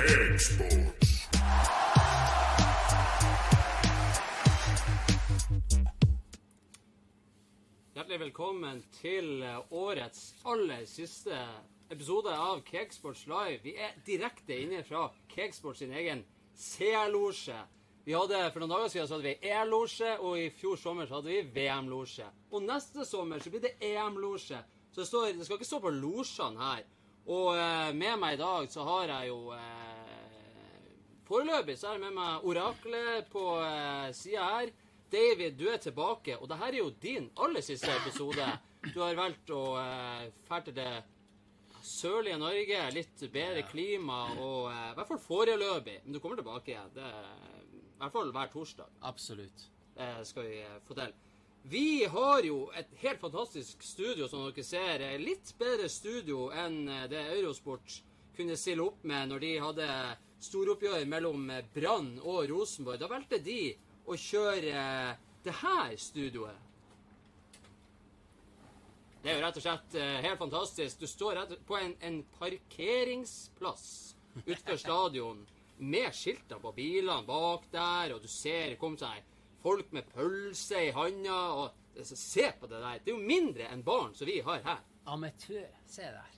Cakesports. Hjertelig velkommen til eh, årets aller siste episode av Cakesports Live. Vi er direkte inne fra Cakesports sin egen C-losje. Vi hadde, For noen dager siden så hadde vi E-losje, og i fjor sommer så hadde vi VM-losje. Og neste sommer så blir det EM-losje. Så det, står, det skal ikke stå på losjene her. Og eh, med meg i dag så har jeg jo eh, Foreløpig så er jeg med meg oraklet på eh, sida her. David, du er tilbake, og dette er jo din aller siste episode. Du har valgt å eh, fære til det sørlige Norge, litt bedre klima, og eh, i hvert fall foreløpig. Men du kommer tilbake igjen. Det I hvert fall hver torsdag Absolutt. eh, skal vi eh, få til. Vi har jo et helt fantastisk studio, som dere ser. Eh, Litt bedre studio enn eh, det Eurosport kunne stille opp med når de hadde storoppgjør mellom eh, Brann og Rosenborg. Da valgte de å kjøre eh, det her studioet. Det er jo rett og slett eh, helt fantastisk. Du står på en, en parkeringsplass utenfor stadion med skilter på bilene bak der, og du ser kommer seg folk med pølse i handa. og Se på det der. Det er jo mindre enn barn som vi har her. Amatør. Se der.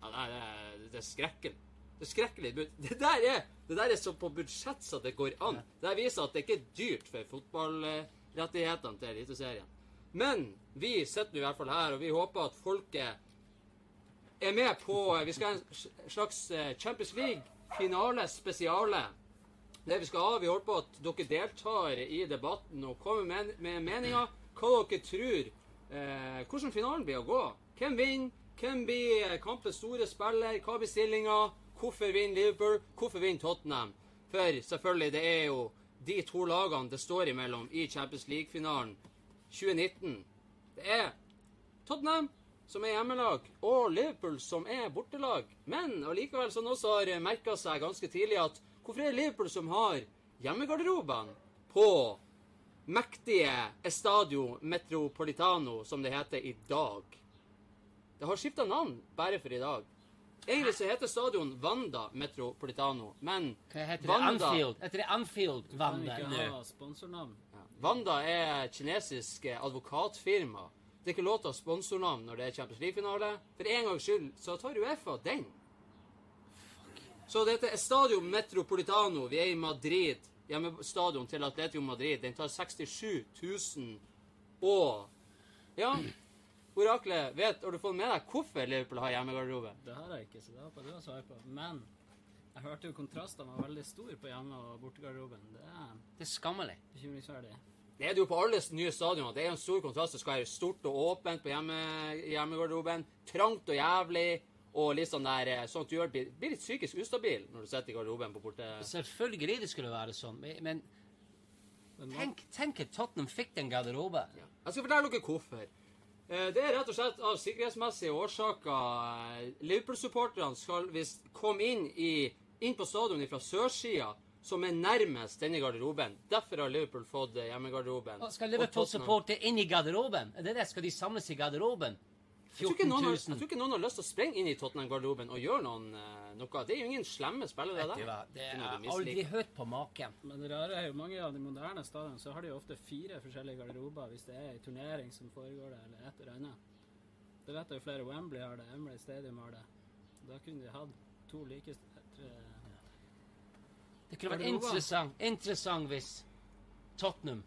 Ja, det, er, det er skrekkelig. Det er skrekkelig. Det der er, det der er så på budsjett så det går an. Det viser at det ikke er dyrt for fotballrettighetene til Eliteserien. Men vi sitter nå i hvert fall her, og vi håper at folket er med på Vi skal ha en slags eh, Champions League-finale spesiale. Det vi skal ha, Vi håper at dere deltar i debatten og kommer med, med meninger. Hva dere tror eh, hvordan finalen blir å gå. Hvem vinner? Hvem blir kampens store spiller? Hva blir stillinga? Hvorfor vinner Liverpool? Hvorfor vinner Tottenham? For selvfølgelig, det er jo de to lagene det står imellom i Champions League-finalen 2019. Det er Tottenham, som er hjemmelag, og Liverpool, som er bortelag. Men allikevel, som også har merka seg ganske tidlig, at hvorfor er Liverpool som har hjemmegarderobene på mektige Estadio Metropolitano, som det heter i dag? Det har skifta navn bare for i dag. Egentlig så heter stadion Wanda Metropolitano, men Hva heter det? Wanda, Anfield. Heter det Kan Du kan ikke ha sponsornavn. Ja. Wanda er kinesisk eh, advokatfirma. Det er ikke lov til å ha sponsornavn når det er Champions League-finale. For en gangs skyld så tar Uefa den. Så dette er Stadion Metropolitano. Vi er i Madrid. Hjemmestadion til Atletico Madrid. Den tar 67 000 og Ja, oraklet, vet, har du fått med deg hvorfor Liverpool har hjemmegarderobe? Det har jeg ikke, så det håper jeg du har svar på. Men jeg hørte jo kontrastene var veldig store på hjemme- og bortegarderoben. Det er Det er skammelig. bekymringsverdig. Det er det jo på alle nye stadioner. Det er jo en stor kontrast. Det skal være stort og åpent på hjemme, hjemmegarderoben. Trangt og jævlig. Og litt sånn der, eh, sånn at du gjør- blir, litt psykisk ustabil når du sitter i garderoben på borte... Selvfølgelig det skulle være sånn, men- men tenk, tenk at Tottenham fikk den garderobe. Jeg skal fortelle dere hvorfor. Eh, Det er rett og slett av sikkerhetsmessige årsaker. Eh, Liverpool-supporterne skal visst komme inn, i, inn på stadion fra sørsida, som er nærmest denne garderoben. Derfor har Liverpool fått eh, hjemmegarderoben. Og Skal Liverpool-supportere inn i garderoben? Er det det? Skal de samles i garderoben? Jeg tror, ikke noen har, jeg tror ikke noen har lyst til å sprenge inn i Tottenham-garderoben og gjøre noen, eh, noe. Det er jo ingen slemme spillere, det der. det er aldri hørt på maken. Men det rare er jo mange av de moderne stadionene så har de jo ofte fire forskjellige garderober hvis det er en turnering som foregår der, eller et eller annet. Det vet jeg jo flere. Wembley har det, Embley Stadium har det. Da kunne de hatt to like eh, Det kunne vært interessant, interessant hvis Tottenham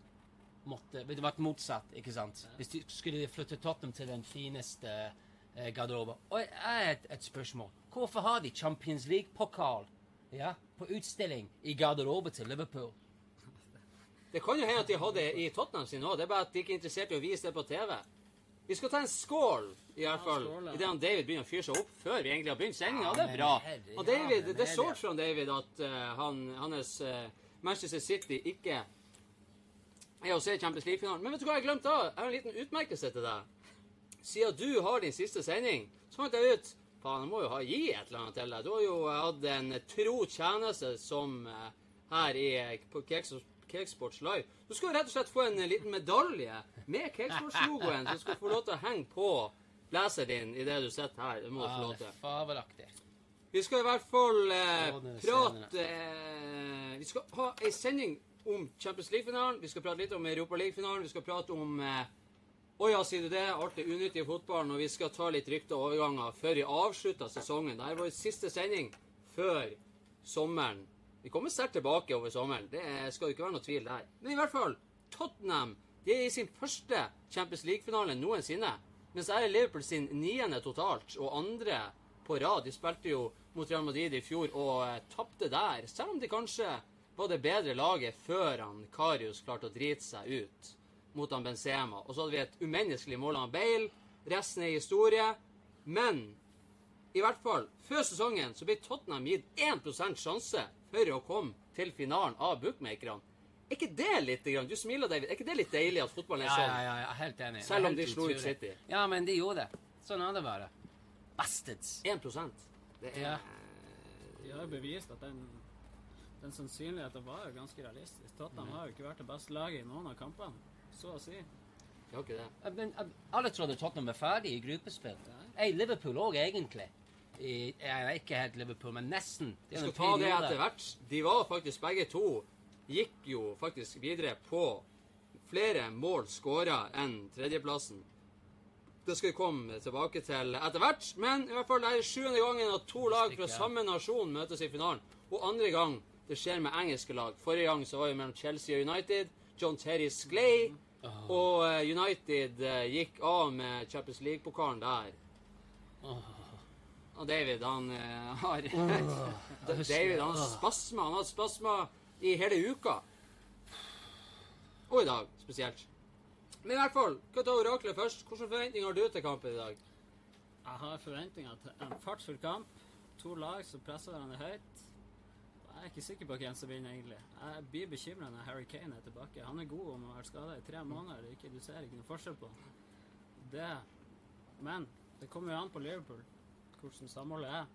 måtte Det vært motsatt, ikke sant? Hvis de skulle flytte Tottenham til den fineste eh, garderoben. Og jeg har et, et spørsmål. Hvorfor har de Champions League-pokal ja, på utstilling i garderobe til Liverpool? Det kan jo hende at de hadde det i Tottenham sin òg. Det er bare at de ikke er interessert i å vise det på TV. Vi skal ta en skål, i hvert fall, ja. idet han David begynner å fyre seg opp før vi egentlig har begynt sendinga. Ja, det er bra. Og David, ja, men det herre. fra David at uh, han, hans uh, Manchester City ikke er å se Champions League-finalen. Men vet du hva jeg glemte? Jeg har en liten utmerkelse til deg. Siden du har din siste sending, så fant jeg ut Faen, jeg må jo ha gi et eller annet til deg. Du har jo hatt en tro tjeneste som eh, her i, eh, på Keks- Cakesports Live. Du skal rett og slett få en eh, liten medalje med Cakesports-logoen som skal få lov til å henge på leseren din idet du sitter her. Det må du få lov til. fabelaktig. Vi skal i hvert fall eh, det prate eh, Vi skal ha ei sending om Champions League-finalen. Vi skal prate litt om Europa League-finalen. Vi skal prate om eh, Å ja, sier du det? Alt det unyttige i fotballen. Og vi skal ta litt rykter og overganger før vi avslutter sesongen. Dette er vår siste sending før sommeren. Vi kommer sterkt tilbake over sommeren. Det skal jo ikke være noe tvil der. Men i hvert fall, Tottenham de er i sin første Champions League-finale noensinne. Mens her er Liverpool sin niende totalt, og andre på rad. De spilte jo mot Real Madrid i fjor og eh, tapte der. Selv om de kanskje var det bedre laget før han Karius klarte å drite seg ut mot han Benzema. Og så hadde vi et umenneskelig mål av Bale. Resten er historie. Men i hvert fall, før sesongen så ble Tottenham gitt 1% sjanse for å komme til finalen av bookmakerne. Er ikke det litt grann, Du smiler, David. Er ikke det litt deilig at fotballen er sånn? ja, ja, jeg er helt enig. Selv om de slo ut. City. Ja, men de gjorde det. Sånn er det bare. Bastards. 1% Det er Ja. De har jo bevist at den, den sannsynligheten var jo ganske realistisk. Tottenham har jo ikke vært det beste laget i noen av kampene, så å si. Det har ikke det. Men alle trodde Tottenham var ferdig i gruppespill. Ei, Liverpool òg, egentlig. I, jeg er ikke helt Liverpool, men nesten. Vi skal ta det etter hvert. De var faktisk begge to Gikk jo faktisk videre på flere mål skåra enn tredjeplassen. Det skal vi komme tilbake til etter hvert, men i hvert fall det er sjuende gangen at to lag fra samme nasjon møtes i finalen. Og andre gang det skjer med engelske lag. Forrige gang så var det mellom Chelsea og United. John Terry sklei, og eh, United eh, gikk av med Champions League-pokalen der. Og David, han eh, har David, han har spasma. Han har hatt spasma i hele uka. Og i dag, spesielt. Men i hvert fall, hva tar oraklet først? Hvilke forventninger har du til kampen i dag? Jeg har forventninger til en fartsfull kamp. To lag som presser hverandre høyt. Jeg er ikke sikker på hvem som vinner, egentlig. Jeg blir bekymra når Harry Kane er tilbake. Han er god om å være skada i tre måneder. Ikke, du ser ikke noe forskjell på han. Det Men det kommer jo an på Liverpool, hvordan samholdet er.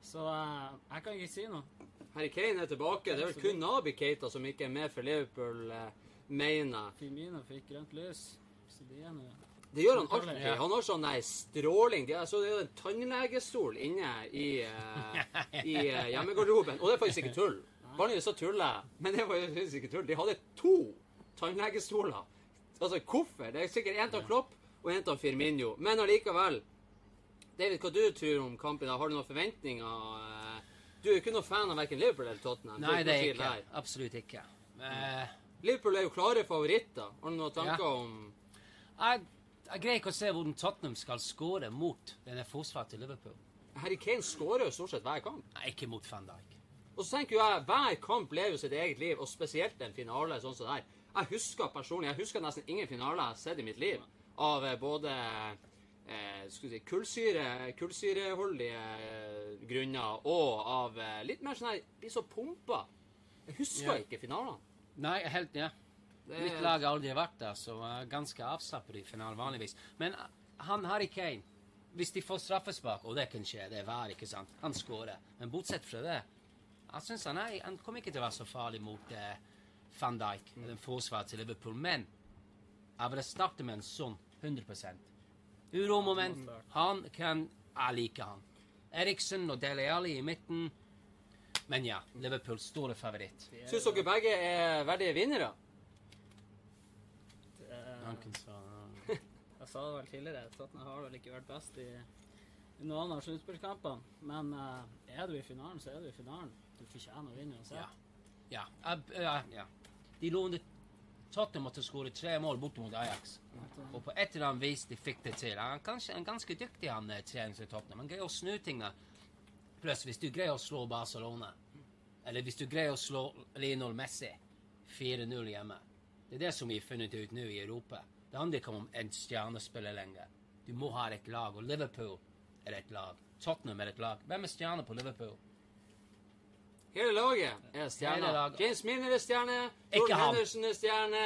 Så uh, jeg kan ikke si noe. Harry Kane er tilbake. Det er vel kun Nabi Keita som ikke er med for Liverpool, uh, mener. Firmino fikk grønt lys, så de er nå Det gjør han alltid. Ja. Han har sånn der stråling. Det er, så det er jo en tannlegestol inne i, eh, i eh, hjemmegarderoben. Og det er faktisk ikke tull. Vanligvis så tuller jeg, men det var faktisk ikke tull. De hadde to tannlegestoler. Altså hvorfor? Det er sikkert en til Klopp og en til Firmino. Men allikevel. David, hva du tror om kampen? da? Har du noen forventninger? Du er jo ikke noen fan av verken Liverpool eller Tottenham. Nei, det er jeg ikke. der. Absolutt ikke. Mm. Liverpool er jo klare favoritter. Har du noen tanker Ja. om jeg, jeg greier ikke å se hvordan Tottenham skal skåre mot denne forsvaret til Liverpool. Harry Kane skårer jo stort sett hver kamp. Nei, ikke mot van Dijk. Og så tenker jo jeg, Hver kamp lever jo sitt eget liv, og spesielt en finale sånn som det her. Jeg husker personlig, jeg husker nesten ingen finale jeg har sett i mitt liv av eh, både eh, si, kullsyre, kullsyreholdige eh, grunner og av eh, litt mer sånn her Blir så pumpa. Jeg husker Ja. ikke finalene. Nei, helt, ja. Mitt lag har aldri vært der, så er ganske avslappet i finalen vanligvis. Men eh, han Harry Kane Hvis de får straffespark, og det kan skje, det er vær, ikke sant, han skårer. Men bortsett fra det jeg synes han, er, han kommer ikke til å være så farlig mot uh, van Dijk, den forsvaret til Liverpool. Men jeg vil starte med en sånn 100% Uromoment. Han kan Jeg liker han. Eriksen og Dele Alli i midten. Men ja, Liverpools store favoritt. Syns dere begge er verdige vinnere? Han. Jeg sa det vel tidligere, Tottenham har vel ikke vært best i, i noen av sluttspillkampene. Men uh, er du i finalen, så er du i finalen. Du fortjener å vinne uansett. Ja. Ja. Ja. De lånte Tottenham måtte skåre tre mål borte mot Ajax. Og på et eller annet vis de fikk det til. Han er kanskje en ganske dyktig han eh, trener til Tottenham. Han greier å snu tingene. Pluss, hvis du greier å slå Barcelona, eller hvis du greier å slå Lionel Messi 4-0 hjemme Det er det som vi har funnet ut nå i Europa. Det handler ikke om en stjernespiller lenger. Du må ha et lag, og Liverpool er et lag. Tottenham er et lag. Hvem er stjerne på Liverpool? Hele laget er stjerne. James Miller er stjerne. Ikke Jordan. Henderson er stjerne.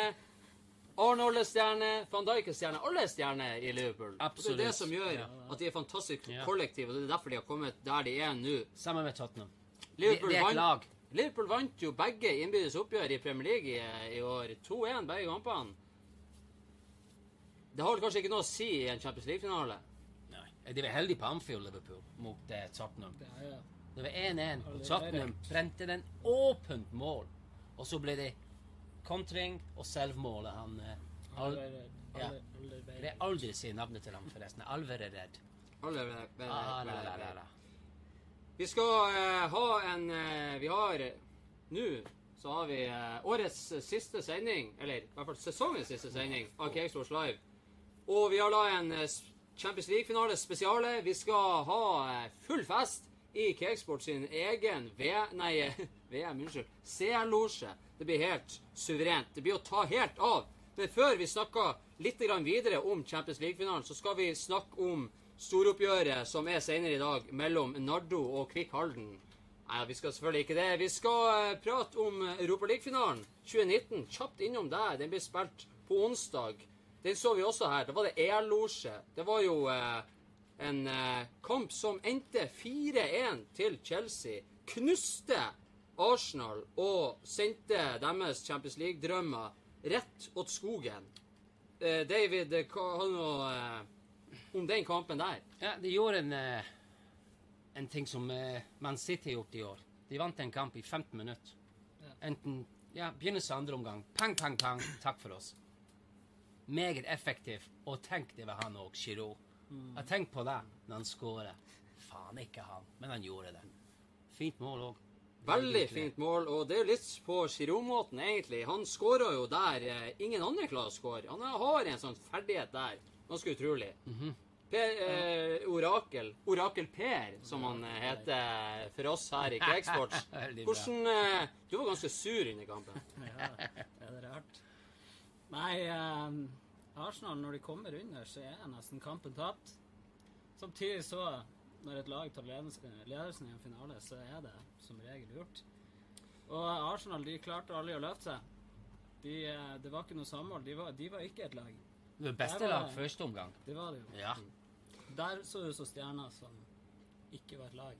Arnold er stjerne. Van Dijk er stjerne. Alle er stjerner i Liverpool. Og det er det som gjør at de er fantastisk kollektive, kollektiv, og det er derfor de har kommet der de er nå. Sammen med Tottenham. Liverpool, det, det er et lag. Liverpool vant jo begge innbyrdes oppgjør i Premier League i, i år. 2-1 begge kampene. Det har kanskje ikke noe å si i en Champions League-finale. Nei. De var heldige på Anfield, Liverpool, mot eh, Tottenham. Det Det var 1-1, og Tottenham brente den åpent mål. Og så ble det kontring og selvmålet. Han eh, al ja. Jeg vil aldri si navnet til ham, forresten. Alver er Vi skal eh, ha en eh, Vi har Nå så har vi eh, årets siste sending, eller i hvert fall sesongens siste sending av Cakesports Live. Og vi har da en eh, Champions League-finale spesiale. Vi skal ha eh, full fest i Cakesport sin egen V... Nei, VM, unnskyld. CL-losje. Det blir helt suverent. Det blir å ta helt av. Men før vi snakker litt videre om Champions League-finalen, så skal vi snakke om storoppgjøret som er senere i dag mellom Nardo og Kvikk Halden. Nei, vi skal selvfølgelig ikke det. Vi skal eh, prate om Europaligafinalen 2019. Kjapt innom der. Den ble spilt på onsdag. Den så vi også her. Da var det EL-losje. Det var jo eh, en eh, kamp som endte 4-1 til Chelsea. Knuste Arsenal og sendte deres Champions League-drømmer rett åt skogen. Eh, David, eh, hva har du eh, om den kampen der? Ja, de gjorde en, eh, en ting som eh, Man City har gjort i år. De vant en kamp i 15 minutter. Ja. Enten ja, begynnelse av andre omgang. Pang, pang, pang. Takk for oss. Meget effektivt. Og tenk det var han òg, Giroud. Jeg tenkte på det når han skåret. Faen, ikke han, men han gjorde det. Fint mål òg. Veldig fint mål, og det er litt på Giroud-måten, egentlig. Han skåra jo der eh, ingen andre klarer å skåre. Han har en sånn ferdighet der. Ganske utrolig. Per, eh, Orakel Orakel Per, som han eh, heter for oss her i. Veldig. Hvordan eh, Du var ganske sur under kampen. Ja, er det rart? Nei, eh, Arsenal, når de kommer under, så er nesten kampen tapt. Samtidig så, når et lag tar ledelsen, ledelsen i en finale, så er det som regel gjort. Og Arsenal, de klarte aldri å løfte seg. De, eh, det var ikke noe samhold. De var, de var ikke et lag. Det beste var- lag første omgang. Det var det jo. Ja. Der så det så stjerner som ikke var et lag.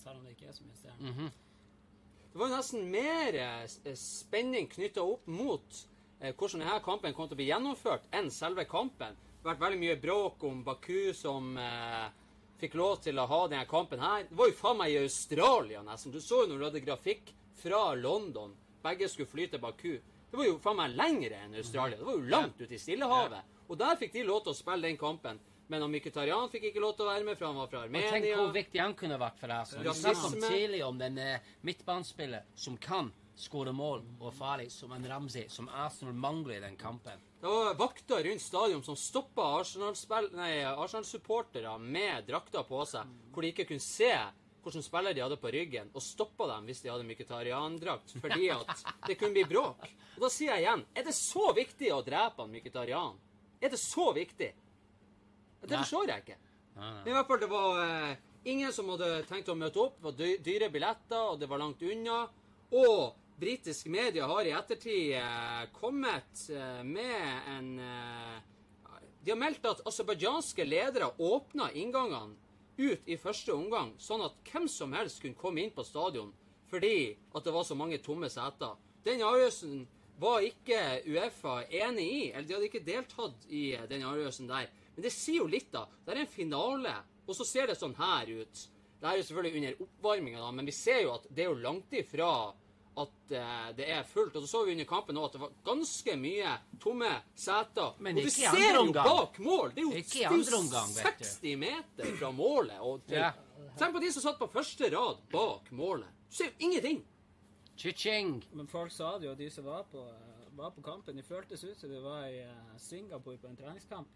Selv om det ikke er så mye stjerner. Mhm. Det var jo nesten mer eh, spenning knytta opp mot eh, hvordan denne kampen kom til å bli gjennomført, enn selve kampen. Det har vært veldig mye bråk om Baku som eh, fikk lov til å ha denne kampen her. Det var jo faen meg i Australia, nesten. Du så jo når du hadde grafikk fra London. Begge skulle fly til Baku. Det var jo faen meg lengre enn Australia. Det var jo langt ute i Stillehavet. Og der fikk de lov til å spille den kampen. Men Mkhitaryan fikk ikke lov til å være med, for han var fra Og tenk hvor viktig han kunne vært for Arsenal. Vi snakket tidlig om den eh, midtbanespiller som kan skåre mål og er farlig, som en Ramsey, som Arsenal mangler i den kampen. Det var vakter rundt stadion som stoppa Arsenal-supportere med drakter på seg, hvor de ikke kunne se hvilke spillere de hadde på ryggen, og stoppa dem hvis de hadde Mkhitaryan-drakt, fordi at det kunne bli bråk. Og da sier jeg igjen, er det så viktig å drepe han? Er det så viktig? Det forstår jeg ikke. Nei, nei. Men I hvert fall, det var eh, ingen som hadde tenkt å møte opp. Det var dyre billetter, og det var langt unna. Og britisk media har i ettertid eh, kommet eh, med en eh, De har meldt at aserbajdsjanske ledere åpna inngangene ut i første omgang, sånn at hvem som helst kunne komme inn på stadion fordi at det var så mange tomme seter. Den avgjørelsen var ikke Uefa enig i, eller de hadde ikke deltatt i eh, den avgjørelsen der. Men det sier jo litt, da. Det er en finale, og så ser det sånn her ut. Det er jo selvfølgelig under oppvarminga, men vi ser jo at det er jo langt ifra at uh, det er fullt. Og så så vi under kampen òg at det var ganske mye tomme seter. Men og du ser jo omgang. bak mål! Det er jo, Ikke det er jo omgang, 60 meter fra målet. Og til, Ja. Tenk på de som satt på første rad bak målet. Du ser jo ingenting! Men folk sa det jo, de som var på, var på kampen. De føltes ut som de var i eh, Singapore på en treningskamp.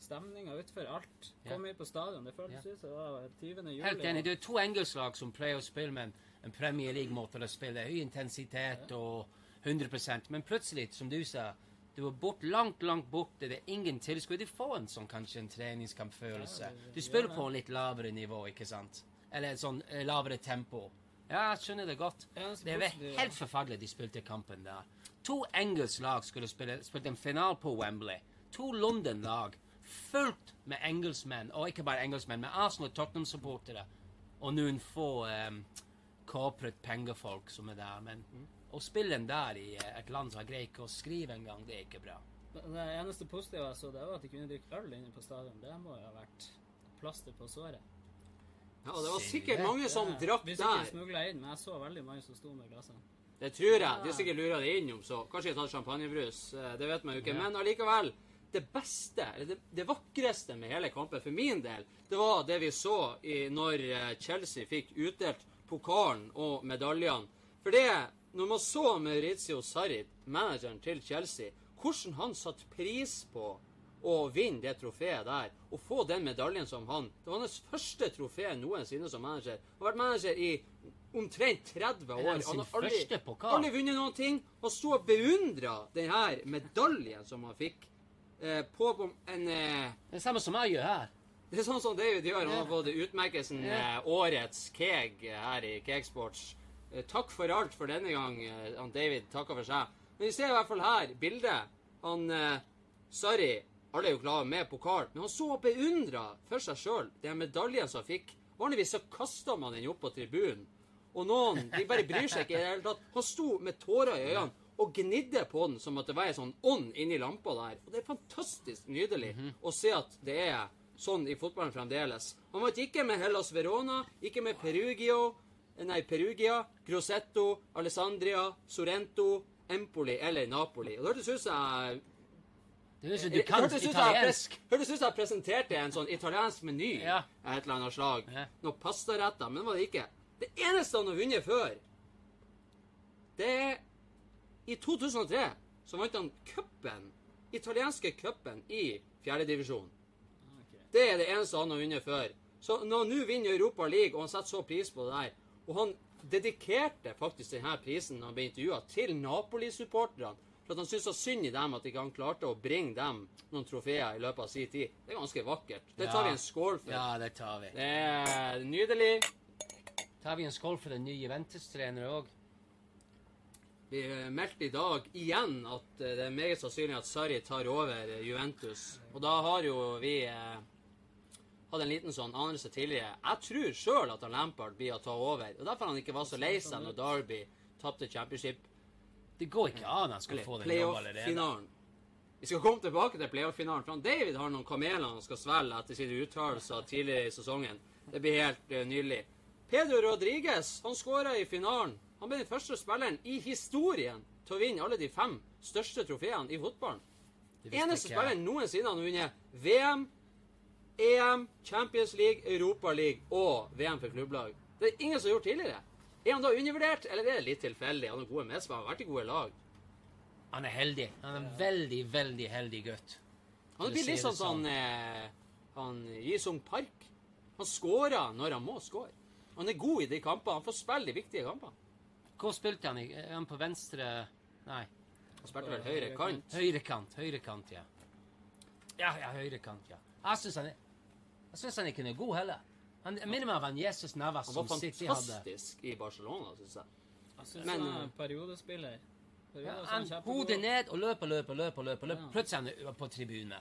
Stemninga utfor alt. Kom inn på stadion. Det føltes ut som det var 20. juli. Helt enig. Det er to engelsklag som pleier å spille med en, Premier League-måte å spille. Høy intensitet og 100% Men plutselig, som du sa, du er bort, langt, langt borte. Det er ingen tilskuere. Du får en sånn kanskje en treningskampfølelse. Du spiller på en litt lavere nivå, ikke sant? Eller et sånn eh, lavere tempo. Ja, jeg skjønner det godt. Det var helt forferdelig de spilte kampen der. To engelsk lag skulle spille spilte en final på Wembley. To London-lag fullt med engelskmenn, og ikke bare engelskmenn, men Arsenal og Tottenham-supportere. Og noen få um, kapret pengefolk som er der. Men å spille en der i eh, et land som greier ikke å skrive engang, det er ikke bra. Det eneste positive jeg så, det var at de kunne drikke øl inne på stadion. Det må jo ha vært plaster på såret. Ja, det var sikkert mange som drakk der. sikkert ikke smugla inn, men jeg så veldig mange som sto med glassene. Det tror jeg. De har sikkert lura det innom, så kanskje de har tatt champagnebrus. eh, Det vet man jo ikke. Ja. Men allikevel. Det beste, eller det, det vakreste med hele kampen for min del, det var det vi så i, når eh, Chelsea fikk utdelt pokalen og medaljene. For det, når man så Maurizio Sarri, manageren til Chelsea, hvordan han satte pris på å vinne det trofeet der, og få den medaljen som han Det var hans første trofé noensinne som manager. Han har vært manager i omtrent 30 år. Han har aldri, aldri vunnet noen ting. Han sto og beundra denne medaljen som han fikk eh, på en eh, Det samme som jeg gjør her. Det er sånn som David gjør. Han har fått utmerkelsen eh, Årets Keg eh, her i Kegsports. Eh, takk for alt for denne gang. Eh, han David takker for seg. Men vi ser i hvert fall her bildet. Han Sarri Alle er jo glade med pokal, men han så beundra for seg sjøl den medaljen som han fikk. Vanligvis så kaster man den opp på tribunen, og noen de bare bryr seg ikke i det hele tatt. Han sto med tårer i øynene og gnidde på den som at det var en sånn ånd inni lampa der. Og det er fantastisk nydelig å se at det er sånn i fotballen fremdeles. Han vant ikke med Hellas Verona, ikke med Perugio, nei, Perugia, Grossetto, Alessandria, Sorrento, Empoli eller Napoli. Og det hørtes ut som jeg Det høres du kan hørtes ut som jeg hørtes ut som jeg presenterte en sånn italiensk meny Ja. et eller annet slag. Ja. Noe pastaretter, men det var det ikke. Det eneste han har vunnet før, det er I 2003 så vant han cupen, italienske cupen, i fjerdedivisjon. Okay. Det er det eneste han har vunnet før. Så når han nå vinner Europa League, og han setter så pris på det der Og han dedikerte faktisk denne prisen når han ble intervjua, til Napoli-supporterne. For at han syntes så synd i dem at ikke han klarte å bringe dem noen trofeer i løpet av sin tid. Det er ganske vakkert. Det tar vi en skål for. Ja, det tar vi. Det er nydelig. Tar vi en skål for den nye Juventus-treneren òg? Vi meldte i dag igjen at eh, det er meget sannsynlig at Sarri tar over Juventus. Og da har jo vi eh, hatt en liten sånn anelse tidligere. Jeg tror sjøl at han Lampard blir å ta over. Og derfor han ikke var så lei seg når Derby tapte championship Det går ikke an han skal få den jobben allerede. Vi skal komme tilbake til playoff-finalen. For David har noen kameler han skal svelge etter sine uttalelser tidligere i sesongen. Det blir helt eh, nydelig. Pedro Rodriguez han skåra i finalen. Han ble den første spilleren i historien til å vinne alle de fem største trofeene i fotballen. Eneste ikke spilleren noensinne han har vunnet VM, EM, Champions League, Europa League og VM for klubblag. Det er ingen som har gjort tidligere. Er han da undervurdert, eller er det litt tilfeldig? Han har gode medspillere, han vært i gode lag. Han er heldig. Han er en veldig, veldig heldig gutt. Han blir litt sånn som han, eh, han Jisung Park. Han skårer når han må skåre. Han er god i de kampene. Han får spille de viktige kampene. Hvor spilte han? Han på venstre Nei. Han spilte vel høyre kant. Høyrekant. Høyrekant, ja. Ja, ja, høyrekant, ja. Jeg syns han han ikke er god heller. Han minner meg om han Jesus Navas som City hadde. Han var fantastisk i Barcelona, syns jeg. Jeg syns Men- han er en periodespiller. Periode, Ja, han. Hodet ned og løper, løper, løper. løper, løper. Ja. Plutselig er han på tribunen.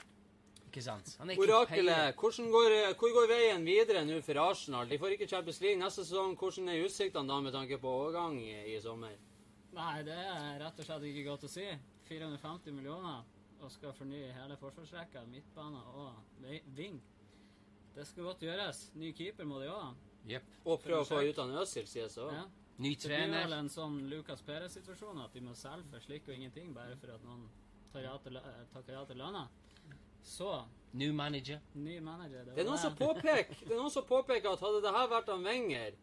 Ikke sant? Han er ikke Orakelet, hvordan går, hvor går veien videre nå for Arsenal? De får ikke Champions League neste sesong. Hvordan er utsiktene da med tanke på overgang i, i sommer? Nei, det er rett og slett ikke godt å si. 450 millioner og skal fornye hele forsvarsrekka, midtbane og ving. Det skal godt gjøres. Ny keeper må de òg ha. Yep. Og prøve å få ut han Øzil, sies det òg. Ja. Ny Det blir vel en sånn Lucas Perez-situasjon at de må selge for slik og ingenting bare for at noen tar ja til, eh, takker ja til lønna. Så New manager. ny manager. Det er noen som påpeker, det er noen som påpeker at hadde det her vært han Wenger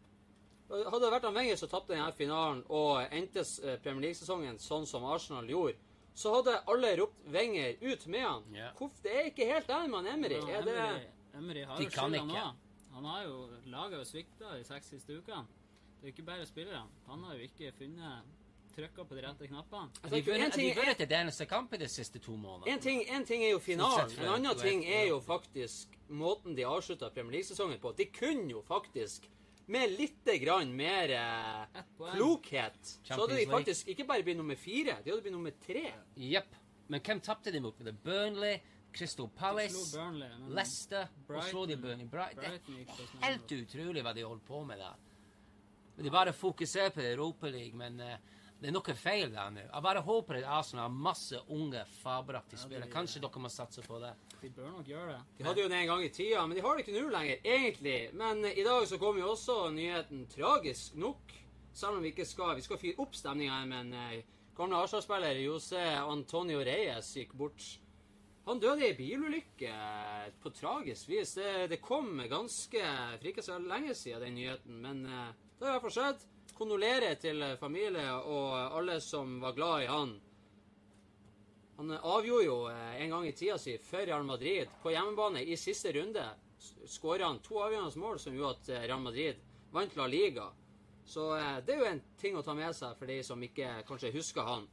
Hadde det vært han Wenger som tapte denne finalen og endte eh, Premier League-sesongen sånn som Arsenal gjorde, så hadde alle ropt Wenger ut med han. Yeah. Hvorfor, det er ikke helt der med han Emery. Ja, Er det Emery, har De jo kan skylda ikke. nå. Han har jo laget og svikta de seks siste ukene. Det er ikke bare spillerne. Han har jo ikke funnet trykka på de rette knappene. Altså, De har vært til det eneste kampen de siste to månedene. en, ting, en ting er jo finalen. En annen ting er jo faktisk måten de avslutta Premier League-sesongen på. De kunne jo faktisk med litt grann mer eh, klokhet, Champions så hadde de faktisk ikke bare blitt nummer fire, de hadde blitt nummer tre. Jepp. Men hvem tapte de mot? Det Burnley, Crystal Palace, Burnley, Leicester Leicester og Brighton- så de Burnley. Bright. Det Brighton på er helt utrolig hva de holdt på med der. De bare fokuserer på Europa League, men eh, Det er noe feil der nå. Jeg bare håper at Arsenal har masse unge, fabelaktige spillere. Kanskje dere må satse på det. De bør nok gjøre det. De hadde jo det en gang i tida, men de har det ikke nå lenger, egentlig. Men eh, i dag så kom jo også nyheten tragisk nok, selv om vi ikke skal Vi skal fyre opp stemninga her, men eh, gamle Arsenal-spiller Jose Antonio Reyes gikk bort. Han døde i bilulykke eh, på tragisk vis. Det, det kom ganske for ikke så lenge siden, den nyheten, men det har i hvert fall skjedd. Kondolerer til familie og alle som var glad i han. Han avgjorde jo eh, en gang i tida si for Real Madrid på hjemmebane i siste runde. Skåra han to avgjørende mål som gjorde at eh, Real Madrid vant La Liga. Så eh, det er jo en ting å ta med seg for de som ikke kanskje husker han.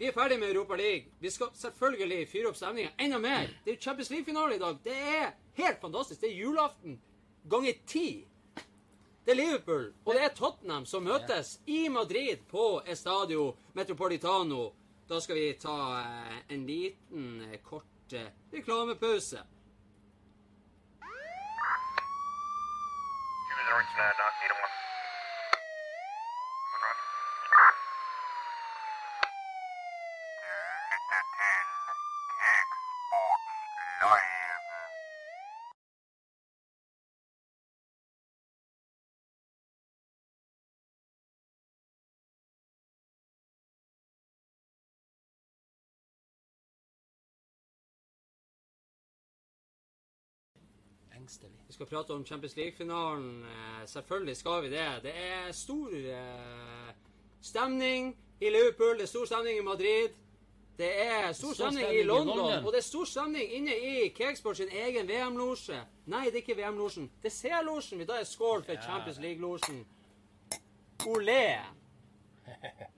Vi er ferdig med Europa League. Vi skal selvfølgelig fyre opp stemninga enda mer. Det er jo Champions League-finale i dag. Det er helt fantastisk. Det er julaften ganger ti. Det er Liverpool og det er Tottenham som møtes i Madrid på Estadio Metropolitano. Da skal vi ta eh, en liten, eh, kort eh, reklamepause. He was. One run. Engstelig. Vi skal prate om Champions League-finalen. Eh, selvfølgelig skal vi det. Det er stor eh, stemning i Liverpool, det er stor stemning i Madrid. Det er stor stor stemning, stemning i i London, London. og det er stor stemning inne i Kegsport sin egen VM-losje. Nei, det er ikke VM-losjen. Det er C-losjen. Vi tar en skål for Ja. Champions League-losjen. Olé!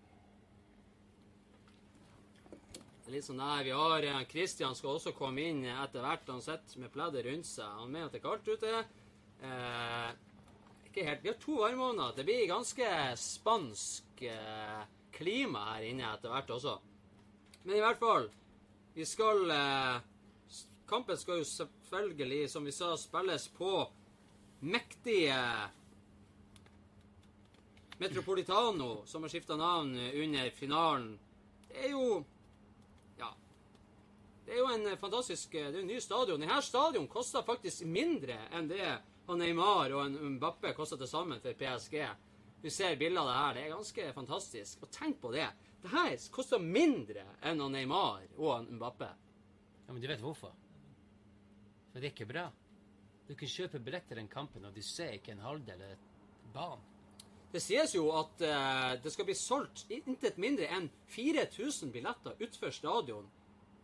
Det er litt sånn der, Vi har Kristian Christian skal også komme inn etter hvert. Han sitter med pleddet rundt seg. Han mener at det er kaldt ute. Eh, ikke helt. Vi har to varmeovner. Det blir ganske spansk eh, klima her inne etter hvert også. Men i hvert fall Vi skal eh, Kampen skal jo selvfølgelig, som vi sa, spilles på mektige Metropolitano, som har skifta navn under finalen. Det er jo. Det er jo en eh, fantastisk Det er jo en ny stadion. Denne stadion koster faktisk mindre enn det han Neymar og en Mbappe koster til sammen for PSG. Du ser bilder av det her. Det er ganske fantastisk. Og tenk på det. Det her koster mindre enn han Neymar og en Mbappe. Ja, men du vet hvorfor? For det er ikke bra. Du kan kjøpe billett til den kampen, og du ser ikke en halvdel av banen. Det sies jo at uh, det skal bli solgt intet mindre enn 4000 billetter utenfor stadion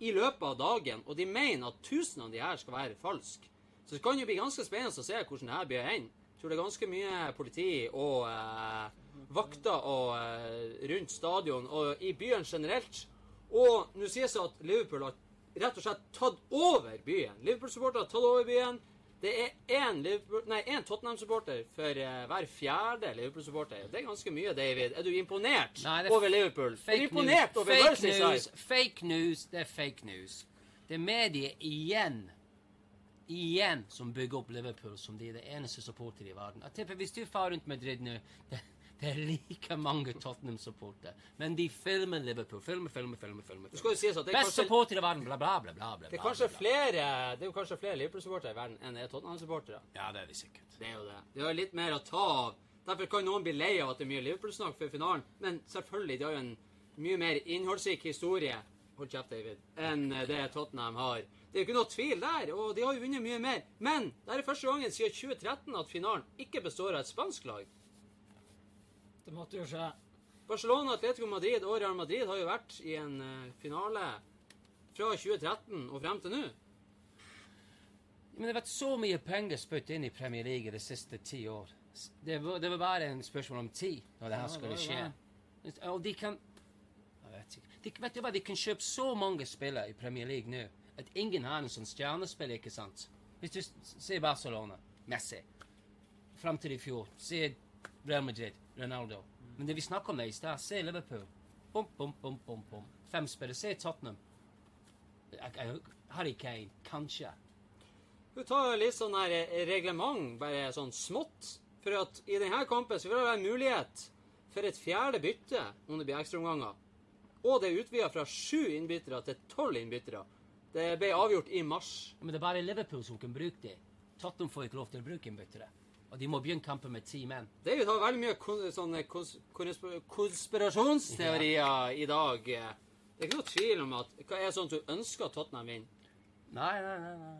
i løpet av dagen, og de mener at 1000 av de her skal være falske. Så det kan jo bli ganske spennende å se hvordan det her blir hen. Jeg tror det er ganske mye politi og eh, vakter og, eh, rundt stadion og i byen generelt. Og nå sies det at Liverpool har rett og slett tatt over byen. Liverpool-supportere har tatt over byen. Det er én Tottenham-supporter for eh, hver fjerde Liverpool-supporter. Det er ganske mye, David. Er du imponert Nei, er over Liverpool? Er du imponert news. over Fake Merseyside? news. Fake news. Det er fake news. Det er mediet igjen igjen som bygger opp Liverpool som de er det eneste supporter i verden. Jeg tipper Hvis du farer rundt Madrid nå det, det er like mange Tottenham-supporter. Men de filmer Liverpool. Filmer, filmer, filmer. filmer. Det skal jo sies at det er Best kanskje, supporter i verden, bla, bla, bla. bla, bla, det er kanskje bla, bla. flere Det er jo kanskje flere Liverpool-supportere i verden enn det er Tottenham-supportere. Ja, det er det sikkert. Det er jo det. De har litt mer å ta av. Derfor kan noen bli lei av at det er mye Liverpool-snakk før finalen, men selvfølgelig, de har jo en mye mer innholdsrik historie Hold kjeft, David. Enn det Tottenham har. Det er jo ikke noe tvil der, og de har jo vunnet mye mer. Men det er første gangen siden 2013 at finalen ikke består av et spansk lag. Det måtte jo skje. Barcelona, Atletico Madrid og Real Madrid har jo vært i en eh, finale fra 2013 og frem til nå. Men det har vært så mye penger spyttet inn i Premier League de siste ti år. Det var, det var bare en spørsmål om tid når det her Ja, skulle skje. Og de kan Jeg vet ikke. De, vet du hva, de kan kjøpe så mange spillere i Premier League nå at ingen har en sånn stjernespiller, ikke sant? Hvis du ser Barcelona, Messi, fram til i fjor, se Real Madrid, Ronaldo. Men det vi snakker om det i stad, se Liverpool. Bom, bom, bom, bom, bom. Fem spillere. Se Tottenham. Harry Kane, kanskje. Vi tar litt sånn her reglement, bare sånn smått. For at i denne kampen så vil det være mulighet for et fjerde bytte om det blir ekstraomganger. Og det er utvida fra sju innbyttere til tolv innbyttere. Det ble avgjort i mars. Men det er bare Liverpool som kan bruke det. Tottenham får ikke lov til å bruke innbyttere. Og de må begynne kampen med ti menn. David har veldig mye kons sånne kons konspirasjonsteorier konspirasjonsteorier i dag. Det er ikke noe tvil om at Hva er sånn at du ønsker at Tottenham vinner? Nei, nei, nei. nei.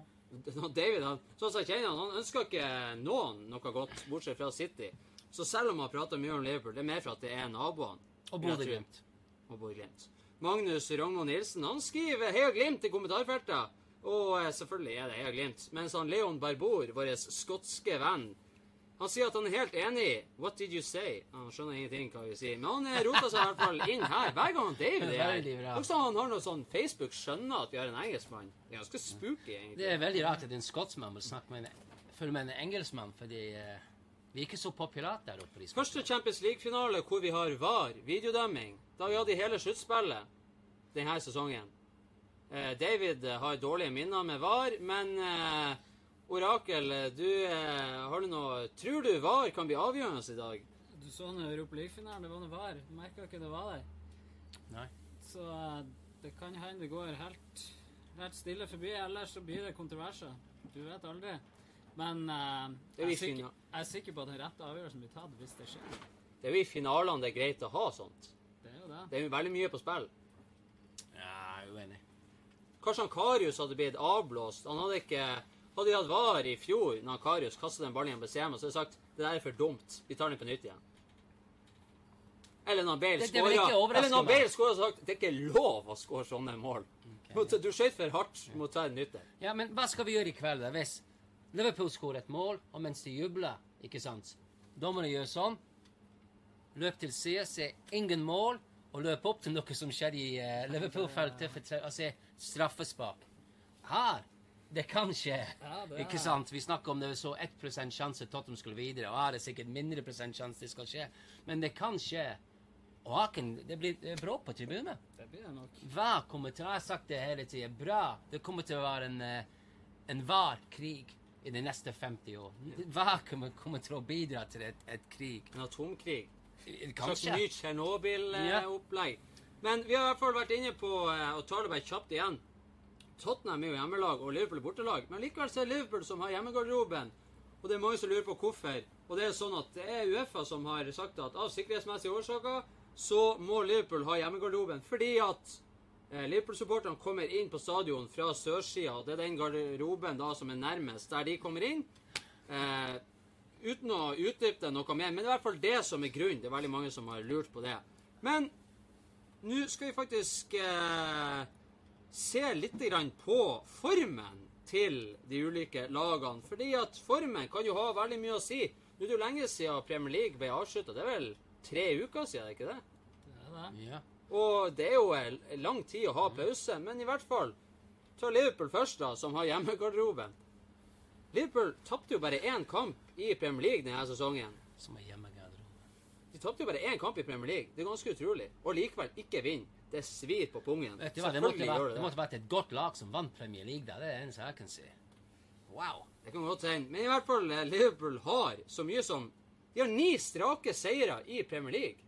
David, han, sånn som jeg kjenner han, han ønsker ikke noen noe godt, bortsett fra City. Så selv om han prater mye om Liverpool, det er mer for at det er naboene. Og. Bodø-Glimt. Og Bodø-Glimt. Magnus Rogno Nilsen han skriver Heia Glimt i kommentarfeltet. Og eh, selvfølgelig er det Heia Glimt. Mens han Leon Barbour, vår skotske venn, han sier at han er helt enig. What did you say? Han skjønner ingenting hva vi sier. Men han eh, roter seg i hvert fall inn her hver gang han David er her. Også han har noe sånn Facebook skjønner at vi har en engelskmann. Det er ganske spooky, egentlig. Det er veldig rart at en skotsmann må snakke med en, med en engelskmann, fordi uh, vi er ikke så populære der oppe. Første Champions League-finale hvor vi har VAR, videodømming, da vi hadde hele sluttspillet denne sesongen. Uh, David har dårlige minner med VAR, men eh, Orakel, du eh, har du noe Tror du VAR kan bli avgjørende i dag? Du så nå Europa League-finalen, det var noe var. Merka ikke det var der. Nei. Så eh, det kan hende det går helt, helt stille forbi, ellers så blir det kontroverser. Du vet aldri. Men uh, er jeg, er sikker, jeg er sikker på at den rette avgjørelsen blir tatt hvis det skjer. Det er jo i finalene det er greit å ha sånt. Det er jo det. Det er jo veldig mye på spill. Ja, jeg er uenig. Kanskje han Karius hadde blitt avblåst. Han hadde ikke Hadde de hatt VAR i fjor, når Karius kastet den ballen i en og så hadde jeg sagt det der er for dumt. Vi tar den på nytt igjen. Eller når Bale skåra Eller når. Bale skåra og sagt det er ikke lov å skåre sånne mål. Du skøyt for hardt. Du må ta en nytt en. Ja, men hva skal vi gjøre i kveld da? Hvis Liverpool skårer et mål, og mens de jubler, ikke sant? Dommerne gjør sånn. Løp til side, se ingen mål, og løp opp til noe som skjedde i eh, Liverpool-feltet, altså straffespark. Her! Det kan skje. Ja, det er- Ikke sant? Vi snakker om det er så 1 sjanse Tottenham skulle videre, og det er det sikkert mindre prosent sjanse det skal skje. Men det kan skje. Og Haken, det blir bråk på tribunen. Det blir det nok. Hva kommer til Jeg har sagt det hele tida. Bra. Det kommer til å være en, eh, en var krig i de neste 50 år. Hva kommer, kommer til å bidra til et, et krig? En atomkrig. Et nytt Kanskje. Tsjernobyl-opplegg. Men vi har i hvert fall vært inne på Og å ta det bare kjapt igjen. Tottenham er jo hjemmelag, og Liverpool er bortelag. Men likevel så er Liverpool som har hjemmegarderoben. Og det er mange som lurer på hvorfor. Og det er sånn at det er Uefa som har sagt at av sikkerhetsmessige årsaker så må Liverpool ha hjemmegarderoben. Fordi at eh, Liverpool-supporterne kommer inn på stadion fra sørsida. Det er den garderoben da som er nærmest der de kommer inn. Eh, uten å utdype det noe mer. Men det er i hvert fall det som er grunnen. Det er veldig mange som har lurt på det. Men nå skal vi faktisk eh, se litt på formen til de ulike lagene. Fordi at formen kan jo ha veldig mye å si. Nå er det jo lenge siden Premier League ble avslutta. Det er vel tre uker siden, er det ikke det? Det er det. Ja. Og det er jo en lang tid å ha pause, men i hvert fall ta Liverpool først, da, som har hjemmegarderoben. Liverpool tapte jo bare én kamp i Premier League denne sesongen. Som er hjemmegarderoben. De tapte jo bare én kamp i Premier League. Det er ganske utrolig. Og likevel ikke vinne. Det svir på pungen. Vet du hva, det måtte, vært, det det måtte vært et godt lag som vant Premier League. da. Det er det eneste jeg kan si. Wow. Det kan godt hende. Men i hvert fall, eh, Liverpool har så mye som De har ni strake seire i Premier League.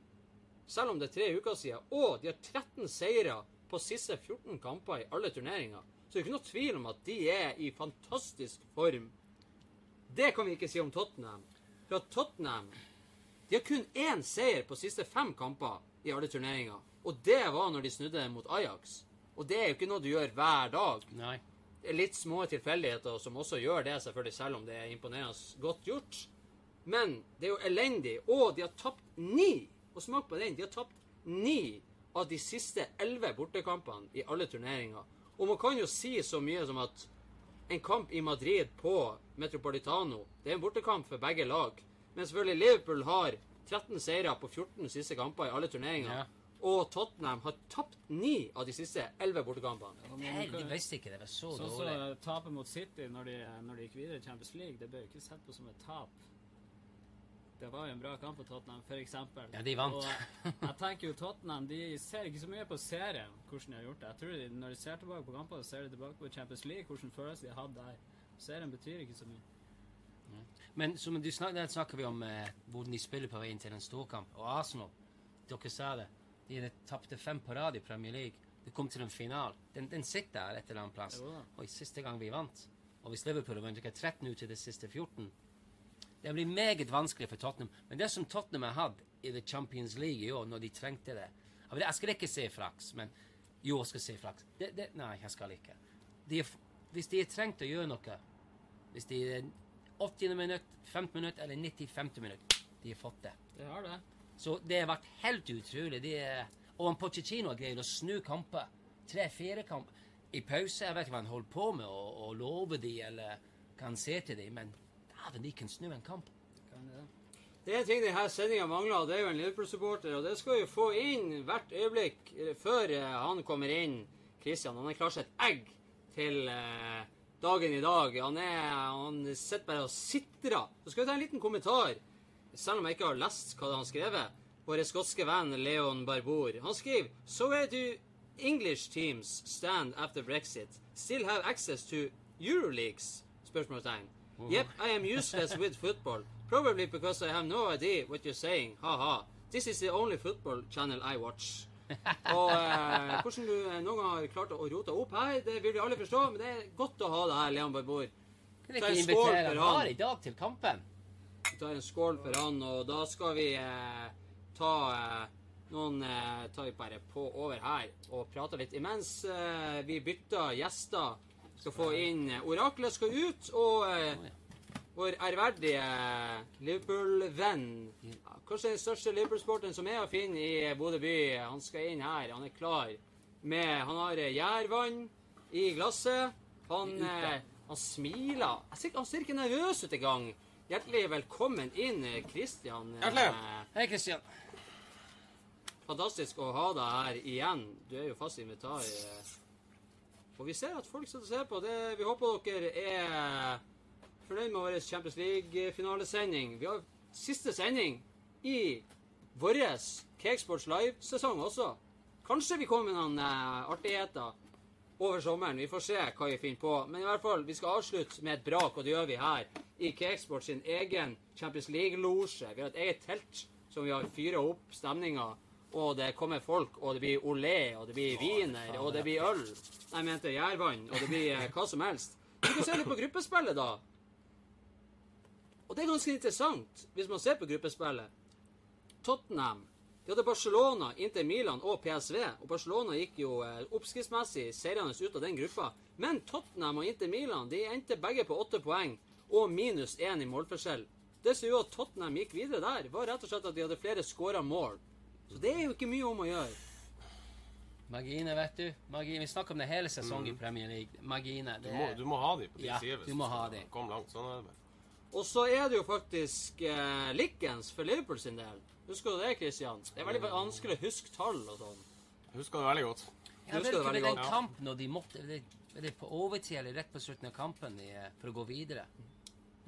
Selv om det er tre uker siden. Og de har 13 seire på siste 14 kamper i alle turneringer. Så det er ikke noe tvil om at de er i fantastisk form. Det kan vi ikke si om Tottenham. For at Tottenham de har kun én seier på siste fem kamper i alle turneringer. Og det var når de snudde mot Ajax. Og det er jo ikke noe du gjør hver dag. Nei. Det er litt små tilfeldigheter som også gjør det, selvfølgelig, selv om det er imponerende godt gjort. Men det er jo elendig. Og de har tapt ni! Og smak på den. De har tapt ni av de siste elleve bortekampene i alle turneringer. Og man kan jo si så mye som at en kamp i Madrid på Metropolitano, det er en bortekamp for begge lag. Men selvfølgelig Liverpool har 13 seire på 14 siste kamper i alle turneringer. Ja. Og Tottenham har tapt ni av de siste elleve bortekampene. De visste ikke det var så Sånn dårlig. som tapet mot City når de, når de gikk videre i Champions League, det ble jo ikke sett på som et tap. Det var jo en bra kamp på Tottenham, eksempel. Ja, de vant. Og jeg tenker jo Tottenham de ser ikke så mye på serien, hvordan de har gjort det. Jeg tror de, Når de ser tilbake på kamper, ser de tilbake på Champions League, hvordan følelse de har hatt der. Serien betyr ikke så mye. Men som du snakker, der snakker vi om eh, hvordan de spiller på vei inn til en storkamp. Og Arsenal, dere sa det, de tapte fem på rad i Premier League. Det kom til en final. Den, den sitter der et eller annet plass. Jo. Og i siste gang vi vant, og hvis Liverpool har vunnet 13 ut til de siste 14 Det blir meget vanskelig for Tottenham. Men det som Tottenham har hatt i The Champions League i år, når de trengte det Jeg skal ikke si flaks, men jo, jeg skal si flaks. Det, det, nei, jeg skal ikke. De hvis de har trengt å gjøre noe, hvis de er 80. minutt, 15 minutt eller 90. 50 minutt, de har fått det. Det har det. Så det har vært helt utrolig. De er, og han Pochettino har greid å snu kamper. Tre-fire kamper. I pause Jeg vet ikke hva han holder på med, å og love de, eller hva han ser til de, men dæven, de kan snu en kamp. Kan det. Det er en ting denne sendinga mangler, og det er jo en Liverpool-supporter. Og det skal vi få inn hvert øyeblikk eh, før eh, han kommer inn. Christian han er klar seg et egg til eh, dagen i dag. Han, er, han sitter bare og sitrer. Så skal vi ta en liten kommentar, selv om jeg ikke har lest hva han har skrevet. Vår skotske venn Leon Barbour. Han skriver So where do English teams stand after Brexit? Still have access to Euroleagues? Spørsmålstegn. Yep, I am useless with football. Probably because I have no idea what you're saying. Ha-ha. This is the only football channel I watch. Og eh, hvordan du eh, noen gang har klart å rote opp her, det vil vi alle forstå, men det er godt å ha deg her, Leon Barbour. Kan vi ikke invitere han i dag til kampen? Vi tar en skål for han, og da skal vi eh, ta eh, noen eh, tar vi bare på over her og prater litt imens eh, vi bytter gjester. Skal få inn eh, Oraklet skal ut, og eh, vår ærverdige Liverpool-venn Kanskje den største Liverpool-sporten som er å finne i Bodø by. Han skal inn her. Han er klar. Med, han har eh, gjærvann i glasset. Han, eh, han smiler. Jeg ser, han ser ikke nervøs ut engang. Hjertelig velkommen inn, Kristian. Hjertelig. Eh, Hei, Kristian. Fantastisk å ha deg her igjen. Du er jo fast invitar. eh. Og vi ser at folk sitter og ser på. Det, vi håper dere er fornøyd med vår Champions League-finalesending. Vi har siste sending i vår Cakesports Live-sesong også. Kanskje vi kommer med noen eh, artigheter over sommeren. Vi får se hva vi finner på. Men i hvert fall, vi skal avslutte med et brak, og det gjør vi her. I Sports sin egen Champions League-losje. Vi har et eget telt som vi har fyra opp stemninga. Og det kommer folk, og det blir olé, og det blir wiener, og det blir øl. Nei, jeg mente gjærvann, og det blir eh, hva som helst. Vi kan se litt på gruppespillet, da. Og det er ganske interessant, hvis man ser på gruppespillet. Tottenham de hadde Barcelona, Inter Milan og PSV. Og Barcelona gikk jo eh, oppskriftsmessig seirende ut av den gruppa. Men Tottenham og Inter Milan de endte begge på åtte poeng og minus én i målforskjell. Det som gjorde at Tottenham gikk videre der, var rett og slett at de hadde flere skåra mål. Så det er jo ikke mye om å gjøre. Margine, vet du. Margine, vi snakker om det hele sesongen i Premier League. Margine, Du må, du må ha de på din Ja, side. hvis du må ha de. Komme langt. Sånn er det bare. Og så er det jo faktisk eh, likens for Liverpool sin del. Husker du det, Christian? Det er veldig vanskelig å huske tall og sånn. Husker det veldig godt. Ja, Husker det veldig godt. den kampen når de måtte det, det på overtid eller rett på slutten av kampen de, eh, for å gå videre.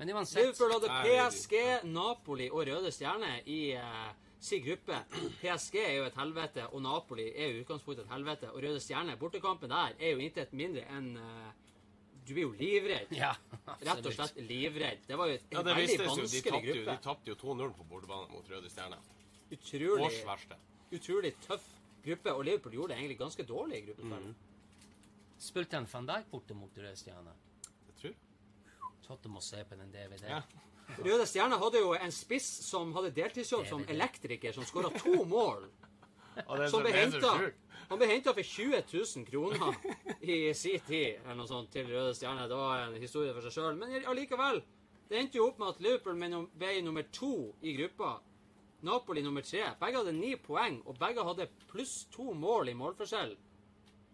Men uansett Liverpool hadde PSG, Napoli og Røde Stjerne i uh, sin gruppe. PSG er jo et helvete, og Napoli er jo utgangspunktet et helvete. Og Røde Stjerne, bortekampen der, er jo intet mindre enn uh, Du blir jo livredd. Ja, Rett og slett livredd. Det var jo et, en Ja, det veldig vanskelig. De tapte jo, de gruppe. tapte jo 2-0 på bortebane mot Røde Stjerne. Utrolig, utrolig tøff gruppe. Og Liverpool gjorde det egentlig ganske dårlig i gruppespillet. Spilte en van Dijk borte mot Røde Stjerne? Tottenham og se på den DVD. Ja. Røde Stjerne hadde jo en spiss som hadde deltidsjobb som elektriker, som skåra to mål. Som ble henta. Han ble henta for 20 000 kroner i sin tid eller noe sånt, til Røde Stjerne. Det var en historie for seg sjøl. Men allikevel. Det endte jo opp med at Liverpool ble nummer to i gruppa. Napoli nummer tre. Begge hadde ni poeng, og begge hadde pluss to mål i målforskjell.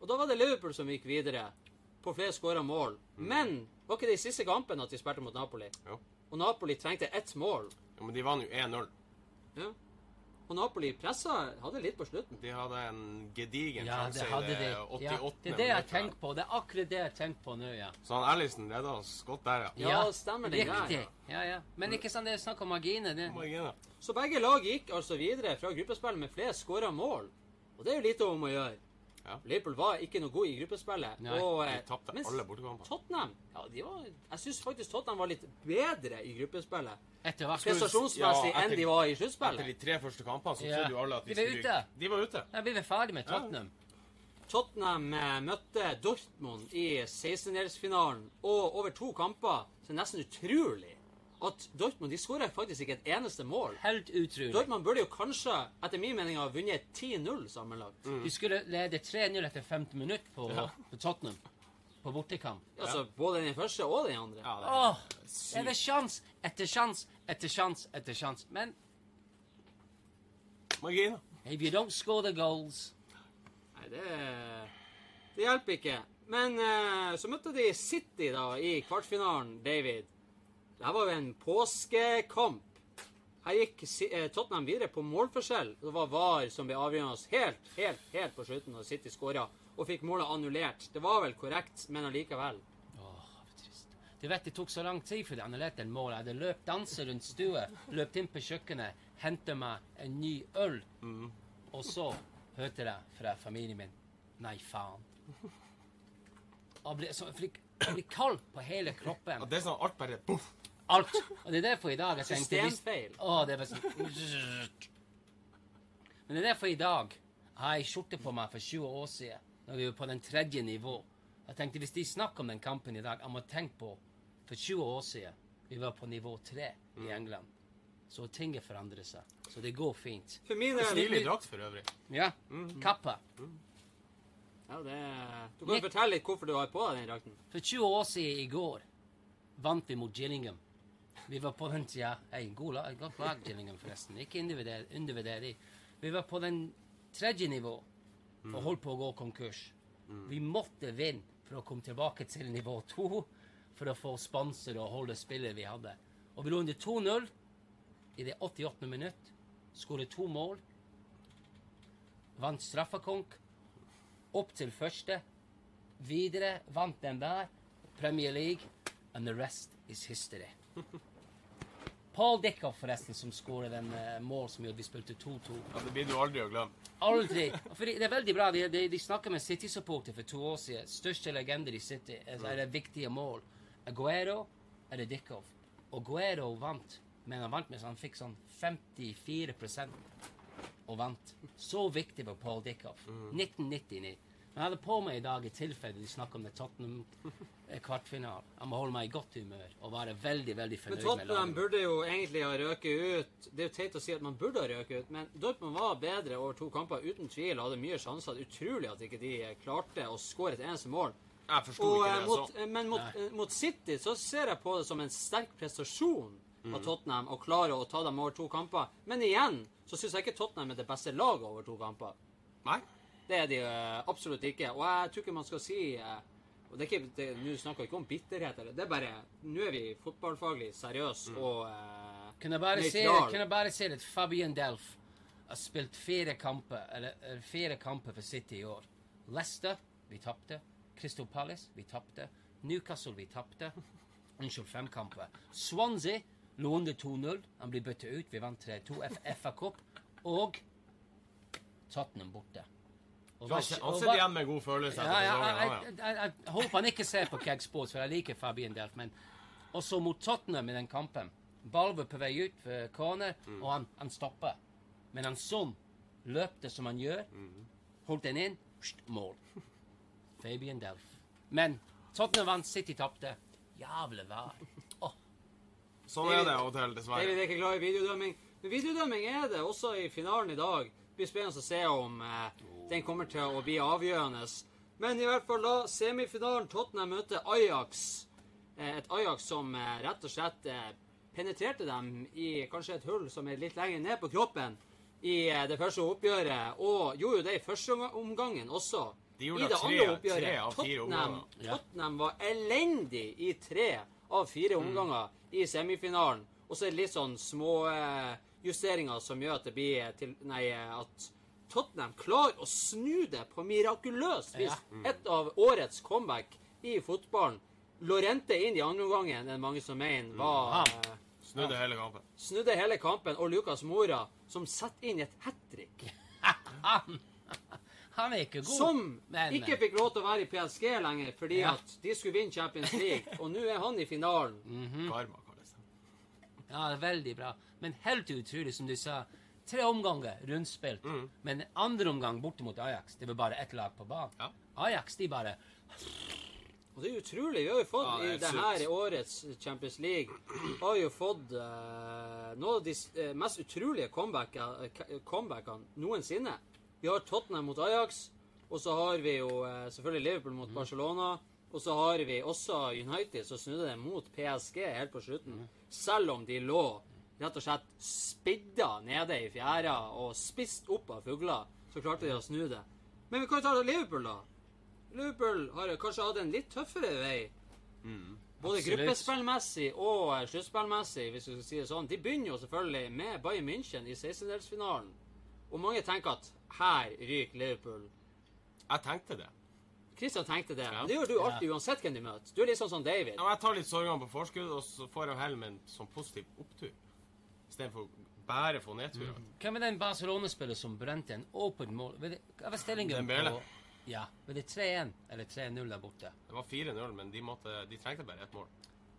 Og da var det Liverpool som gikk videre, på flere skåra mål. Men var ikke det i siste kampen at de spilte mot Napoli? Jo. Og Napoli trengte ett mål. Ja, men de vant jo 1-0. Ja. Og Napoli pressa hadde litt på slutten. De hadde en gedigen Ja, det sjanse hadde i de. det Ja, det er det jeg tenker på. Det er akkurat det jeg tenker på nå, ja. Så han Ellison leda oss godt der, ja. Ja, stemmer det Riktig. der. Ja, ja. Men ikke sånn det er snakk om marginer. Det. Marginer. Så begge lag gikk altså videre fra gruppespill med flere skåra mål. Og det er jo lite om å gjøre. Ja. Liverpool var ikke noe god i gruppespillet. Nei, og, De eh, tapte alle bortekamper. Tottenham ja, de var, Jeg syns faktisk Tottenham var litt bedre i gruppespillet. Prestasjonsmessig Ja, enn de var i Etter de tre første kampene så Ja. trodde jo alle at de, De skulle ute. De var ute. Ja, vi er ferdig med Tottenham. Tottenham eh, møtte Dortmund i 16-delsfinalen, og over to kamper så er det nesten utrolig at Dortmund de skårer faktisk ikke et eneste mål. Helt utrolig. Dortmund burde jo kanskje, etter min mening, ha vunnet 10-0 sammenlagt. De skulle lede 3-0 etter 50 minutter på, på Tottenham. På bortekamp. Altså både den første og den andre. Ja, det er Åh, det er sjans etter sjans etter sjans etter sjans. Men Margin. if you don't score the goals Nei, det, det hjelper ikke. Men uh, så møtte de City da i kvartfinalen, David. Det var jo en påskekamp. Her gikk eh, Tottenham videre på målforskjell. Det var VAR som ble avgjørende helt, helt, helt på slutten da City skåra og fikk målet annullert. Det var vel korrekt, men allikevel. Åh, for trist. Du vet, det tok så lang tid før de annullerte en mål. Jeg hadde løpt danser rundt stua, løpt inn på kjøkkenet, hentet meg en ny øl. Og så hørte jeg fra familien min Nei, faen. Jeg ble, så, jeg ble kald på hele kroppen. Og det er sånn alt bare boff. Alt. Og det er derfor i dag jeg tenkte Systemfeil. Å, det var sånn Men det er derfor i dag har jeg skjorte på meg for 20 år siden, når vi var på den tredje nivå. Jeg tenkte hvis de snakker om den kampen i dag, jeg må tenke på for 20 år siden vi var på nivå 3 i England. Så ting forandrer seg. Så det går fint. For min Stilig del drakt for øvrig. Ja. Kappa. ja, det, Du kan jo fortelle litt hvorfor du har på deg den drakten. For 20 år siden i går vant vi mot Gillingham. Vi var på den tida Hei, god lag, godt lag, Gillingham, forresten. Ikke undervurder undervurder de. Vi var på den tredje nivå og holdt på å gå konkurs. Vi måtte vinne for å komme tilbake til nivå to for å få sponsor og holde spillet vi hadde. Og vi lå under 2-0 i det 88. minutt. Skåret to mål. Vant straffekonk. Opp til første. Videre vant den der. Premier League. And the rest is history. Paul Dickhoff, forresten, som skåret den eh, mål som gjorde vi spilte 2-2. Ja, det blir du aldri å glemme. Aldri. Fordi det er veldig bra. De, de, de snakka med City-supporter for to år siden. Største legender i City. Er, er det viktige mål. Aguero er det Dickoff. Og Aguero vant, men han vant med sånn, han fikk sånn 54% og vant. Så viktig var Paul Dickhoff. 1999. Men jeg hadde på meg i dag i tilfelle de snakker om det Tottenham-kvartfinalen. Jeg må holde meg i godt humør og være veldig veldig fornøyd med laget. Tottenham burde jo egentlig ha røket ut. Det er jo teit å si at man burde ha røket ut, men Dortmund var bedre over to kamper uten tvil hadde mye sjanser. Utrolig at ikke de klarte å skåre et eneste mål. Jeg forsto ikke eh, det. mot, Så. eh, men mot, eh, mot City så ser jeg på det som en sterk prestasjon av Tottenham å klare å ta dem over to kamper. Men igjen så syns jeg ikke Tottenham er det beste laget over to kamper. Nei. Det er de eh, absolutt ikke. Og jeg tror ikke man skal si eh, og det er ikke, det, Nå snakker vi ikke om bitterhet. Eller, det er bare Nå er vi fotballfaglig seriøse og eh, Kan jeg bare si, kan jeg bare si at Fabian Delf har spilt fire kamper, eller, eller fire kamper for City i år. Leicester, vi tapte. Crystal Palace, vi tapte. Newcastle, vi tapte. Unnskyld, fem kamper. Swansea lå under 2-0. Han blir byttet ut. Vi vant 3-2. F- FA Cup. Og Tottenham borte. Og Han sitter igjen med god følelse. ja, ja, jeg, jeg, håper han ikke ser på Keg Sports, for jeg liker Fabian Delf. Men også mot Tottenham i den kampen. Ball var på vei ut for corner, og han, han stopper. Men han sånn løpte som han gjør. Holdt den inn. pst, Mål. Fabian Delf. Men Tottenham vant, City tapte. Jævle vær. Oh. Sånn er det av og til, dessverre. David er ikke glad i videodømming. Men videodømming er det også i finalen i dag. Det blir spennende å se om eh, den kommer til å bli avgjørende. Men i hvert fall da semifinalen Tottenham møter Ajax. Eh, et Ajax som eh, rett og slett eh, penetrerte dem i kanskje et hull som er litt lenger ned på kroppen i det første oppgjøret, og gjorde jo det i første omgangen også. De I det tre- andre oppgjøret. Tottenham. Tottenham var elendig i tre av fire Mm. omganger i semifinalen. Og så er det litt sånn små eh, som gjør at det blir til Nei, at Tottenham klarer å snu det på mirakuløst vis. Ja. Et av årets comeback i fotballen. Lorente inn i andre omgangen, er mange som mener, var mm. eh, Snudde hele kampen. Snudde hele kampen. Og Lucas Mora, som setter inn et hat trick. Han er ikke god. Som Men- ikke fikk lov til å være i PSG lenger fordi Ja. at de skulle vinne Champions League. Og nå er han i finalen. Mm. Karma kalles det. Ja, det er veldig bra. Men helt utrolig, som du sa. Tre omganger rundspilt. Mm. Men andre omgang borte mot Ajax, det var bare ett lag på banen. Ja. Ajax, de bare Og det er utrolig. Vi har jo fått Ja, det i det her årets Champions League har jo fått eh, noen av de eh, mest utrolige comebacker- eh, comebackene noensinne. Vi har Tottenham mot Ajax, og så har vi jo eh, selvfølgelig Liverpool mot Barcelona. Og så har vi også United, som snudde det mot PSG helt på slutten. Selv om de lå rett og slett spidda nede i fjæra og spist opp av fugler, så klarte de å snu det. Men vi kan jo ta Liverpool, da. Liverpool har kanskje hatt en litt tøffere vei. Både Absolutt. gruppespillmessig og eh, sluttspillmessig, hvis vi skal si det sånn. De begynner jo selvfølgelig med Bayern München i 16-delsfinalen. Og mange tenker at her ryker Liverpool. Jeg tenkte det. Christian tenkte det. Ja. Det gjør du alltid uansett hvem du møter. Du er litt sånn som David. Ja, jeg tar litt sorgene på forskudd, og så får jeg heller med en sånn positiv opptur. Istedenfor å bare få nedturer. Hvem er den Barcelona-spiller som brente en åpen mål? Hva var stillingen på Ja. Var det 3-1 eller 3-0 der borte? Det var 4-0, men de, måtte, de trengte bare ett mål.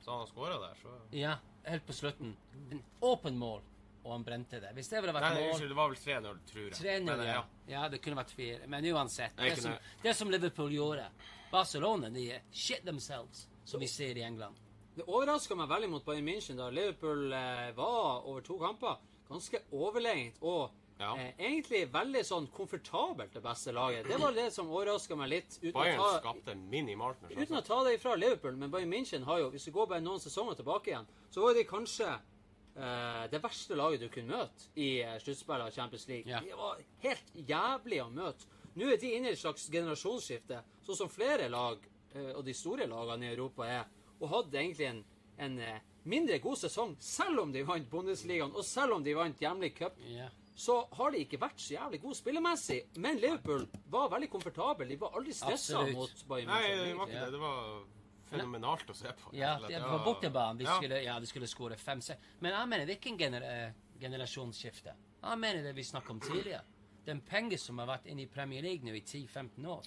Så han skåra der, så Ja, helt på slutten. En åpen mål, og han brente det. Hvis det ville vært Nei, mål unnskyld, det var vel 3-0, tror jeg. 3-0, ja. ja. ja. Det kunne vært fire. Men uansett. Det ikke som, det som Liverpool gjorde Barcelona, de shit themselves, som vi ser i England. Det overraska meg veldig mot Bayern München da Liverpool eh, var over to kamper ganske overlegent og Ja. eh, egentlig veldig sånn komfortabelt det beste laget. Det var det som overraska meg litt. Uten å Bayern ta, skapte minimalt med Uten å ta det ifra Liverpool, men Bayern München har jo, hvis du går bare noen sesonger tilbake igjen, så var de kanskje eh, det verste laget du kunne møte i uh, sluttspillet av Champions League. Ja. De var helt jævlig å møte. Nå er de inne i et slags generasjonsskifte, sånn som flere lag, eh, og de store lagene i Europa er, og hadde egentlig en, en eh, mindre god sesong, selv om de vant Bundesligaen, og selv om de vant hjemlig cup Yeah. så har de ikke vært så jævlig gode spillemessig. Men Liverpool var veldig komfortabel. De var aldri stressa mot Bayern Nei, det var ikke det. Det var fenomenalt å se på. Ja, det Det var bortebanen. bortebane. De Ja. skulle, ja, de skulle skåre fem-seks. Men jeg mener det er ikke en gener eh, generasjonsskifte. Jeg mener det vi snakket om tidligere. Den penger som har vært inne i Premier League nå i 10-15 år.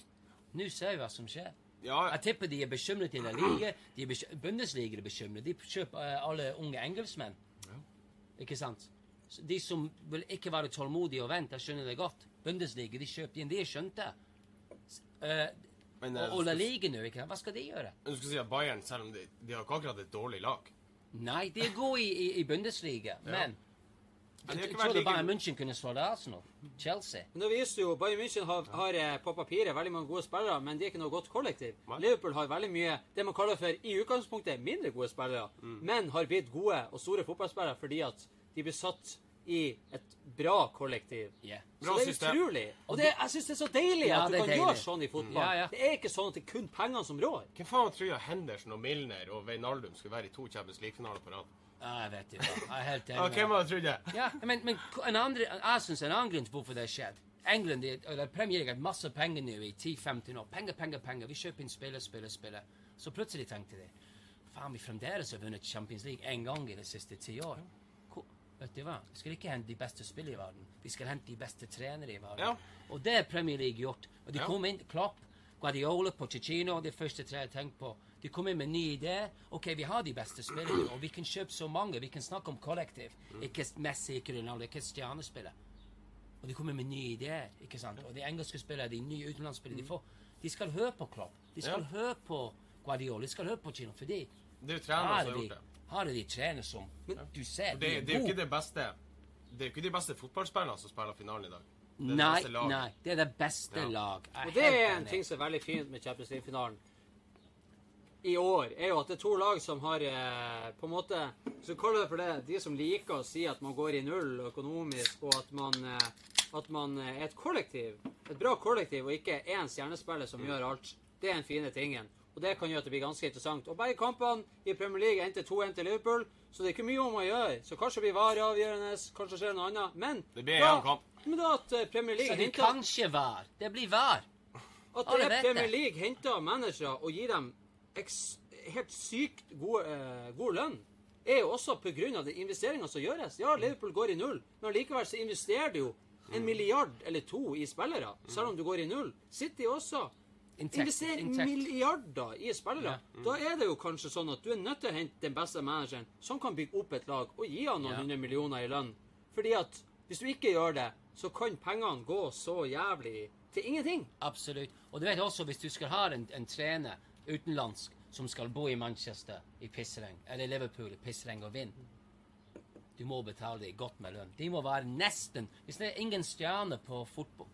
Nå ser vi hva som skjer. Ja, Jeg tipper de er bekymret i La Liga. De er bekym- Bundesliga er bekymret. De kjøper eh, alle unge engelskmenn. Ikke sant? De som vil ikke være tålmodige og vente, jeg skjønner det godt. Bundesliga, de kjøper inn. De er skjønte. Eh, men eh, og, og La Liga nå, ikke? Hva skal de gjøre? Du skal si at Bayern, selv om de, de har ikke akkurat et dårlig lag Nei, de er gode i, i, i Bundesliga, men Men jeg trodde Bayern. München kunne slå det Arsenal. Chelsea. Men det viser jo Bayern München har, har eh, på papiret veldig mange gode spillere, men de er ikke noe godt kollektiv. Nei. Liverpool har veldig mye det man kaller for i utgangspunktet mindre gode spillere, Mm. men har blitt gode og store fotballspillere fordi at de blir satt i et bra kollektiv. Yeah. Så det er system. utrolig. Og det, jeg syns det er så deilig Ja, at du kan deilig. gjøre sånn i fotball. Ja, ja. Det er ikke sånn at det er kun pengene som rår. Hvem faen tror jeg Henderson og Milner og Veinaldum skulle være i to Champions League-finaler på rad? Ja, jeg vet ikke. Jeg er helt enig. hvem hadde trodd det? Ja, men, men en andre, jeg syns en annen grunn til hvorfor det har skjedd England, eller Premier League har masse penger nå i 10-15 år. Penger, penger, penger. Vi kjøper inn spiller, spiller, spiller. Så plutselig tenkte de faen, vi fremdeles har vunnet Champions League én gang i de siste ti år. Hvor- Vet du hva? Vi skal ikke hente de beste spillere i verden. Vi skal hente de beste trenere i verden. Ja. Og det har Premier League gjort. Og de Ja. kom inn, Klopp, Guardiola, Pochettino, de første tre jeg tenkte på. De kom inn med nye ideer. OK, vi har de beste spillerne, og vi kan kjøpe så mange. Vi kan snakke om kollektiv. Ikke Messi, ikke Ronaldo, ikke stjernespiller. Og de kommer med nye ideer. ikke sant? Og de engelske spillere, de nye utenlandsspillere de får, de skal høre på Klopp. De skal Ja. høre på Guardiola. De skal høre på Chino, fordi Det er jo trenere er som har gjort det. Har de trener som Men du ser. De Det, er det er jo ikke det beste Det er jo ikke de beste fotballspillerne som spiller finalen i dag. Det er det Nei, nei. Det er det beste Ja. lag. Jeg Og det er en ting som er veldig fint med Champions League-finalen i år, er jo at det er to lag som har eh, på en måte Så kaller det for det de som liker å si at man går i null økonomisk, og at man, eh, at man eh, er et kollektiv. Et bra kollektiv, og ikke én stjernespiller som gjør alt. Det er den fine tingen. Og det kan gjøre at det blir ganske interessant. Og begge kampene i Premier League endte 2-1 til Liverpool, så det er ikke mye om å gjøre. Så kanskje blir VAR avgjørende, kanskje skjer noe annet. Men Det blir en kamp. Men da at eh, Premier Så League det henter kan ikke være. Det blir VAR. at Premier. League henter managere og gir dem helt sykt god, eh, god lønn, er jo også pga. de investeringene som gjøres. Ja, Liverpool går i null, men likevel så investerer de jo en milliard eller to i spillere, selv om du går i null. City også. Inntekt. Invester Inntekt. milliarder i spillere. Da er det jo kanskje sånn at du er nødt til å hente den beste manageren som kan bygge opp et lag, og gi han noen Ja. hundre millioner i lønn. Fordi at hvis du ikke gjør det, så kan pengene gå så jævlig til ingenting. Absolutt. Og du vet også, hvis du skal ha en, en trener utenlandsk som skal bo i Manchester i pissregn, eller Liverpool i pissregn og vind Du må betale dem godt med lønn. De må være nesten Hvis det er ingen stjerner på,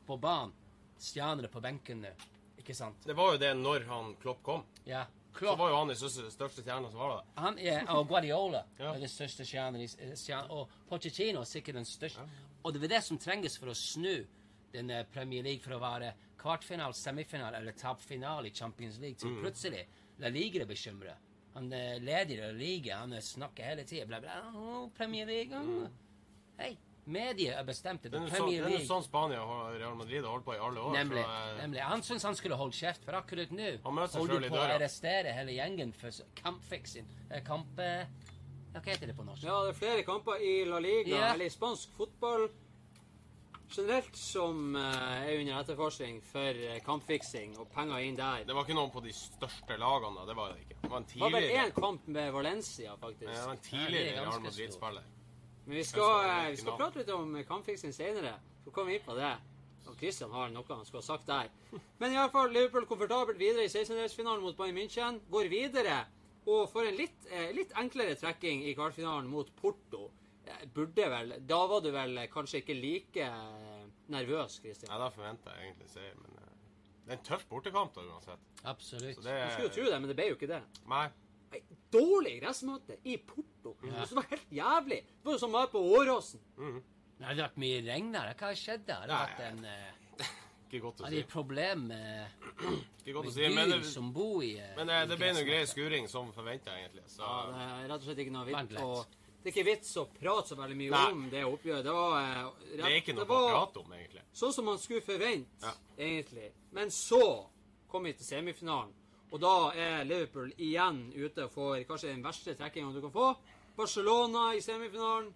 på banen, stjerner på benkene, ikke sant? Det var jo det når han Klopp kom. Ja. Klopp. Så var jo han den største, stjerna som var der. Han er, og Guardiola Ja. er den største stjernen. i- eh, Og Pochettino er sikkert den største. Og det er det som trenges for å snu denne Premier League for å være kvartfinale, semifinale eller tapfinale i Champions League til plutselig La Liga er bekymret. Han er leder av La Liga, han er snakker hele tida bla, bla. oh, Premier League mm. Hei, mediet har bestemt Det er sånn, det er jo sånn Spania og Real Madrid har holdt på i alle år. Nemlig. så, eh, nemlig. Han syns han skulle holdt kjeft, for akkurat nå Han møter seg holder du på å arrestere hele gjengen for kampfiksing. Eh, Kamp... eh, hva heter det på norsk? Ja, det er flere kamper i La Liga, Ja. eller i spansk fotball generelt, som eh, er under etterforskning for eh, kampfiksing og penger inn der. Det var ikke noen på de største lagene, da. Det var det ikke. Det var en Det var bare én kamp med Valencia, faktisk. ja, det var en tidligere er Real Madrid-spiller. Men vi skal, eh, vi skal prate litt om kampfiksing senere. Så kommer vi inn på det. Og Christian har noe han skulle ha sagt der. Men i alle fall, Liverpool komfortabelt videre i 16-delsfinalen mot Bayern München. Går videre og får en litt, litt enklere trekking i kvartfinalen mot Porto. Eh, Burde vel Da var du vel kanskje ikke like eh, nervøs, Kristian? Ja, da forventa jeg egentlig seier, men eh, det er en tøff bortekamp da uansett. Absolutt. Så det Du skulle jo tro det, men det ble jo ikke det. Nei. Ei, Dårlig gressmatte i Porto. Ja. Det var helt jævlig. Det var jo som å være på Åråsen. Det har vært mye regn der. Hva har skjedd der? Det har vært en eh, Ikke godt å Har de problem med, Ikke godt å si, men det, som bor i men eh, det ble gressmatte? grei skuring som forventa, egentlig. Så Ja, det er rett og slett ikke noe vits å Det er ikke vits å prate så veldig mye Nei. om det oppgjøret. Det var rett, det er ikke noe å prate om, egentlig. sånn som man skulle forvente, Ja. egentlig. Men så kom vi til semifinalen, og da er Liverpool igjen ute for kanskje den verste trekkinga du kan få. Barcelona i semifinalen.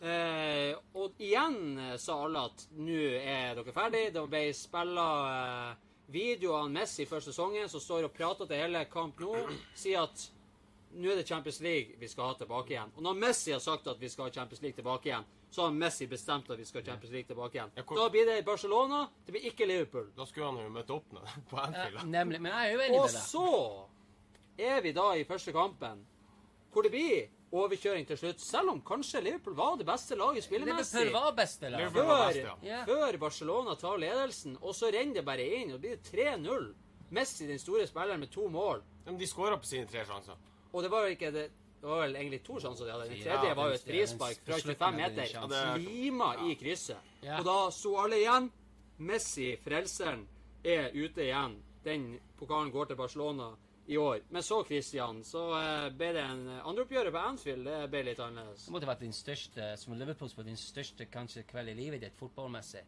Eh, og igjen eh, sa alle at nå er dere ferdige. Det ble spilla eh, videoer av Messi før sesongen som står og prater til hele kamp nå. Sier at nå er det Champions League vi skal ha tilbake igjen. Og når Messi har sagt at vi skal ha Champions League tilbake igjen, så har Messi bestemt at vi skal ha Champions League tilbake igjen. Ja, Da blir det Barcelona, det blir ikke Liverpool. Da skulle han jo møte opp nå, på Ja, Anfield. nemlig. Men jeg er uenig Og med deg. så er vi da i første kampen, hvor det blir overkjøring til slutt, selv om kanskje Liverpool var det beste laget spillemessig. Liverpool var beste lag. Før, var best, ja. Ja. før Barcelona tar ledelsen, og så renner det bare inn, og det blir 3-0. Messi, den store spilleren, med to mål. Men de skåra på sine tre sjanser. Og det var vel ikke det det var vel egentlig to sjanser de hadde. Den tredje var jo et frispark fra på 25 hadde de en meter. Slima i krysset. Og da sto alle igjen. Messi, frelseren, er ute igjen. Den pokalen går til Barcelona i år. Men så, Christian, så eh, ble det en andreoppgjøret på Anfield. Det ble litt annerledes. Det måtte vært din største, som Liverpool på din største kanskje kveld i livet ditt fotballmessig.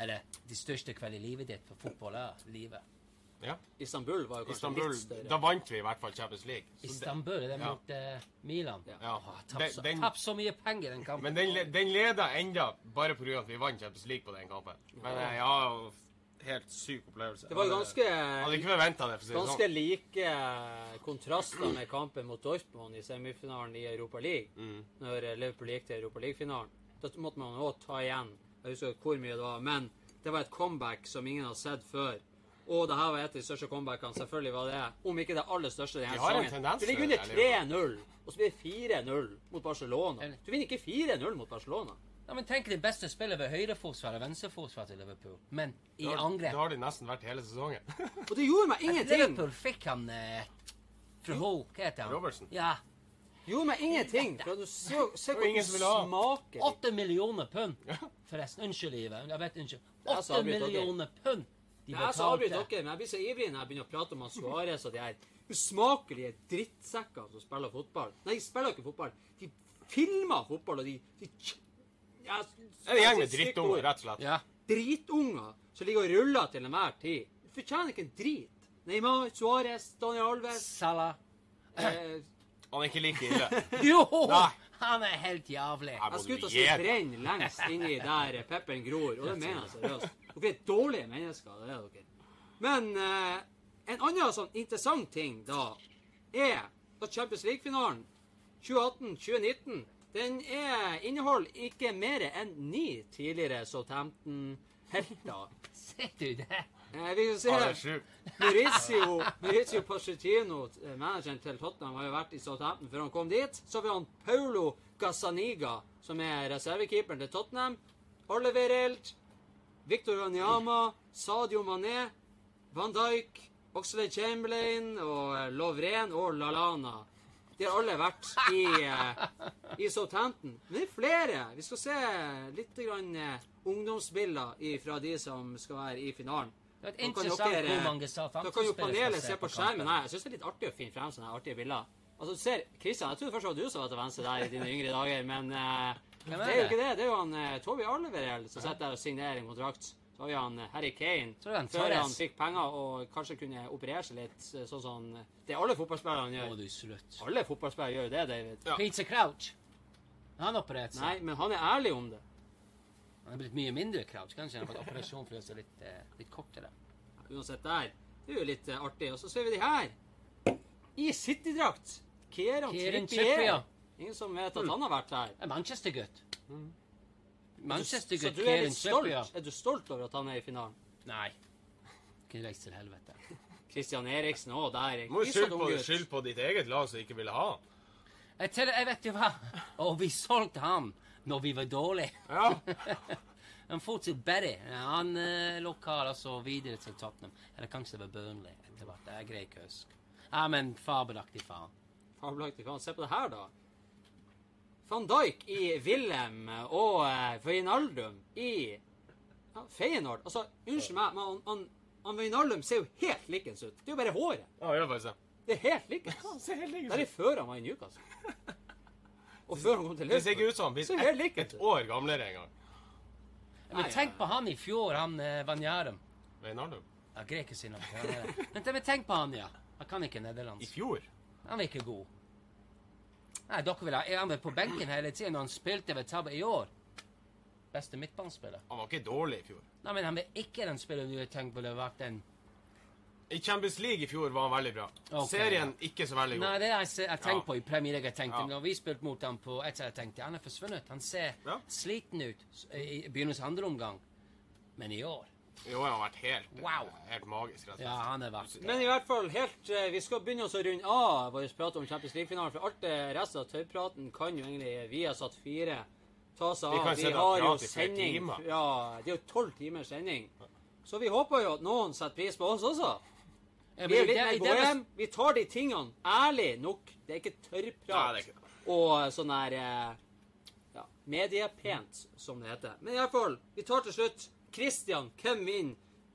Eller din største kveld i livet ditt på fotball er livet. Ja. Istanbul var jo kanskje Istanbul, litt større. da vant vi i hvert fall Champions League. Så det- Istanbul, er det Ja. mot eh, Milan? Ja. Ja. Åh, Tapp Den- så, den- tapp så mye penger i den kampen. Men den, den leda enda bare pga. at vi vant Champions League på den kampen. Men eh, ja, helt syk opplevelse. Det var ganske Hadde ikke det, for å si Ganske sånn. like eh, kontraster med kampen mot Dortmund i semifinalen i Europa League. Mm. Når eh, Liverpool gikk til Europa League-finalen. Da måtte man òg ta igjen. Jeg husker hvor mye det var, men det var et comeback som ingen har sett før. Og det her var et av de største comebackene. Selvfølgelig var det om ikke det aller største denne sesongen. Du ligger under 3-0, og så blir det 4-0 mot Barcelona. Du vinner ikke 4-0 mot Barcelona. Ja, men Tenk det beste spillet ved høyreforsvar og venstreforsvar til Liverpool. Men i da, angrep. Det har de nesten vært hele sesongen. Og det gjorde meg ingenting. Liverpool fikk han eh, fra Hull. Hva heter han? Robertson. Ja. Gjorde meg ingenting. For du så, se hvor ingen som ville smaker. Åtte millioner pund. Forresten. Unnskyld, Ive. Jeg vet unnskyld. Åtte millioner pund de Jeg så avbryter dere, men jeg blir så ivrig når jeg begynner å prate om Suárez og de her usmakelige drittsekker som spiller fotball. Nei, de spiller ikke fotball. De filmer fotball, og de, de ja, Det er en gjeng med drittunger, rett og slett. Ja. Dritunger som ligger og ruller til enhver tid. Du fortjener ikke en drit. Neymar, Suárez, Daniel Alves Salah. eh, Han er ikke like ille. Jo! Nei. Han er helt jævlig. Jeg skulle til å si brenn lengst inni der pepperen gror, og det mener jeg seriøst. Dere er dårlige mennesker, det er dere. Men eh, en annen sånn interessant ting da, er at Champions League-finalen 2018-2019, den er, inneholder ikke mer enn ni tidligere Southampton-helter. Ser du det? Eh, vi kan se er sjukt. Maurizio, Maurizio Pochettino, eh, manageren til Tottenham, har jo vært i Southampton før han kom dit. Så har vi han Paulo Gazzaniga, som er reservekeeperen til Tottenham. Oliver Elt, Victor Wanyama, Sadio Mané, Van Dijk, Oxlade Chamberlain og eh, Lovren og Lalana. De har alle vært i, eh, i Southampton. Men det er flere. Vi skal se litt grann, eh, ungdomsbilder fra de som skal være i finalen. Det er interessant dere- hvor mange Da kan jo panelet se på skjermen Nei, Jeg syns det er litt artig å finne frem sånne artige bilder. Altså, du ser, Christian, jeg trodde først det var du som var til venstre der i dine yngre dager, men eh, det er jo ikke det. Det er jo han uh, Toby Alderweireld som sitter der og signerer en kontrakt. Så har vi han eh, Harry Kane Så er det han før Torres. han fikk penger og kanskje kunne operere seg litt, eh, sånn som det alle fotballspillerne Må gjør. du slutt. Alle fotballspillere gjør jo det, David. Ja. Pizza Crouch. Han opererte seg. Nei, men han er ærlig om det. Han er blitt mye mindre Crouch. Kanskje han har fått operasjon for å gjøre seg litt, eh, litt kortere. Uansett der. Det er jo litt eh, artig. Og så ser vi de her. I City-drakt. Kieran Kieran Trippier. Trippier. Ingen som vet at han har vært her. En Manchester-gutt. Så Manchester-gutt du er litt stolt? Trippier. Er du stolt over at han er i finalen? Nei. Kunne reist til helvete. Christian Eriksen òg der. Du må jo skylde på, ditt eget lag som ikke ville ha han. Jeg, jeg vet jo hva. Og vi solgte han når vi var dårlige. Ja. Han for til Berry. Han eh, lokal og så videre til Tottenham. Eller kanskje det var Burnley etter hvert. Jeg greier ikke å huske. Ja, men fabelaktig faen. Fabelaktig faen. Se på det her, da. Van Dijk i Wilhelm og uh, Wijnaldum i ja, Feyenoord. Altså, unnskyld meg, men han, han, han Wijnaldum ser jo helt likens ut. Det er jo bare håret. Ja, gjør faktisk det. Det er helt likens. Han ser helt Det like er før han var i Newcastle. Og før han kom til Det ser ikke ut som han Det ser blir helt likt et år gamlere en gang. Men Nei, tenk på han i fjor, han eh, Vanjarum. Veinaldum? Ja, greier innom. er- Men, tenk på han, ja. Han kan ikke I fjor. Han var ikke god. Nei, dere vil ha Han var på benken hele tiden når han spilte ved tabbe i år. Beste midtbanespiller. Han var ikke dårlig i fjor. Nei, men han var ikke den spilleren du tenkt burde vært den I Champions League i fjor var han veldig bra. Okay, Serien ikke så veldig Nei, det har jeg, jeg tenkt Ja. på i Premier League. Jeg tenkte, Ja. Når vi spilte mot ham på etter jeg tenkte han er forsvunnet. Han ser Ja. sliten ut i begynnelsen andre omgang. Men i år I han har vært helt, Wow. helt magisk. rett og slett. Ja, han er vært Men i hvert fall helt eh, Vi skal begynne oss å runde av vår prat om Champions League-finalen. For alt det resten av tørrpraten kan jo egentlig vi har satt fire ta seg Vi av. Vi, Vi har jo sending timer. Ja, det er jo tolv timers sending. Så vi håper jo at noen setter pris på oss også. Vi er litt det- mer det- bohem. Vi tar de tingene ærlig nok. Det er ikke tørrprat Nei, er ikke og sånn der eh, ja, mediepent, som det heter. Men i hvert fall, vi tar til slutt Christian, hvem vinner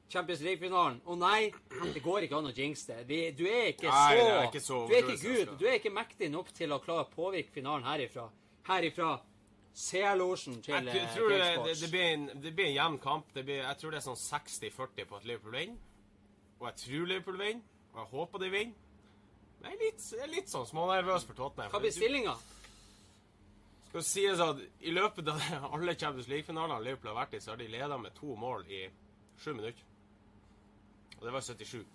Champions League-finalen? Og nei, det går ikke an å jinxe det. Vi, du er ikke så, nei, er ikke så Du er ikke Gud. Du er ikke mektig nok til å klare å påvirke finalen herifra. Herifra CL-losjen til Jeg eh, tror det, det, blir en, det blir en jevn kamp. Det blir, jeg tror det er sånn 60-40 på at Liverpool vinner. Og jeg tror Liverpool vinner. Og jeg håper de vinner. Men jeg er litt, jeg er litt sånn smånervøs for Tottenham. Hva blir stillinga? Skal sies at I løpet av alle Champions League-finalene Liverpool har vært i, så har de leda med to mål i sju minutter. Og det var 77.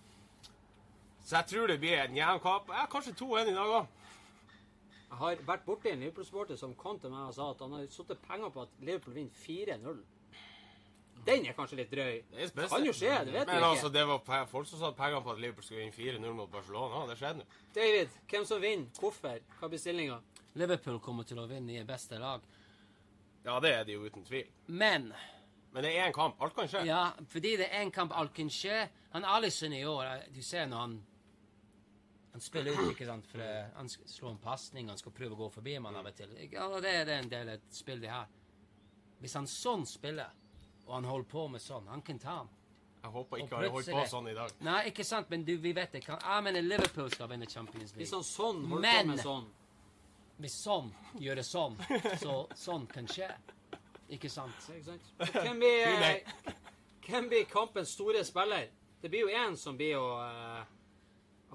Så jeg tror det blir en jevn kamp. Ja, kanskje 2-1 i dag òg. Jeg har vært borti en Liverpool-sporter som kom til meg og sa at han har satt penger på at Liverpool vinner 4-0. Den er kanskje litt drøy. Det kan jo skje, det vet Men ikke. altså, det var folk som satte penger på at Liverpool skulle vinne 4-0 mot Barcelona. Det skjedde nå. David, hvem som vinner? Hvorfor? Hva blir stillinga? Liverpool kommer til å vinne i beste lag. Ja, det er det jo uten tvil. Men Men det er én kamp. Alt kan skje. ja, fordi det er en kamp alt kan skje Han Alison i år, eh, du ser når han han spiller ut, ikke sant, for eh, han slår en pasning, han skal prøve å gå forbi man av og til. Ja, det, det er en del av et spill, det her. Hvis han sånn spiller, og han holder på med sånn, han kan ta ham. Jeg håper ikke han har holdt på sånn i dag. Nei, ikke sant, men du, vi vet det. Kan, jeg mener Liverpool skal vinne Champions League. Hvis han sånn holder Men- på med sånn Hvis sånn gjør det sånn, så sånn kan skje. Ikke sant? Hvem blir, hvem blir kampens store spiller? Det blir jo én som blir å uh,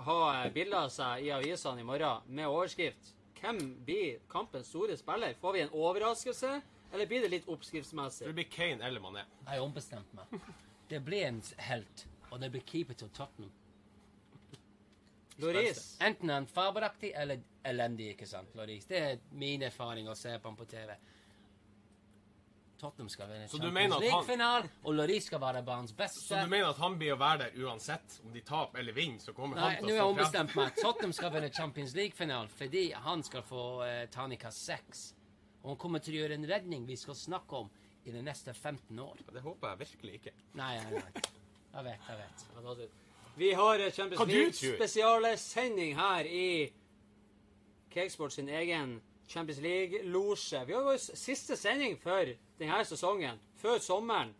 ha bilder av seg i avisene i morgen med overskrift hvem blir kampens store spiller? Får vi en overraskelse, eller blir det litt oppskriftsmessig? Det blir Kane eller Mané. Jeg har ombestemt meg. Det blir en helt, og det blir keeper til Tottenham. Loris. Enten er han fabelaktig eller elendig, ikke sant, Loris? Det er min erfaring å se på ham på TV. Tottenham skal vinne Så du mener Champions League-finalen, og Loris skal være banens Så du mener at han blir å være der uansett? Om de taper eller vinner, så kommer Nei, han nå til har å jeg stå frem? ombestemt meg. Tottenham skal vinne Champions League-finalen fordi han skal få uh, terningkast seks. Og han kommer til å gjøre en redning vi skal snakke om i de neste 15 år. Det håper jeg virkelig ikke. Nei, nei, nei. Jeg vet, jeg vet. Vi har eh, Champions Hva League tror? spesialsending her i Cakesport sin egen Champions League-losje. Vi har vår siste sending for denne sesongen, før sommeren.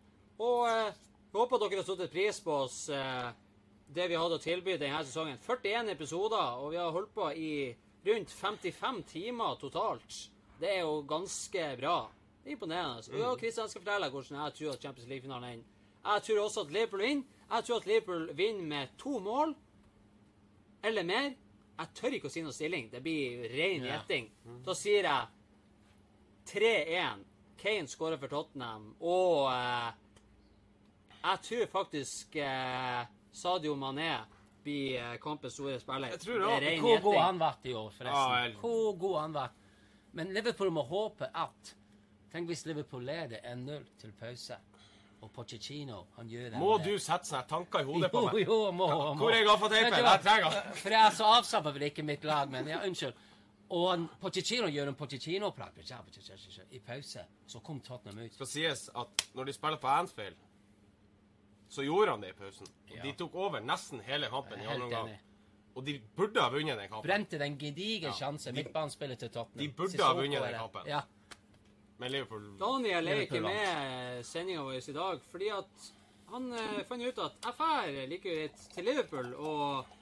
Og eh, håper dere har satt pris på oss, eh, det vi hadde å tilby denne sesongen. 41 episoder, og vi har holdt på i rundt 55 timer totalt. Det er jo ganske bra. Det er imponerende. Og ja, Kristian skal fortelle hvordan jeg tror at Champions League-finalen ender. Jeg tror også at Liverpool vinner. Jeg tror at Liverpool vinner med to mål eller mer. Jeg tør ikke å si noe stilling. Det blir ren Ja. gjetting. Da sier jeg 3-1. Kane skårer for Tottenham. Og eh, jeg tror faktisk eh, Sadio Mané blir eh, kampens store spiller. Jeg tror det det er ren Hvor god han ble i år, forresten. Hvor god han ble. Men Liverpool må håpe at Tenk hvis Liverpool leder 1-0 til pause, og Pochettino han gjør det Må du sette sånne tanker i hodet på meg? jo, jo, må, må. Hvor er gaffateipen? Jeg trenger den. For jeg er så avslappa vel ikke mitt lag, men ja, unnskyld. Og han, Pochettino gjør en Pochettino-prat i pause. Så kom Tottenham ut. Skal sies at når de spiller på Anfield, så gjorde han det i pausen. Og Ja. De tok over nesten hele kampen i andre omgang. Og de burde ha vunnet den kampen. Brente den gedigen Ja. sjanse. Midtbanespillet til Tottenham. de burde ha vunnet den kampen. Ja. Men Liverpool Daniel er ikke med sendinga vår i dag fordi at han eh, fant ut at jeg drar like litt til Liverpool og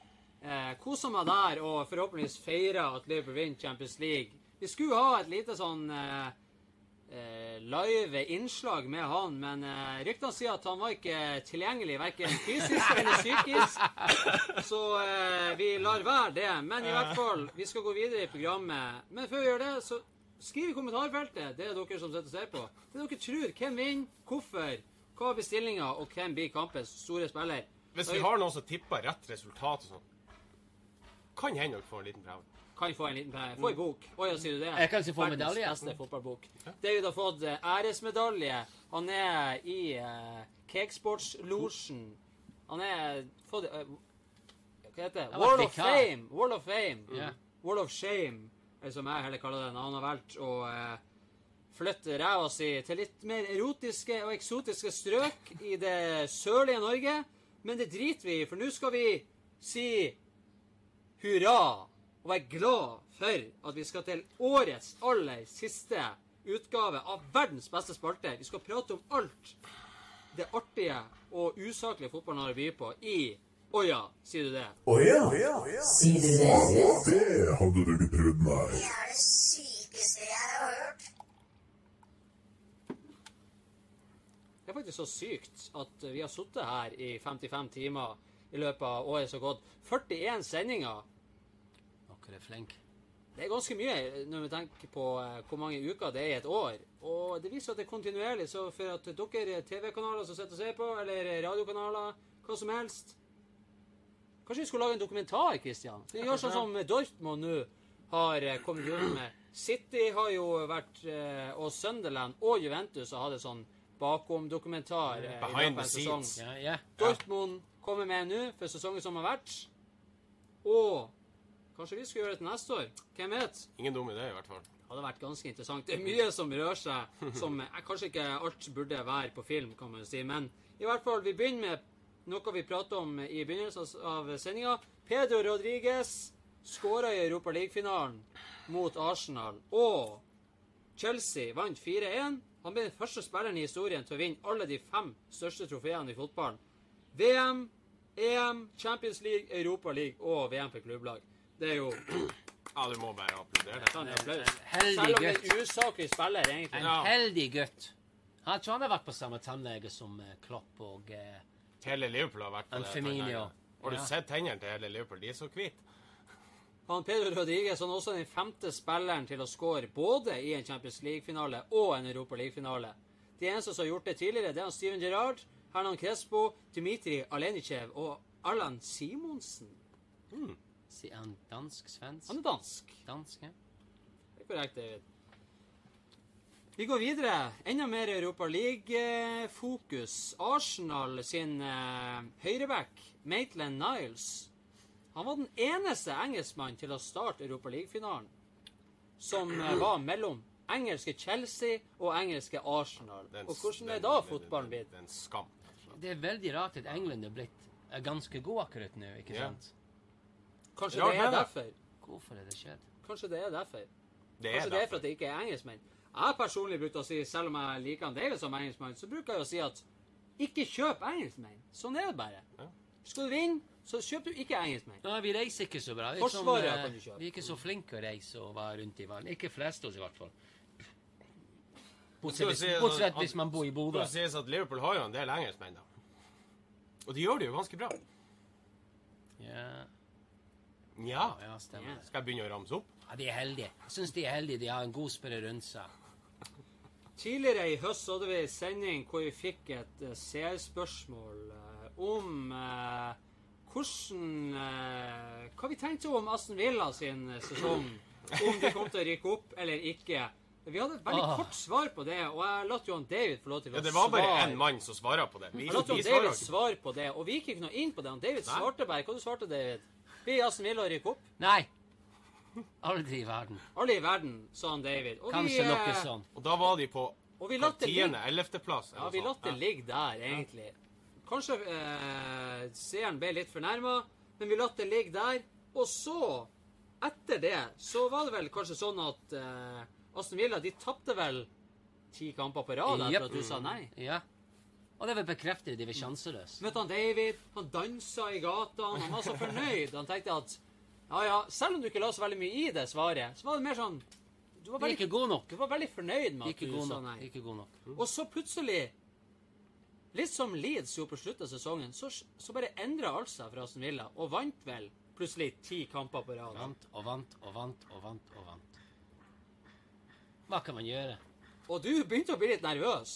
eh, koser meg der og forhåpentligvis feirer at Liverpool vinner Champions League. Vi skulle ha et lite sånn eh, eh, live innslag med han, men eh, ryktene sier at han var ikke tilgjengelig verken fysisk eller psykisk. Så eh, vi lar være det. Men i hvert fall, vi skal gå videre i programmet. Men før vi gjør det, så skriv i kommentarfeltet det er dere som sitter og ser på. Det dere tror. Hvem vinner? Hvorfor? Hva er bestillinga, og hvem blir kampens store spiller? Hvis vi har noen som tipper rett resultat og sånn, kan hende dere får en liten premie. Kan få en liten premie. Få en bok. Å ja, sier du det? Jeg kan ikke få Verdens medalje. beste fotballbok. David har fått eh, æresmedalje. Han er i uh, Cakesports-losjen. Han er fått uh, Hva heter det? Wall of. Fame. Wall of Fame. Ja. Wall of Shame, er det som jeg heller kaller det. Han har valgt å eh, flytte ræva si til litt mer erotiske og eksotiske strøk i det sørlige Norge. Men det driter vi i, for nå skal vi si hurra og være glad for at vi skal til årets aller siste utgave av verdens beste spalte. Vi skal prate om alt det artige og usaklige fotballen har å by på i Å ja, sier du det? Å ja. Sier du det? Det hadde du ikke trodd, nei. Det er det sykeste jeg har hørt. Det er faktisk så sykt at vi har sittet her i 55 timer i løpet av året som har gått. 41 sendinger. Dere er flinke. Det er ganske mye når vi tenker på eh, hvor mange uker det er i et år. Og det viser at det er kontinuerlig. Så for at dere TV-kanaler som sitter og ser på, eller radiokanaler, hva som helst Kanskje vi skulle lage en dokumentar, Christian? Vi gjør sånn som Dortmund nå har eh, kommet ut med. City har jo vært eh, Og Sunderland og Juventus har hatt en sånn bakom-dokumentar eh, Behind the scenes. Yeah, yeah. Dortmund kommer med nå for sesongen som har vært. Og kanskje vi skal gjøre det til neste år. Hvem vet? Ingen dum idé, i hvert fall. Det hadde vært ganske interessant. Det er mye som rører seg, som kanskje ikke alt burde være på film, kan man jo si. Men i hvert fall, vi begynner med noe vi pratet om i begynnelsen av sendinga. Pedro Rodriguez skåra i Europa League-finalen mot Arsenal. Og Chelsea vant 4-1. Han ble den første spilleren i historien til å vinne alle de fem største trofeene i fotballen. VM, EM, Champions League, Europa League og VM for klubblag. Det er jo Ja, du må bare applaudere det. sånn. Selv om det er en usaklig spiller, egentlig. En Ja. heldig gutt. Han tror han har vært på samme tannlege som eh, Klopp og eh, Hele Liverpool har vært på En det. Firmino. Har du Ja. sett tennene til hele Liverpool? De er så hvite. Han Pedro Rodriguez han er også den femte spilleren til å score både i en Champions League-finale og en Europa League-finale. De eneste som har gjort det tidligere, det er Steven Gerrard, Hernan Crespo, Dmitrij Alenichev og Allan Simonsen. Si- Er han dansk? Svensk? Han er dansk. Dansk, ja. Det er korrekt, David. Vi går videre. Enda mer Europa League-fokus. Arsenal sin eh, høyreback, Maitland Niles, han var den eneste engelskmannen til å starte Europa League-finalen som eh, var mellom engelske Chelsea og engelske Arsenal. Er Og hvordan er da fotballen blitt? Det er en skam. Det er veldig rart at England er blitt er ganske god akkurat nå, ikke sant? sant? Kanskje ja, det er det. derfor. Hvorfor er det skjedd? Kanskje det er derfor. Det Kanskje derfor. det er for at det ikke er engelskmenn. Jeg personlig brukte å si, selv om jeg liker han David som engelskmann, så bruker jeg å si at ikke kjøp engelskmenn. Sånn er det bare. Ja. Skal du vinne, så kjøp du ikke engelskmenn. Ja, vi reiser ikke så bra. Vi er som, sånn, eh, kan du kjøpe. Vi er ikke så flinke å reise og være rundt i verden. Ikke flest oss, i hvert fall. Bortsett hvis, man bor i Bodø. Det sies at Liverpool har jo en del engelskmenn, da. Og de gjør det jo ganske bra. Ja, Nja. ja, stemmer. Ja. Skal jeg begynne å ramse opp? Ja, de er heldige. Jeg syns de er heldige. De har en god spiller rundt seg. Tidligere i høst hadde vi en sending hvor vi fikk et uh, seerspørsmål eh, om eh, hvordan eh, Hva vi tenkte om Aston Villa sin eh, sesong. Om de kom til å rykke opp eller ikke. Vi hadde et veldig Ah. kort svar på det, og jeg lot Johan David få lov til å Ja, det var bare svare. én mann som svara på det. Vi, Jeg lot John David svare på det, og vi gikk ikke noe inn på det. Og David Nei. svarte bare. Hva du svarte David? Blir Aston Villa å rykke opp? Nei! Aldri i verden. Aldri i verden, sa han David. Og vi, Kanskje noe eh, sånn. Og da var de på Og vi lot det ligge. tiende, ellevteplass. Ja, vi lot det ligge der, egentlig. Kanskje eh, seeren ble litt fornærma, men vi lot det ligge der. Og så, etter det, så var det vel kanskje sånn at eh, Aston Villa de tapte vel ti kamper på rad etter yep. at du sa nei. Ja. Og det vil bekrefte de var sjanseløse. Møtte han David, han dansa i gatene, han var så fornøyd. Han tenkte at ja, ja, selv om du ikke la så veldig mye i det svaret, så var det mer sånn Du var veldig, ikke god nok. du var veldig fornøyd med at Ikke du sa nei. Ikke god nok. Og så plutselig, litt som Leeds gjorde på slutten av sesongen, så, så bare endra alt seg for Aston Villa, og vant vel plutselig ti kamper på rad. Vant og vant og vant og vant og vant. Hva kan man gjøre? Og du begynte å bli litt nervøs.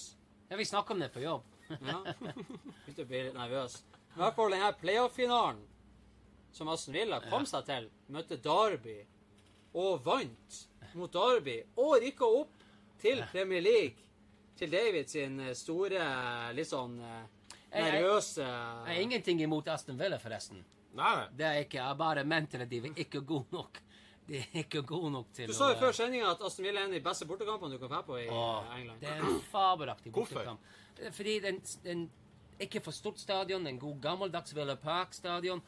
Ja, vi snakka om det på jobb. Ja, begynte å bli litt nervøs. I hvert fall denne playoff-finalen som Aston Villa kom seg til, møtte Derby og vant mot Derby og rykka opp til Premier League. Til David sin eh, store, litt sånn eh, nervøse Jeg har ingenting imot Aston Villa, forresten. Nei. Det er ikke, Jeg bare mente at de var ikke gode nok. De er ikke gode nok til Du sa jo før sendinga at Aston Villa er en av de beste bortekampene du kan få på i Åh, eh, England. det er en fabelaktig Hvorfor? Fordi den, den ikke for stort stadion, en god gammeldags Villa Park-stadion.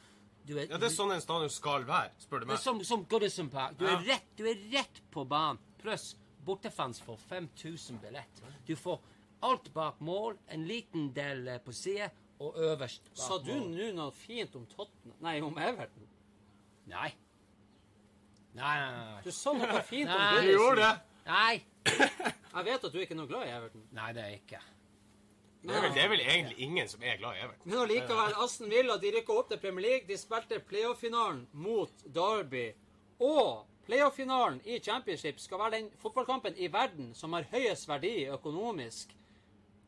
Du er, Ja, det er sånn en stadion skal være, spør du er meg. som, som Goodison Park. Du er, Ja. rett, du er rett på banen. Pluss bortefans får 5000 billett. Du får alt bak mål, en liten del eh, på side, og øverst bak Sa du nå noe fint om Tottenham Nei, om Everton? Nei. Nei, nei, nei. Du sa noe fint om Goodison. Du gjorde det. Nei, Jeg vet at du ikke er noe glad i Everton. nei det er jeg ikke. Det er, vel, det er vel egentlig ingen som er glad i Everton. Men allikevel, Aston Villa de rykka opp til Premier League. De spilte playoff-finalen mot Derby. Og playoff-finalen i Championship skal være den fotballkampen i verden som har høyest verdi økonomisk.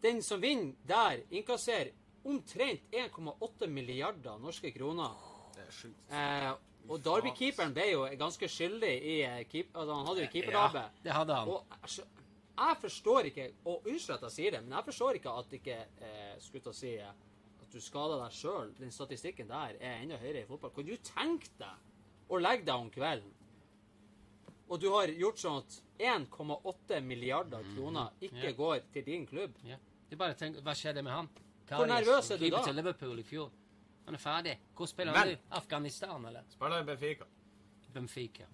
Den som vinner der, innkasserer omtrent 1,8 milliarder norske kroner. Det er sjukt. Eh, og Derby-keeperen ble jo ganske skyldig i eh, keep, altså Han hadde jo keepertabbe. Ja, det hadde han. Og jeg forstår ikke Og unnskyld at jeg sier det, men jeg forstår ikke at ikke eh, skulle til å si at du skader deg sjøl. Den statistikken der er enda høyere i fotball. Kan du tenke deg å legge deg om kvelden, og du har gjort sånn at 1,8 milliarder kroner ikke Mm. Går til din klubb? Ja. Du bare tenk, Hva skjedde med han? Hvor nervøs er du da? til Liverpool i fjor. Han er ferdig. Hvor spiller Men- han? Afghanistan, eller? Spiller i Benfica. Benfica.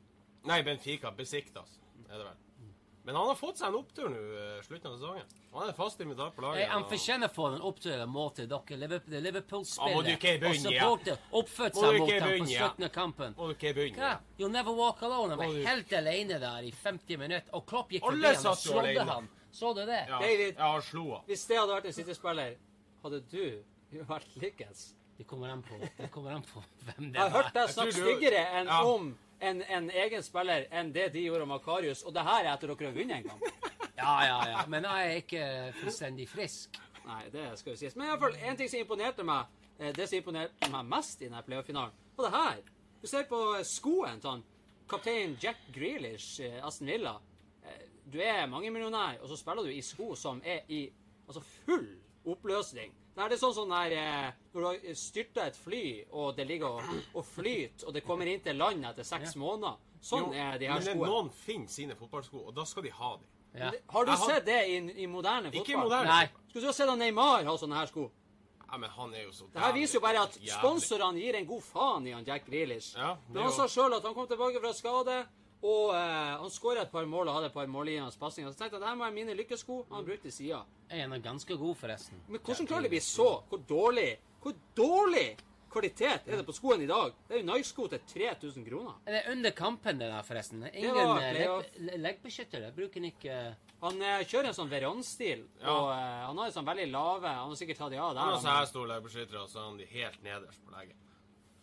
Nei, Benfica. Besiktas, er det vel. Men han har fått seg en opptur nå eh, slutten av sesongen. Han er fast invitat på laget. Han fortjener å for en opptur mot til dere Liverpool- Ja, må du Liverpool-spillere ikke begynne, og ja. supporter oppført seg mot ham på slutten av kampen. Må du ikke begynne? ja. You'll never walk alone. Han var du- helt alene der i 50 minutter, og Klopp gikk forbi han og slådde ham. Så du det? Ja, David. ja, han slo ham. Hvis det hadde vært en City-spiller, hadde du vært likens? Det kommer an på, det kommer an på hvem det er. Jeg har hørt deg snakke styggere enn Ja. om en, en egen spiller enn det de gjorde med Akarius. og det her er etter dere har vunnet en kamp. Ja, ja, ja. Men jeg er ikke fullstendig frisk. Nei, det skal jo sies. Men i hvert fall, en ting som imponerte meg, eh, det som imponerte meg mest i denne playoff-finalen, var det her. Du ser på skoen til han, kaptein Jack Grealish, eh, Aston Villa. Eh, Du er mangemillionær, og så spiller du i sko som er i altså full oppløsning. Da er det sånn sånn der eh, Når du har styrta et fly, og det ligger og, og flyter, og det kommer inn til land etter seks måneder. Sånn Jo, er de her skoene. men noen finner sine fotballsko, og da skal de ha dem. Ja. Har du sett det i, i moderne fotball? Ikke i moderne. Nei. Skulle du ha sett Neymar ha sånne her sko? Ja, men han er jo så Det her viser jo bare at sponsorene gir en god faen i han Jack Grealish. Ja, det han sa sjøl at han kom tilbake fra skade, og eh, han skåra et par mål og hadde et par målgivende pasninger. Så tenkte jeg at det her må være mine lykkesko. Han brukte sida. En er ganske god, forresten. Men hvordan klarer de å bli så Hvor dårlig Hvor dårlig kvalitet er det på skoen i dag? Det er jo Nike-sko til 3000 kroner. Er det under kampen, det der, forresten? Ingen var eh, leggbeskyttere? Bruker han ikke Han eh, kjører en sånn Veron-stil, Ja. og eh, han har en sånn veldig lave Han har sikkert tatt de av der. Han har så her store legebeskyttere, og så har han de helt nederst på legget.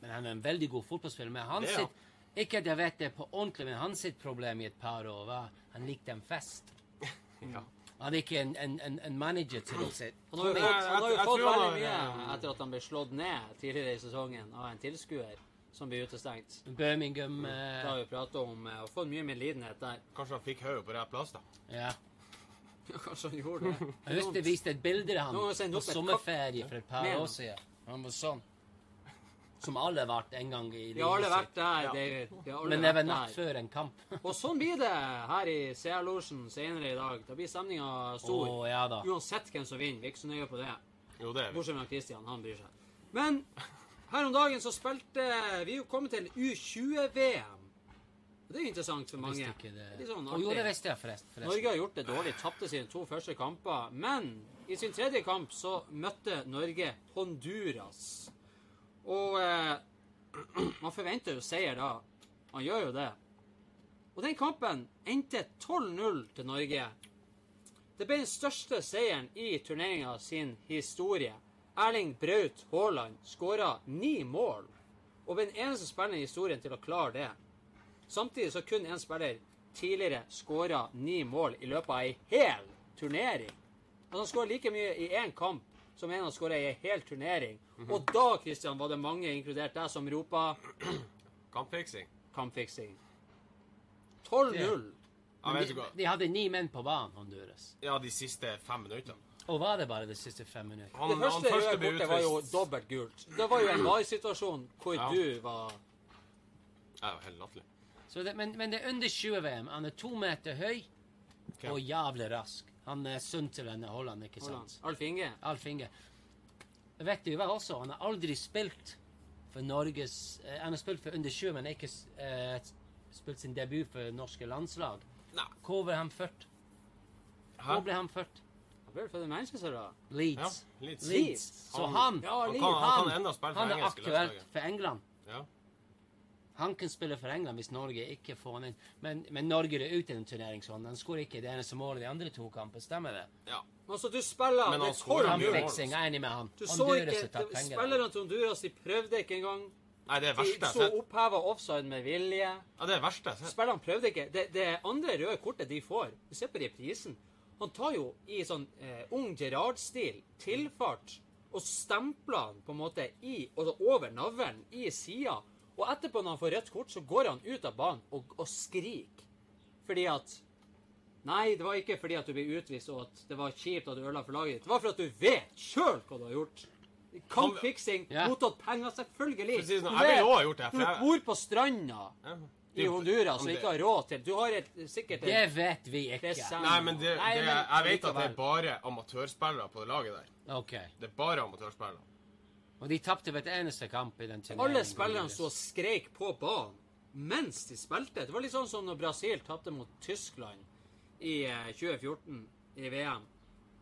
Men han er en veldig god fotballspiller. Men han Det ja. sitt Ikke at jeg vet det på ordentlig, men hans sitt problem i et par år var han likte en fest. Ja. Han er ikke en, en, en, en manager til å si Han har jo Jeg- fått, han har jo jeg- jeg fått tror han veldig mye etter at han ble slått ned tidligere i sesongen av en tilskuer som ble utestengt. Birmingham Det eh, har vi pratet om eh, og fått mye medlidenhet der. Kanskje han fikk hodet på rett plass, da. Ja. Ja, Kanskje han gjorde det. Jeg husker jeg viste et bilde av ham på sommerferie for et par år siden. Han var sånn. Som alle har vært en gang i Vi har alle vært der, David. Vi har alle Men det er vel natt før en kamp. Og sånn blir det her i CL-losjen senere i dag. Da blir stemninga stor. stor. ja da. Uansett hvem som vinner. Vi er ikke så nøye på det. Jo, det er vi. Bortsett fra Christian, han bryr seg. Men her om dagen så spilte Vi er jo kommet til U20-VM. Det er interessant for mange. Ikke det. Det sånn jo, det visste jeg forresten. forresten. Norge har gjort det dårlig, tapte sine to første kamper. Men i sin tredje kamp så møtte Norge Honduras. Og eh, man forventer jo seier da. Man gjør jo det. Og den kampen endte 12-0 til Norge. Det ble den største seieren i turneringa sin historie. Erling Braut Haaland skåra ni mål, og ble den eneste spilleren i historien til å klare det. Samtidig så kun én spiller tidligere skåra ni mål i løpet av ei hel turnering. Altså han skåra like mye i én kamp som en han skåra i ei hel turnering. Og da Christian, var det mange, inkludert deg, som ropa Kampfiksing. kampfiksing. 12-0. Ja, vet du hva? De hadde ni menn på banen, Honduras. Ja, de siste fem minuttene. Og var det bare de siste fem minutter? Han, Det første han røde ble kortet var jo dobbelt gult. Det var jo en mai-situasjon hvor Ja. du var Jeg var helt latterlig. Det, men, men det er under 20-VM. Han er to meter høy okay. og jævlig rask. Han er sønnen til denne Holland, ikke Holland. sant? Alf Inge. Alf Inge. Vet du hva også, han har aldri spilt for Norges eh, Han har spilt for under 20, men ikke eh, spilt sin debut for norske landslag. Nei. Hvor ble han ført? Hvor ble han ført? Han ble født i Manchester, da. Leeds. Ja, Leeds. Leeds. Så han, Ja, Han han han- kan for han er aktuelt for England. Ja. Han kan spille for England hvis Norge ikke får han inn. Men, men Norge er ute i en turnering sånn. Han skårer ikke det eneste målet i de andre to kamper. Stemmer det? ja. Altså, du spiller Men han med skårer 12 mye mål. mål. Fiksing, jeg er enig med han. Du så Honduras ikke. Spillerne til Honduras de prøvde ikke engang. Nei, det er De verste De så oppheva offside med vilje. Ja, det er verste. Spillerne prøvde ikke. Det, det andre røde kortet de får Du ser på reprisen. Han tar jo i sånn eh, ung Gerard-stil tilfart og stempler han på en måte i, altså over navlen, i sida. Og etterpå, når han får rødt kort, så går han ut av banen og, og skriker. Fordi at Nei, det var ikke fordi at du ble utvist og at det var kjipt at du ødela for laget ditt. Det var for at du vet sjøl hva du har gjort. Kampfiksing, yeah. mottatt penger, selvfølgelig. Precis, sånn, Du jeg ville vet, også gjort det, for jeg- du bor på stranda Ja. i Honduras som ikke har råd til Du har et, sikkert Det vet vi ikke. Nei, men det, det, jeg vet at det er bare amatørspillere på det laget der. Okay. Det er bare amatørspillere. Og de tapte hvert eneste kamp i den turneringen. Alle spillerne sto og skreik på banen mens de spilte. Det var litt sånn som når Brasil tapte mot Tyskland i eh, 2014 i VM.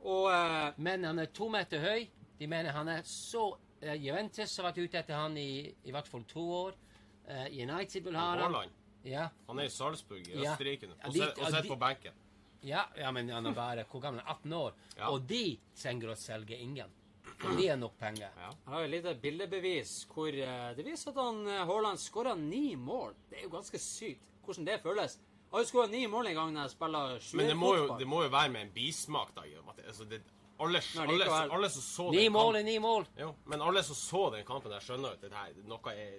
Og uh, Men han er to meter høy. De mener han er så uh, Juventus har vært ute etter han i i hvert fall to år. Uh, United vil ha han. Ja, Han er i Salzburg i Ja. Østerrike nå. Og sitter på benken. ja, ja, men han er bare hvor gammel? 18 år. Ja. Og de trenger å selge ingen. Det er nok penger. Jeg har et lite bildebevis hvor eh, det viser at han eh, Haaland skåra ni mål. Det er jo ganske sykt hvordan det føles. Jeg har jo skåra ni mål en gang når jeg spiller Men det må, jo, det må jo være med en bismak, da. Altså, det, alle, Nei, alle, alle som så Ni den mål er ni mål. Jo, men alle som så den kampen, der skjønner at det her, noe er,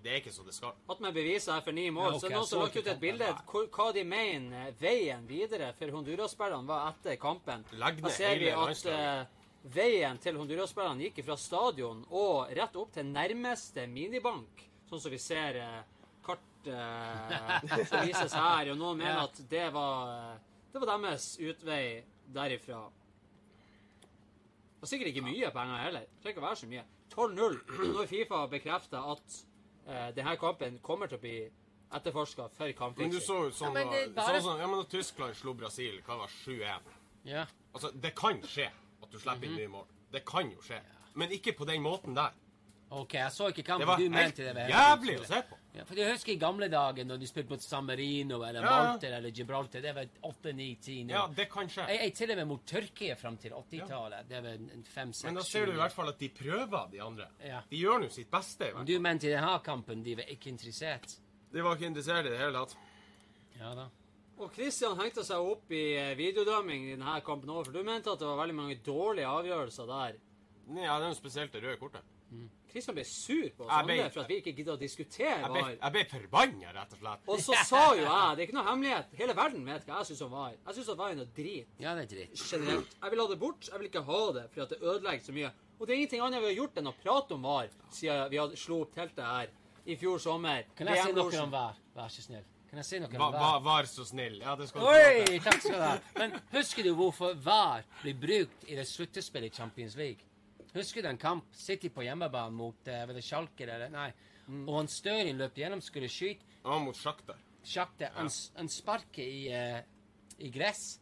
det er ikke som det skal. Hatt med beviser her for ni mål. Ja, okay, så er det noen som har lagt ut et bilde hva de mener eh, veien videre for Honduras-spillerne var etter kampen. Legg ned hele at landslaget. Eh, veien til Honduras-spillerne gikk fra stadion og rett opp til nærmeste minibank, sånn som vi ser kartet kart eh, som vises her. Og noen mener at det var, eh, det var deres utvei derifra. Det var sikkert ikke mye penger heller. Det trenger ikke å være så mye. 12-0 når Fifa bekrefter at eh, denne kampen kommer til å bli etterforska for Men du så jo sånn, Ja, men bare- sånn, sånn Ja, men da Tyskland slo Brasil, hva var 7-1? Ja. Altså, det kan skje at du slipper Mhm. inn mye mål. Det kan jo skje. Men ikke på den måten der. OK, jeg så ikke kampen. Du mente det var helt jævlig å se på. Ja, for jeg husker i gamle dager når de spilte mot San Marino eller Ja, Malter eller Gibraltar. Det var 8-9-10 Ja, det kan skje. Jeg, jeg til og med mot Tyrkia fram til 80-tallet. Det var 5-6 Men da ser du i hvert fall at de prøver, de andre. Ja. De gjør nå sitt beste. fall. Du mente i denne kampen de var ikke interessert? De var ikke interessert i det hele tatt. Ja da. Og Christian hengte seg opp i eh, videodømming i denne kampen òg, for du mente at det var veldig mange dårlige avgjørelser der. Ja, det er jo spesielt det røde kortet. Kristian ble sur på oss andre for at vi ikke gidder å diskutere Jeg ble, VAR. jeg ble forbanna, rett og slett. Og så sa jo jeg Det er ikke noe hemmelighet. Hele verden vet hva jeg syns om VAR. Jeg syns at VAR er noe drit Ja, det er drit. generelt. Jeg vil ha det bort. Jeg vil ikke ha det, for at det ødelegger så mye. Og det er ingenting annet vi har gjort enn å prate om VAR siden vi hadde slo opp teltet her i fjor sommer. Kan jeg si noe om VAR? Vær så snill. Kan jeg si noe om va, VAR? var så snill. Ja, det skal du Oi, takk skal du ha. Men husker du hvorfor VAR blir brukt i det sluttespillet i Champions League? Husker du en kamp City på hjemmebane mot uh, var det Schalke eller Nei. Og han Størin løp gjennom, skulle skyte. Ja, mot sjakter. Sjakter. Han, s- han sparker i, uh, i gress.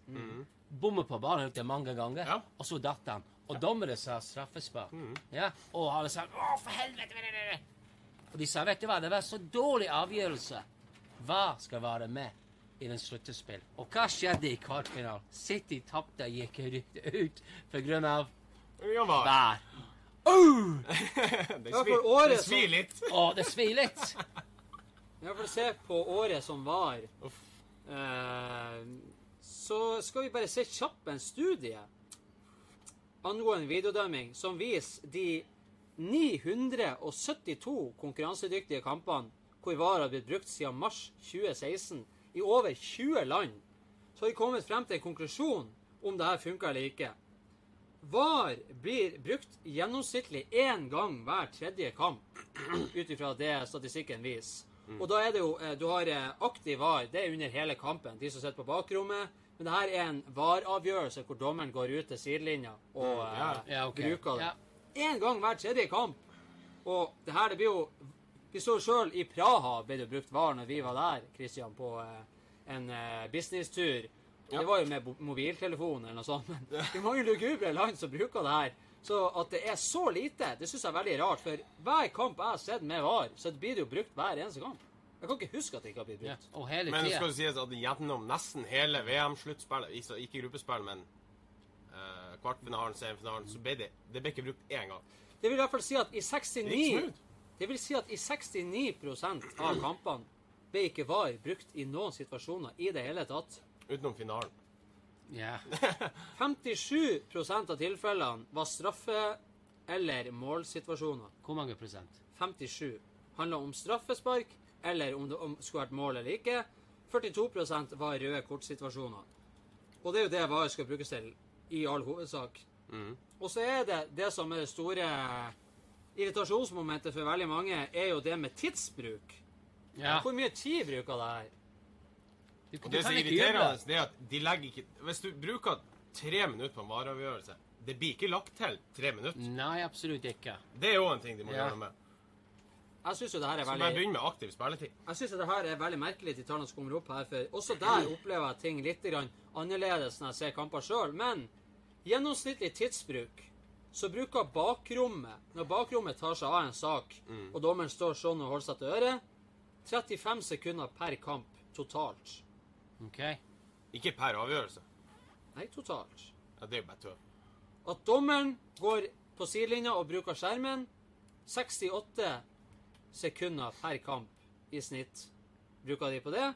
Bommer på ballen mange ganger, Ja. og så datt han. Og dommere sa straffespark. Ja. Og alle sa 'Å, for helvete!' Og de sa 'Vet du hva, det var så dårlig avgjørelse'. Hva skal være med i den sluttespill? Og hva skjedde i kvartfinalen? City tapte og gikk ut, av Ja, var. vær. Det svir, svir litt. Å, det svir litt. Ja, for å se på året som var, Uff. eh, så skal vi bare se kjapt en studie angående videodømming som viser de 972 konkurransedyktige kampene hvor varer har blitt brukt siden mars 2016 i over 20 land. Så har vi kommet frem til en konklusjon om det her funker eller ikke. VAR blir brukt gjennomsnittlig én gang hver tredje kamp, ut ifra det statistikken viser. Og da er det jo eh, Du har eh, aktiv VAR, det er under hele kampen, de som sitter på bakrommet. Men det her er en VAR-avgjørelse hvor dommeren går ut til sidelinja og eh, ja. Ja, okay. bruker det. Ja. Én gang hver tredje kamp. Og det her, det blir jo Vi så sjøl i Praha ble det brukt VAR når vi var der, Christian, på eh, en eh, businesstur. Ja. Det var jo med mobiltelefon eller noe sånt, men det er mange lugubre land som bruker det her. Så at det er så lite, det syns jeg er veldig rart. For hver kamp jeg har sett med VAR, så blir det jo brukt hver eneste kamp. Jeg kan ikke huske at det ikke har blitt brukt. Ja. hele Men det skal jo sies at gjennom nesten hele VM-sluttspillet, ikke- gruppespill, men uh, kvartfinalen, semifinalen, så ble det, det ble ikke brukt én gang. Det vil i hvert fall si at i Det gikk 69 smooth. Det vil si at i 69% av kampene ble ikke VAR brukt i noen situasjoner i det hele tatt. Utenom finalen. Ja. 57% av tilfellene var straffe- eller målsituasjoner. Hvor mange prosent? 57 handla om straffespark eller om det om skulle vært mål eller ikke. 42% var røde kortsituasjoner. Og det er jo det VAR skal brukes til i all hovedsak. Og så er det det som er det store irritasjonsmomentet for veldig mange, er jo det med tidsbruk. Ja. Hvor mye tid bruker det her? Du, Og du det som kan er irriterende, det. er at de legger ikke Hvis du bruker tre minutter på en vareavgjørelse, det blir ikke lagt til tre minutter. Nei, absolutt ikke. Det er òg en ting de må Ja. gjøre noe med. Jeg syns jo det her er Så bare veldig begynn med aktiv spilletid. Jeg synes at det her er veldig merkelig, de tallene som kommer opp her. For også der opplever jeg ting litt grann annerledes når jeg ser kamper sjøl. Men gjennomsnittlig tidsbruk så bruker bakrommet Når bakrommet tar seg av en sak, og dommeren står sånn og holder seg til øret 35 sekunder per kamp totalt. OK? Ikke per avgjørelse. Nei, totalt. Ja, det er bare tøv. At dommeren går på sidelinja og bruker skjermen. 68 sekunder per kamp i snitt bruker de på det.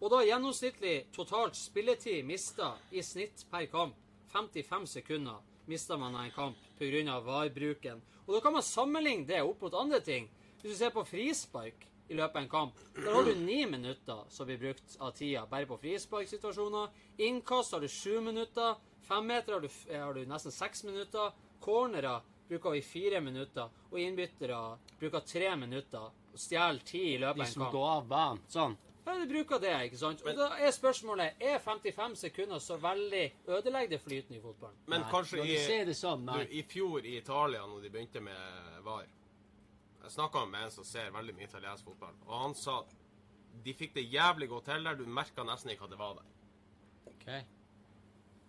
Og da gjennomsnittlig totalt spilletid mista i snitt per kamp 55 sekunder mista man en kamp pga. VAR-bruken. Og da kan man sammenligne det opp mot andre ting. Hvis du ser på frispark i løpet av en kamp, der har du ni minutter som blir brukt av tida bare på frisparksituasjoner. Innkast har du sju minutter. Femmeter har, du- eh, har du nesten seks minutter. Cornerer bruker vi fire minutter. Og innbyttere bruker tre minutter. Og stjeler tid i løpet av en kamp. De som går av banen. Sånn. Ja, du bruker det, ikke sant? Og da er spørsmålet er 55 sekunder så veldig ødeleggende flytende i fotballen. Men Nei, kanskje i, du ser det sånn, du, i fjor i Italia, når de begynte med VAR Jeg snakka med en som ser veldig mye italiensk fotball, og han sa at de fikk det jævlig godt til der. Du merka nesten ikke at det var der. Ok.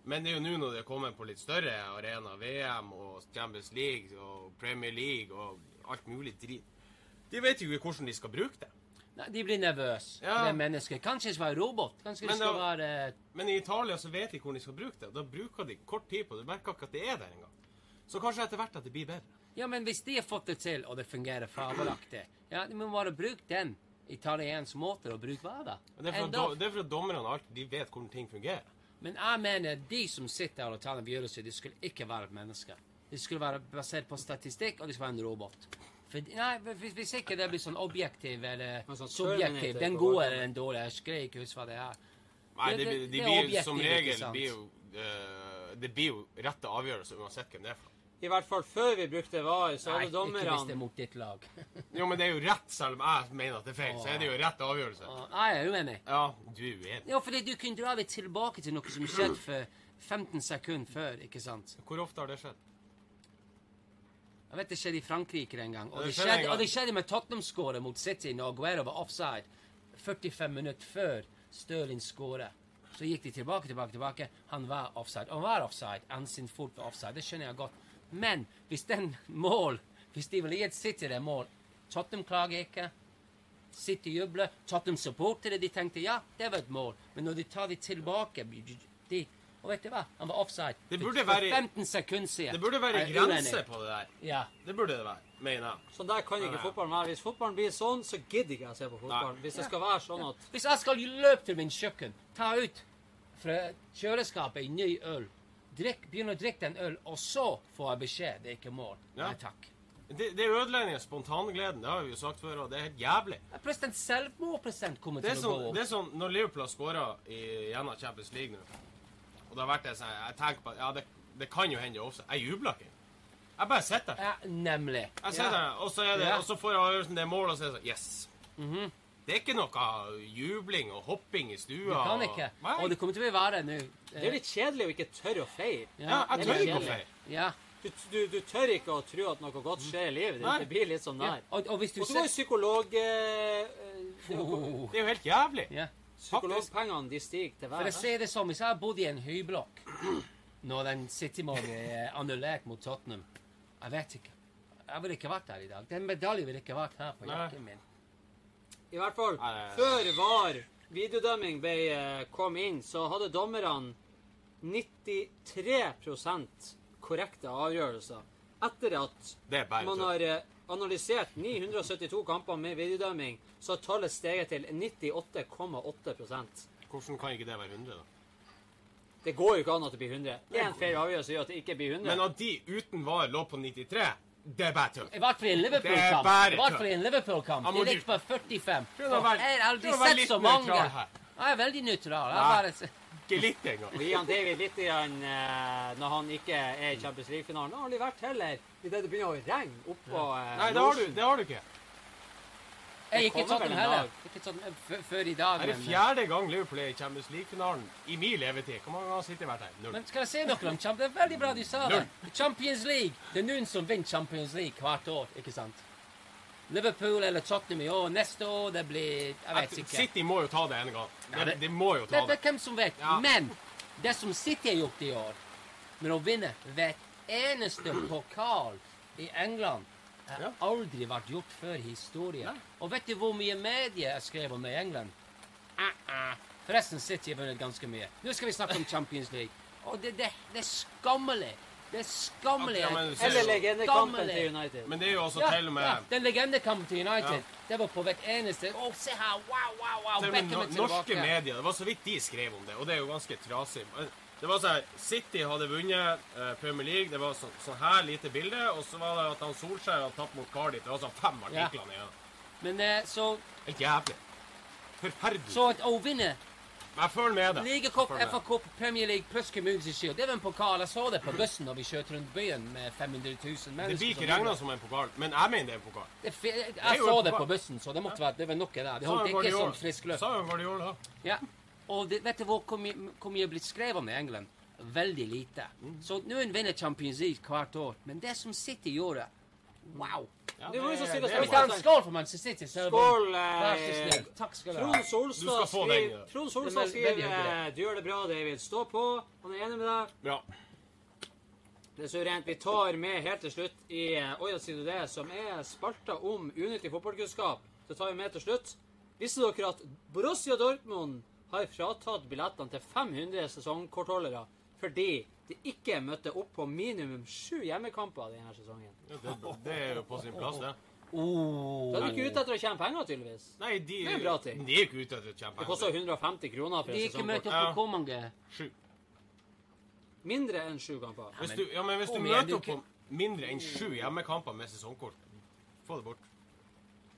Men det er jo nå når det er kommet på litt større arena, VM og Champions League og Premier League og alt mulig drit De vet jo ikke hvordan de skal bruke det. Nei, de blir nervøse. Ja. Det er mennesker. Kanskje det skal være robot. Kanskje det skal være Men i Italia så vet de hvordan de skal bruke det. Da bruker de kort tid på det. Du merker ikke at det er der engang. Så kanskje etter hvert at det blir bedre. Ja, men hvis de har fått det til, og det fungerer fabelaktig, ja, de må bare bruke den italiensk måte å bruke hva da? Det er for, at, do- er for dommerne alltid de vet hvordan ting fungerer. Men jeg mener de som sitter her og tar en avgjørelse, de skulle ikke være mennesker. De skulle være basert på statistikk, og de skulle være en robot. For, nei, hvis, hvis ikke det blir sånn objektiv eller sånn subjektiv, den gode eller den dårlige, jeg skreier ikke husk hva det er. Nei, Det- det, det- blir- de det blir objektivt, som regel blir jo, eh, Det blir jo rette avgjørelser uansett hvem det er for. I hvert fall før vi brukte VAR, så Nei, hadde ikke hvis det er mot ditt lag. Jo, men det er jo rett, selv om jeg mener at det er feil. Så er det jo rett avgjørelse. Nei, jeg er uenig. Ja, du er uenig. Ja, fordi du kunne dra det tilbake til noe som skjedde for 15 sekunder før, ikke sant? Hvor ofte har det skjedd? Jeg vet det skjedde i Frankrike en gang. Og Det skjedde og det skjedde med Tottenham-skåret mot City når Aguero var offside 45 minutter før Stirling skåret. Så gikk de tilbake, tilbake, tilbake. Han var offside. Og han var offside. Han sin fort var offside. Det skjønner jeg godt. Men hvis den mål Hvis de ville gitt City det mål Tottenham klager ikke. City jubler. Tottenham-supportere de tenkte ja, det var et mål. Men når de tar det tilbake de, Og vet du hva? Han var offside Det for- burde for være- 15 sekunder siden. Det burde være Jeg grenser på det der. Ja. Det burde det være, mener jeg. Sånn der kan ikke fotballen være. Hvis fotballen blir sånn, så gidder ikke jeg å se på fotballen. Nei. Hvis det skal være sånn at Hvis jeg skal løpe til min kjøkken, ta ut fra kjøleskapet en ny øl, drikk, begynne å drikke den øl, og så får jeg beskjed det er ikke mål. Ja. Nei takk. Det, det ødelegger spontangleden. Det har vi jo sagt før, og det er helt jævlig. Plutselig en selvmordprosent kommer er, til å gå sånn, opp. det er sånn når Liverpool har skåra gjennom Champions League nå, og det har vært det sånn Jeg tenker på ja, det, det kan jo hende også. Jeg jubler ikke. Jeg bare sitter der. Ja, nemlig. Jeg sitter der, og så, er det, Ja. og så får jeg avgjørelsen det er mål, og så er det sånn Yes. Det er ikke noe jubling og hopping i stua. Du kan ikke. Og, Og det kommer til å være nå. Det er litt kjedelig å ikke tørre å feire. Ja, jeg det tør ikke å feire. Ja. Du, du, du tør ikke å tro at noe godt skjer i livet ditt. Nei. Det blir litt sånn ja. Og, og hvis du Og så var jo psykolog... eh, eh, oh, Det er jo helt jævlig. ja. Psykologpengene de stiger til For jeg si ser det som hvis jeg har bodd i en høyblokk når den City-målet er annullert mot Tottenham Jeg vet ikke. Jeg ville ikke vært der i dag. Den medaljen ville ikke vært her på jakken min. I hvert fall, Nei. før VAR videodømming ble, eh, kom inn, så hadde dommerne 93 korrekte avgjørelser. Etter at man har eh, analysert 972 kamper med videodømming, så har tallet steget til 98,8% Hvordan kan ikke det være 100, da? Det går jo ikke an at det blir 100. Én feil avgjørelse gjør at det ikke blir 100. Men at de uten VAR lå på 93, det er bare tull. I hvert fall i en Det er Liverpool-kamp. bare I hvert fall i en Liverpool-kamp. De ligger på 45. Prøv å være- Jeg har aldri prøv å være sett litt så mange. her. Jeg er veldig nøytral. Jeg er bare Ikke litt engang. Og gi han David litt igjen, eh, når han ikke er i Champions League-finalen. Det har aldri vært heller idet det begynner å regne oppå eh, Nei, det har du, det har du ikke. Jeg gikk ikke Tottenham en heller. Ikke Tottenham f- før i dag. Det er det fjerde gang Liverpool er i Champions League-finalen i min levetid. Hvor mange ganger har City vært her? Null. Men skal jeg si noe om Champions Det er veldig bra du sa det. Champions League. Det er noen som vinner Champions League hvert år, ikke sant? Liverpool eller Tottenham i år. Neste år det blir Jeg vet ikke. City må jo ta det en gang. Ja, det- de må jo ta det det. er hvem som vet. Ja. Men det som City har gjort i år, med å vinne hvert eneste pokal i England, har Ja. aldri vært gjort før i historien. Og vet du hvor mye medier jeg skrev om det i England? Uh-uh. Forresten, City har vunnet ganske mye. Nå skal vi snakke om Champions League. Og det, det, det er skammelig Det er skammelig. Ja, men Eller legendekampen til United. Men det er jo også Ja, til og med ja, den legendekampen til United, Ja. det var på hvert eneste Å, se her! Wow, wow, wow! Beckham er norske medier, det var så vidt de skrev om det, og det er jo ganske trasig. Det var sånn City hadde vunnet eh, Premier League, det var så, sånn her lite bilde, og så var det at han Solskjær hadde tapt mot Cardiff. Det var sånn fem Ja. artikler igjen. Men eh, så, jævlig. Forferdelig. så at å vinne Jeg følger med det. Ligacup. FA-cup, Premier League pluss Community Shield. Det var en pokal. Jeg så det på bussen når vi kjørte rundt byen med 500 000 mennesker. Det blir ikke regna som en pokal, men jeg mener det er en pokal. Det er er Jeg jo så det på bussen, så det måtte være det var noe der. Det holdt ikke sånn frisk luft. Sa gjorde da. Ja. Og det, vet du hvor, hvor, mye, er blitt skrevet om i England? Veldig lite. Mm. Så nå vinner Champions League hvert år, men det som sitter i gjorde Wow! Ja, Det var så det Skal er vi spørsmål. en skål for Manchester City? så Skål! Eh. Takk skal du ha. Trond Solstad skriver. Trond Solstad er skriver Du gjør det bra, David. Stå på. Han er enig med deg. Ja. Det er suverent. Vi tar med helt til slutt i eh, Oi, da sier du det, som er spalta om unyttig fotballkunnskap. Det tar vi med til slutt. Visste dere at Borussia Dortmund har fratatt billettene til 500 sesongkortholdere fordi de ikke møtte opp på minimum sju hjemmekamper denne sesongen? Ja, Det, det er jo på sin plass, det. Oh. Da er du ikke ute etter å tjene penger, tydeligvis. Nei, de, Det er bra ting. de er ikke ute etter å tjene Det koster 150 kroner for De et ikke møtte opp på hvor mange? Sju. Mindre enn sju kamper. Hvis du, ja, men hvis du møter opp på mindre enn sju hjemmekamper med sesongkort, få det bort.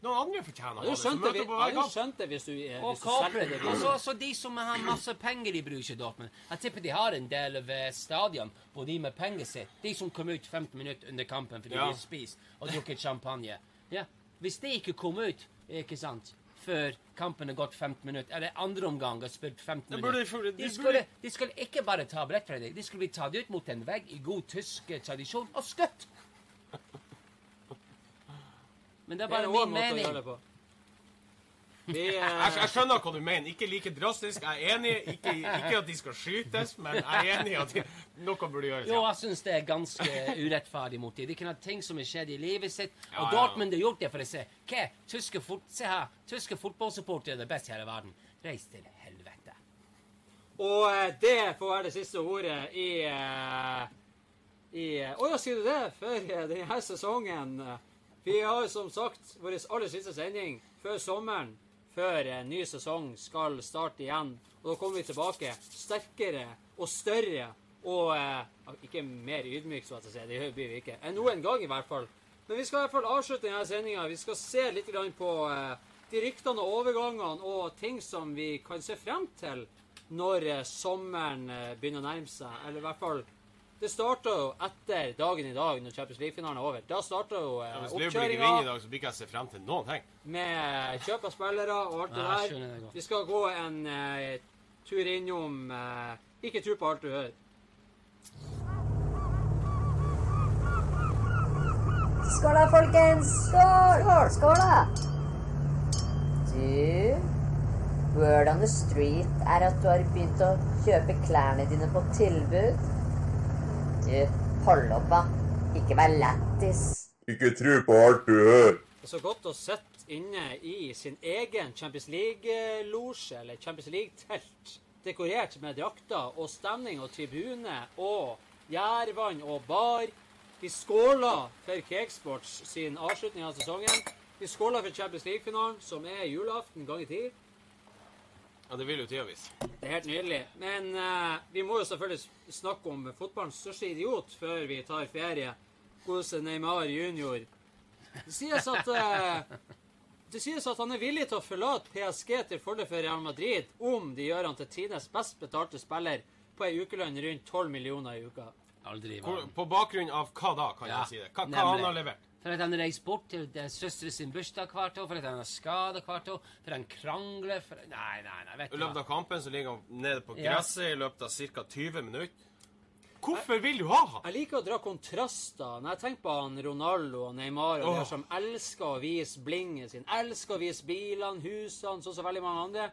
Noen andre fortjener hadde det. som skjønt det, møter opp på jeg hver hadde skjønt det hvis du, eh, Og hvis du selger det. Og så så de som har masse penger i Borussia Dortmund. Jeg tipper de har en del av eh, stadion hvor de med penger sitt. De som kom ut 15 minutter under kampen fordi Ja. de spiste og drukket champagne. Ja. Hvis de ikke kom ut, ikke sant, før kampen har gått 15 minutter, eller andre omgang har spilt 15 Da burde de minutter de de, skulle, de skulle ikke bare ta brett fra deg, de skulle bli tatt ut mot en vegg i god tysk eh, tradisjon og skutt. Men det er Det er bare en min måte å gjøre mening. det på. Vi, Jeg, eh, jeg skjønner hva du mener. Ikke like drastisk. Jeg er enig. Ikke, ikke at de skal skytes, men jeg er enig i at de, noe burde gjøres. Jo, jeg syns det er ganske urettferdig mot dem. De kan ha ting som har skjedd i livet sitt, Ja, og ja. Dortmund har gjort det for å se hva tyske, fot se her, tyske fotballsupportere er det beste i hele verden. Reis til helvete. og eh, det får være det siste ordet i eh, i eh, Å ja, sier du det? For eh, denne sesongen eh, Vi har som sagt vår aller siste sending før sommeren, før en ny sesong skal starte igjen. Og da kommer vi tilbake sterkere og større og eh, ikke mer ydmyk, så jeg si. Det blir vi ikke. Enn noen gang, i hvert fall. Men vi skal i hvert fall avslutte denne sendinga. Vi skal se litt på eh, de ryktene og overgangene og ting som vi kan se frem til når eh, sommeren eh, begynner å nærme seg. Eller i hvert fall Det starta jo etter dagen i dag, når Champions League-finalen er over. Da starta jo eh, Ja, Hvis ikke vinner i oppkjøringa dag, så blir ikke jeg se frem til noen ting. med kjøp av spillere og alt det der. Vi skal gå en eh, tur innom eh, Ikke tro på alt du hører. Skål da, folkens! Skål! Skål, skål da! Du, word on the street er at du har begynt å kjøpe klærne dine på tilbud. Du, hold opp da. Ikke vær lættis. Ikke tro på alt du hører. Det er så godt å sitte inne i sin egen Champions League-losje, eller Champions League-telt, dekorert med drakter og stemning og tribune og gjærvann og bar. Vi skåler for Cakesports sin avslutning av sesongen. Vi skåler for Champions League-finalen, som er julaften gang i tid. Ja, Det vil jo tida vise. Det er helt nydelig. Men uh, vi må jo selvfølgelig snakke om fotballens største idiot før vi tar ferie. Godeste Neymar junior. Det sies at uh, det sies at han er villig til å forlate PSG til fordel for Real Madrid om de gjør han til tidenes best betalte spiller på ei ukelønn rundt 12 millioner i uka. Aldri i Hvor, verden. på bakgrunn av hva da, kan Ja, jeg si det? Hva, hva han har levert? For at han reiser bort til den søstera sin bursdag hvert år, for at han har skada hvert år, for han krangler for Nei, nei, nei, vet du I løpet av kampen så ligger han nede på Ja. i løpet av ca. 20 minutter. Hvorfor vil du ha han? Jeg liker å dra kontraster. Når jeg tenker på han Ronaldo og Neymar og oh. de som elsker å vise blingen sin, elsker å vise bilene, husene, sånn som veldig mange andre,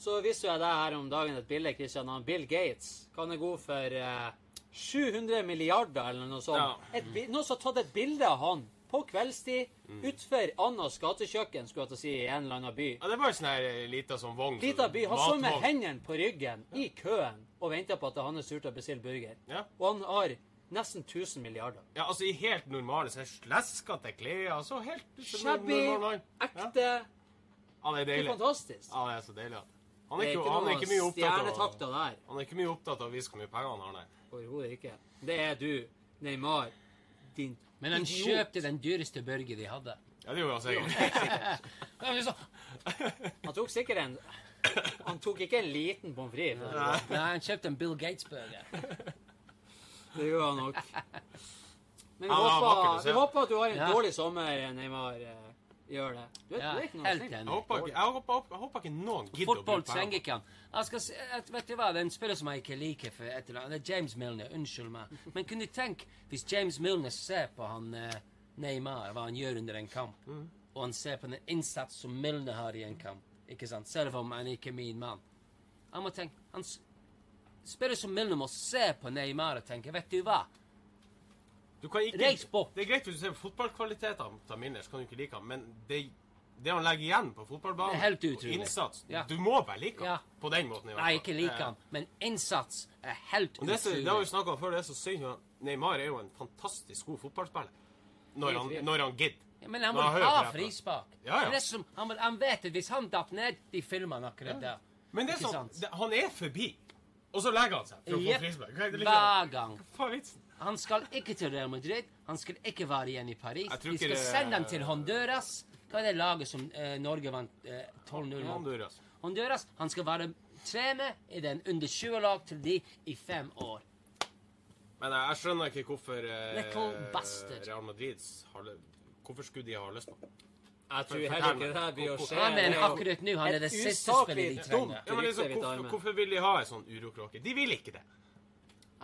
så viste jo jeg deg her om dagen et bilde Christian, av Bill Gates. Han er god for eh, 700 milliarder eller noe sånt. Ja. Et, noen som har tatt et bilde av han på kveldstid utfor Annas gatekjøkken, skulle jeg til å si, i en eller annen by. Ja, Det var en sånn her eh, lita sånn vogn. Lita by. Han står med hendene på ryggen i køen og venter på at det er tur til å bestille burger. Ja. Og han har nesten 1000 milliarder. Ja, altså i helt normale, så sleskete klær, altså helt Shabby. Ja. ekte. Ja, er Det er fantastisk. Ja, det er så deilig. Han er ikke han er ikke mye opptatt av. Han er ikke mye opptatt av å vise hvor mye penger han har, nei. Overhodet ikke. Det er du, Neymar. Din Men han idiot. kjøpte den dyreste burger de hadde. Ja, det gjorde han sikkert. Ja, men så- Han tok sikkert en Han tok ikke en liten pommes frites. sånn. Nei, han kjøpte en Bill Gates-burger. Det gjorde han nok. Men vi, Han håper, vi håper at du har en Ja. dårlig sommer, Neymar. Gjør det. Du, er- Ja, du er ikke noe helt enig. Jeg håper ikke, jeg håper, jeg håper ikke noen gidder å Fotball bruke trenger ikke han. Jeg skal si, et- vet du hva, Det er en spiller som jeg ikke liker for et eller annet. Det er James Milner. Unnskyld meg. Men kunne du tenke, hvis James Milner ser på han eh, Neymar, hva han gjør under en kamp, og han ser på den innsats som Milner har i en kamp, ikke sant, selv om han ikke er min mann Han må tenke han Spiller som Milner må se på Neymar og tenke Vet du hva? Du kan ikke, Reis bort. Det er greit hvis du ser på fotballkvalitetene til Milner, så kan du ikke like ham, men det, det han legger igjen på fotballbanen, helt og innsats Ja. Du må bare like ham. Ja. På den måten, Nei, ikke like ham, men innsats er helt Og det, utrolig. det har vi snakka om før. Det er så synd. Neymar er jo en fantastisk god fotballspiller. Når han, når han gidder. Ja, men han hørt ha det, frispark. Ja, ja. Det som, han, han vet at hvis han datt ned, de filmer han akkurat der. Men det er sånn, han er forbi, og så legger han seg for å få frispark. Det Hver liksom? gang. Hva er vitsen? Han skal ikke til Real Madrid. Han skal ikke være igjen i Paris. Vi De skal det- sende ham til Honduras. Hva er det laget som eh, Norge vant eh, 12-0 mot? Honduras. Honduras. Han skal være trener i den under 20-lag til de i fem år. Men jeg, jeg skjønner ikke hvorfor eh, Real Madrid har det- Hvorfor skulle de ha lyst på? Jeg tror heller ikke det her blir å skje. Ja, jo akkurat nå. Han er det siste spillet de trenger. Ja, men liksom, hvorfor, hvorfor vil de ha en sånn urokråke? De vil ikke det.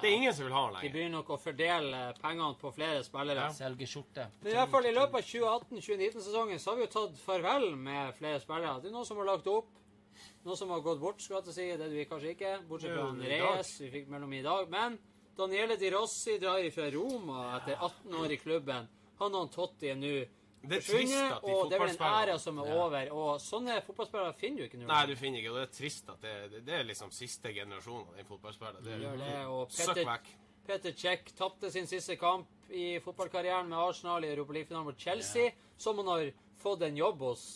Det er ingen som vil ha han De begynner nok å fordele pengene på flere spillere. Selge skjorte. Men i hvert fall i løpet av 2018-2019-sesongen så har vi jo tatt farvel med flere spillere. Det er noen som har lagt opp, noen som har gått bort, skal jeg til å si. Det er vi kanskje ikke, bortsett fra. Reyes vi fikk mellom i dag. Men Daniele Di Rossi drar ifra Roma etter 18 år i klubben. Han og Totti er nå forsvunnet, at de og det er vel en ære æra som er over. Og sånne fotballspillere finner du ikke nå. Nei, du finner ikke, og det er trist at det, det, det er liksom siste generasjon av den fotballspilleren. Det Gjør det, er og Søkk vekk. Peter Cech tapte sin siste kamp i fotballkarrieren med Arsenal i Europa League-finalen mot Chelsea, som han har fått en jobb hos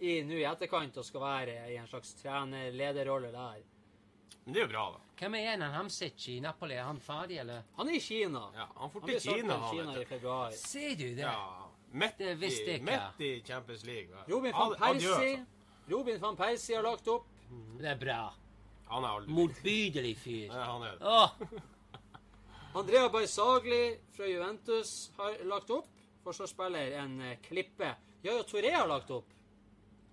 i nå i etterkant og skal være i en slags trener-lederrolle der. Men det er jo bra, da. Hvem er? Han Hamsic i Napoli? Er han ferdig, eller? Han er i Kina. Ja, han får til Kina, han, Kina i vet du. februar. Ser du det? Ja, midt i, midt i Champions League. ja. Robin van Persie altså. Robin van Persie har lagt opp. Det er bra. Han er aldri Motbydelig fyr. Ja, han er det. Åh, Andrea Baisagli fra Juventus har lagt opp. Forsvarsspiller, en eh, klippe. Yaya Toré har lagt opp.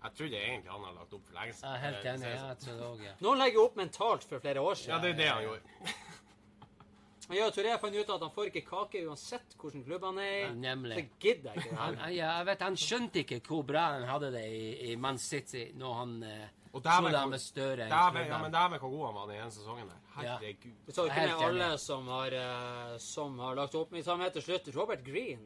Jeg trodde egentlig han har lagt opp for lenge siden. Ja, helt enig. det Ja, jeg tror det også, ja. Noen legger opp mentalt for flere år siden. Ja, det er det han gjorde. Yaya Toré fant ut at han får ikke kake uansett hvilken klubb han er i. Nemlig. Så gidder jeg ikke det Han, ja, jeg vet, han skjønte ikke hvor bra han hadde det i, i Man City når han eh, Og dæven, trodde han var større enn Dæven, ja, men dæven hvor god han var den ene sesongen der. Herregud. Vi tar ikke med alle som har, eh, som har lagt opp. Men vi tar med til slutt Robert Green.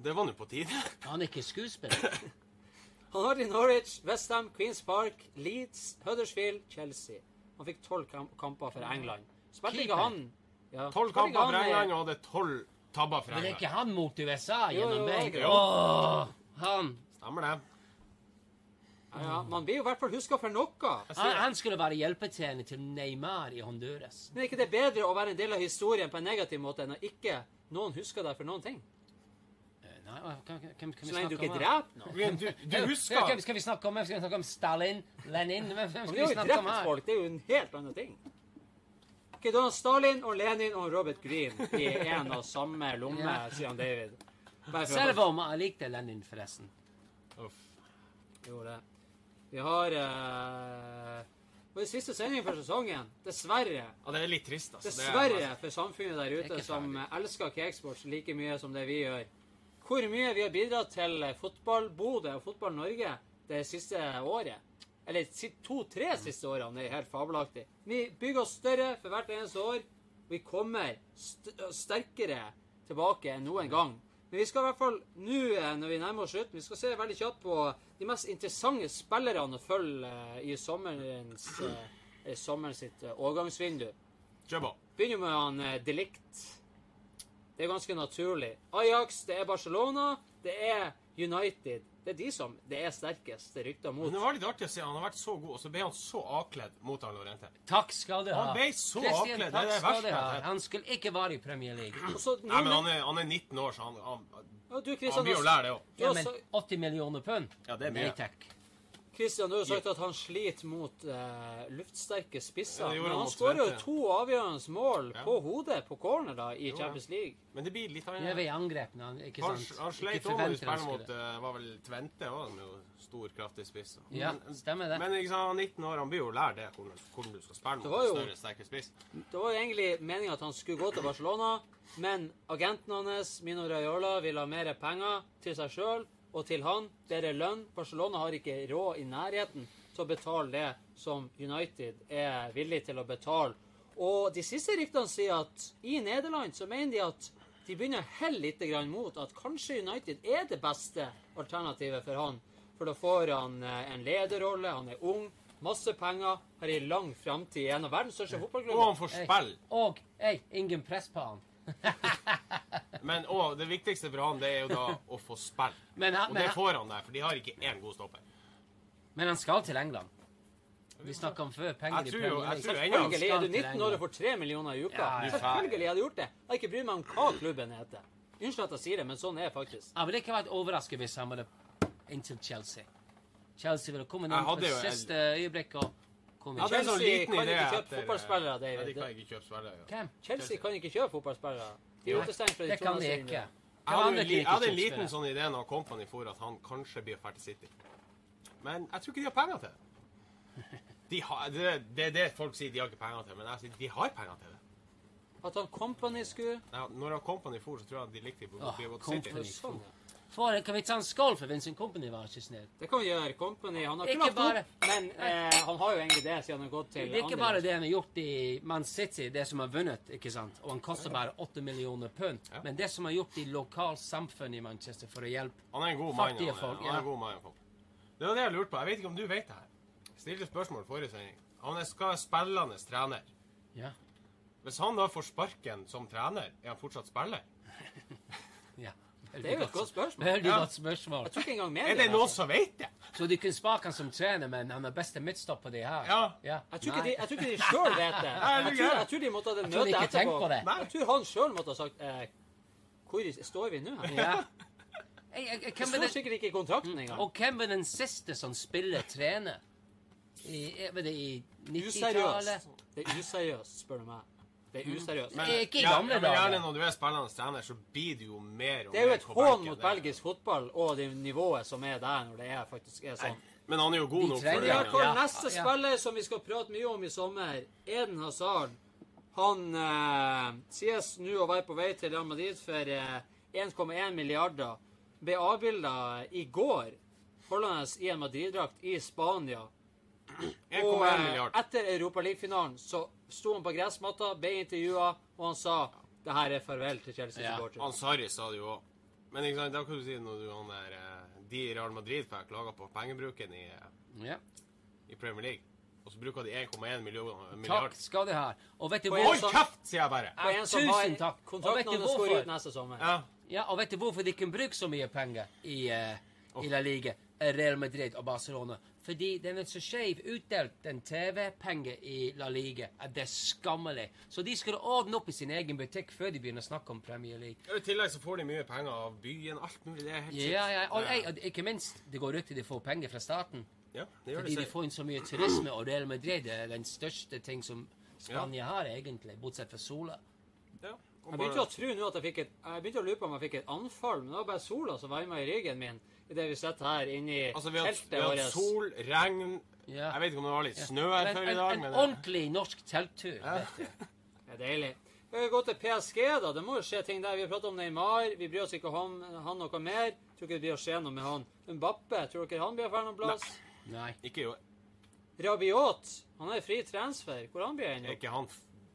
Det var nå på tide. Han er ikke skuespiller. Han har i Norwich, Westham, Queens Park, Leeds, Huddersfield, Chelsea. Han fikk tolv kam kamper for England. Spilte ikke han Tolv kamper for England og hadde tolv tabber for Men det er ikke han mot USA gjennom jo, meg. Åh, han. Stemmer det. Ja, ja, man blir jo i hvert fall huska for noe. han. Han skulle være hjelpetjener til Neymar i Honduras. Men er ikke det bedre å være en del av historien på en negativ måte enn å ikke noen husker deg for noen ting? Eh, Nei, hvem, kan, kan, kan vi Så lenge du ikke om dreper noen. Du, du husker hvem skal vi snakke om? Hvem Skal vi snakke om Stalin? Lenin? Hvem, hvem skal vi jo snakke om drept her? folk. Det er jo en helt annen ting. Ok, Donald Stalin og Lenin og Robert Green i en og samme lomme, Ja. sier han David. Selv om jeg likte Lenin, forresten. Uff. Gjorde det. Vi har uh, Vår siste sending for sesongen. Dessverre. Ja, det er litt trist, altså. Er- Dessverre for samfunnet der er ute som elsker Cakesports like mye som det vi gjør. Hvor mye vi har bidratt til fotball-Bodø og fotball-Norge det siste året. Eller to-tre siste årene er helt fabelaktig. Vi bygger oss større for hvert eneste år. Vi kommer st sterkere tilbake enn noen gang. Men vi skal i hvert fall nå, eh, når vi nærmer oss slutten, vi skal se veldig kjapt på de mest interessante spillerne å følge eh, i sommerens, eh, sommerens sitt eh, overgangsvindu. Kjør på. Begynner med han eh, Delict. Det er ganske naturlig. Ajax, det er Barcelona, det er United. Det er de som det er sterkeste rykter mot. Men det var litt artig å se. Han har vært så god, og så ble han så avkledd mot han Lorente. Takk skal du ha. Han ble så Christian, avkledd, det er det verste. Han skulle ikke være i Premier League. Så Nei, men han er, han er 19 år, så han, han, Ja, du, han blir jo lære det òg. Ja, men 80 millioner pund? Ja, det er Nei mye. takk. Christian, du har sagt at han sliter mot eh, luftsterke spisser. Ja, men han han skårer jo to avgjørende mål Ja. på hodet på corner da, i Jo. Champions League. Men det blir litt er annet. i angrep. når Han, ikke Han, sant? han sleit Ikke òg med å spille mot eh, var vel Tvente òg, med jo stor, kraftig spiss. Ja, Men- stemmer det. Men ikke sant, han er 19 år, han blir jo lært det, hvordan, hvordan du skal spille mot var en jo- større, sterkere spiss. Det var jo egentlig meninga at han skulle gå til Barcelona, men agenten hans, Mino Raiola, ville ha mer penger til seg sjøl og til han. Bedre lønn. Barcelona har ikke råd i nærheten til å betale det som United er villig til å betale. Og de siste ryktene sier at i Nederland så mener de at de begynner å helle litt mot at kanskje United er det beste alternativet for han. For da får han eh, en lederrolle, han er ung, masse penger, har ei lang framtid i en av verdens største Og han får spille. Og ei, ingen press på han. Men og, det viktigste for han det er jo da å få spille. Men han, Og det får han der, for de har ikke én god stopper. men han skal til England. Vi snakka om før penger Jeg i Premier jeg tror League. Selvfølgelig er du 19 år og får 3 millioner i uka. Ja, ja. Selvfølgelig hadde jeg gjort det. Jeg har ikke bryr meg om hva klubben heter. Unnskyld at jeg sier det, men sånn er det faktisk. Jeg ville ikke vært overrasket hvis han hadde inn til Chelsea. Chelsea ville kommet inn på siste øyeblikk og kommet en sånn Chelsea kan ikke kjøpe fotballspillere, David. Chelsea kan ikke kjøpe fotballspillere. De er utestengt fra de Det kan de ikke. Jeg hadde, jeg hadde en liten sånn idé når Company for at han kanskje blir ferdig City. Men jeg tror ikke de har penger til det. De har, det, det er det folk sier de har ikke penger til, men jeg sier de har penger til det. At han Company skulle Ja, når han Company for, så tror jeg de likte å Åh, bli gått Kompany. City. Sånn, ja. For, kan vi ta en skål for Vincent Company, var ikke snill? Det kan vi gjøre. Company Han har ikke, Ikke lagt bare- opp, men eh, han har jo egentlig det siden han har gått til andre. Det er ikke andre bare det han har gjort i Man City, det som har vunnet, ikke sant? Og han koster bare 8 millioner pund. Ja. Men det som har gjort i lokalsamfunnet i Manchester for å hjelpe Han er en god mann. folk. Han er, folk, han er ja. en god mann, folk. Det var det jeg lurte på. Jeg vet ikke om du vet det her. Stilte spørsmål forrige sending. Han er, skal spillende trener. Ja. Hvis han da får sparken som trener, er han fortsatt spiller? ja. Det er jo et godt spørsmål. Veldig Ja. godt spørsmål. Jeg tror ikke engang Er det noen altså. som vet det? Så du kunne sparke han som trener, men han er beste midtstopp på de her? Ja. ja. Jeg tror, ikke de, jeg tror ikke de sjøl vet det. Jeg tror, jeg tror de måtte ha de tenker etterpå. på det. Jeg tror han sjøl måtte ha sagt eh, Hvor står vi nå? Ja. Jeg, jeg, jeg, Det står er sikkert ikke i kontrakten engang. og hvem er den siste som spiller trener? I, er- det i 90-tallet? Useriøst. Det er useriøst, spør du meg. Det er useriøst. Men- Ikke i gamle ja, men gjerne når du er spillende trener, så blir det jo mer og Det er jo et på hån mot er- belgisk fotball og det nivået som er der når det er faktisk er sånn. Men han er jo god nok for Vi det. har Ja, neste ja. spiller som vi skal prate mye om i sommer. Eden Hazard. Han eh, sies nå å være på vei til Real Madrid for eh, 1,1 milliarder. Ble avbilda i går holdende i en Madrid-drakt i Spania. 1,1 Og eh, etter Europaligafinalen så sto han på gressmatta, ble intervjua, og han sa det her er farvel til Ja. Chelsea-supportere. Han Sarri sa det jo òg. Men ikke sant, da kan du si når du han der eh, De i Real Madrid får klager på pengebruken i, eh, Ja. i Premier League, og så bruker de 1,1 milliarder. Takk skal de ha. Og vet du hvorfor? Hold kjeft, sier jeg bare! På Tusen takk. Og vet kontrakten du hans går hvorfor? ut neste sommer. Ja. Ja, og vet du hvorfor de kan bruke så mye penger i, eh, i La Liga, eh, Real Madrid og Barcelona? Fordi den er så skjev utdelt, den TV-penger i La Liga, at det er skammelig. Så de skulle ordne opp i sin egen butikk før de begynner å snakke om Premier League. Ja, I tillegg så får de mye penger av byen, alt mulig. Det er helt Ja, ja, og, ja. og ikke minst, det går ut til de får penger fra staten. ja, det gjør Fordi det. de får inn så mye turisme, og Real Madrid er den største ting som Spania har, egentlig, bortsett fra sola. Ja. Jeg begynte å tro nå at jeg fikk et Jeg begynte å lure på om jeg fikk et anfall, men det var bare sola som varma i ryggen min idet vi sitter her inne i Altså, vi vårt. vi har sol, regn Ja. Jeg vet ikke om det var litt snø her før i dag, en en ordentlig norsk telttur. Ja. Det er deilig. Vi kan gå til PSG, da. Det må jo skje ting der. Vi har pratet om Neymar. Vi bryr oss ikke om han noe mer. Tror ikke det blir å skje noe med han. Mbappe, tror dere han blir å noe noen plass? Nei. ikke jo Rabiot, han er fri transfer. Hvor han blir er ennå? ikke han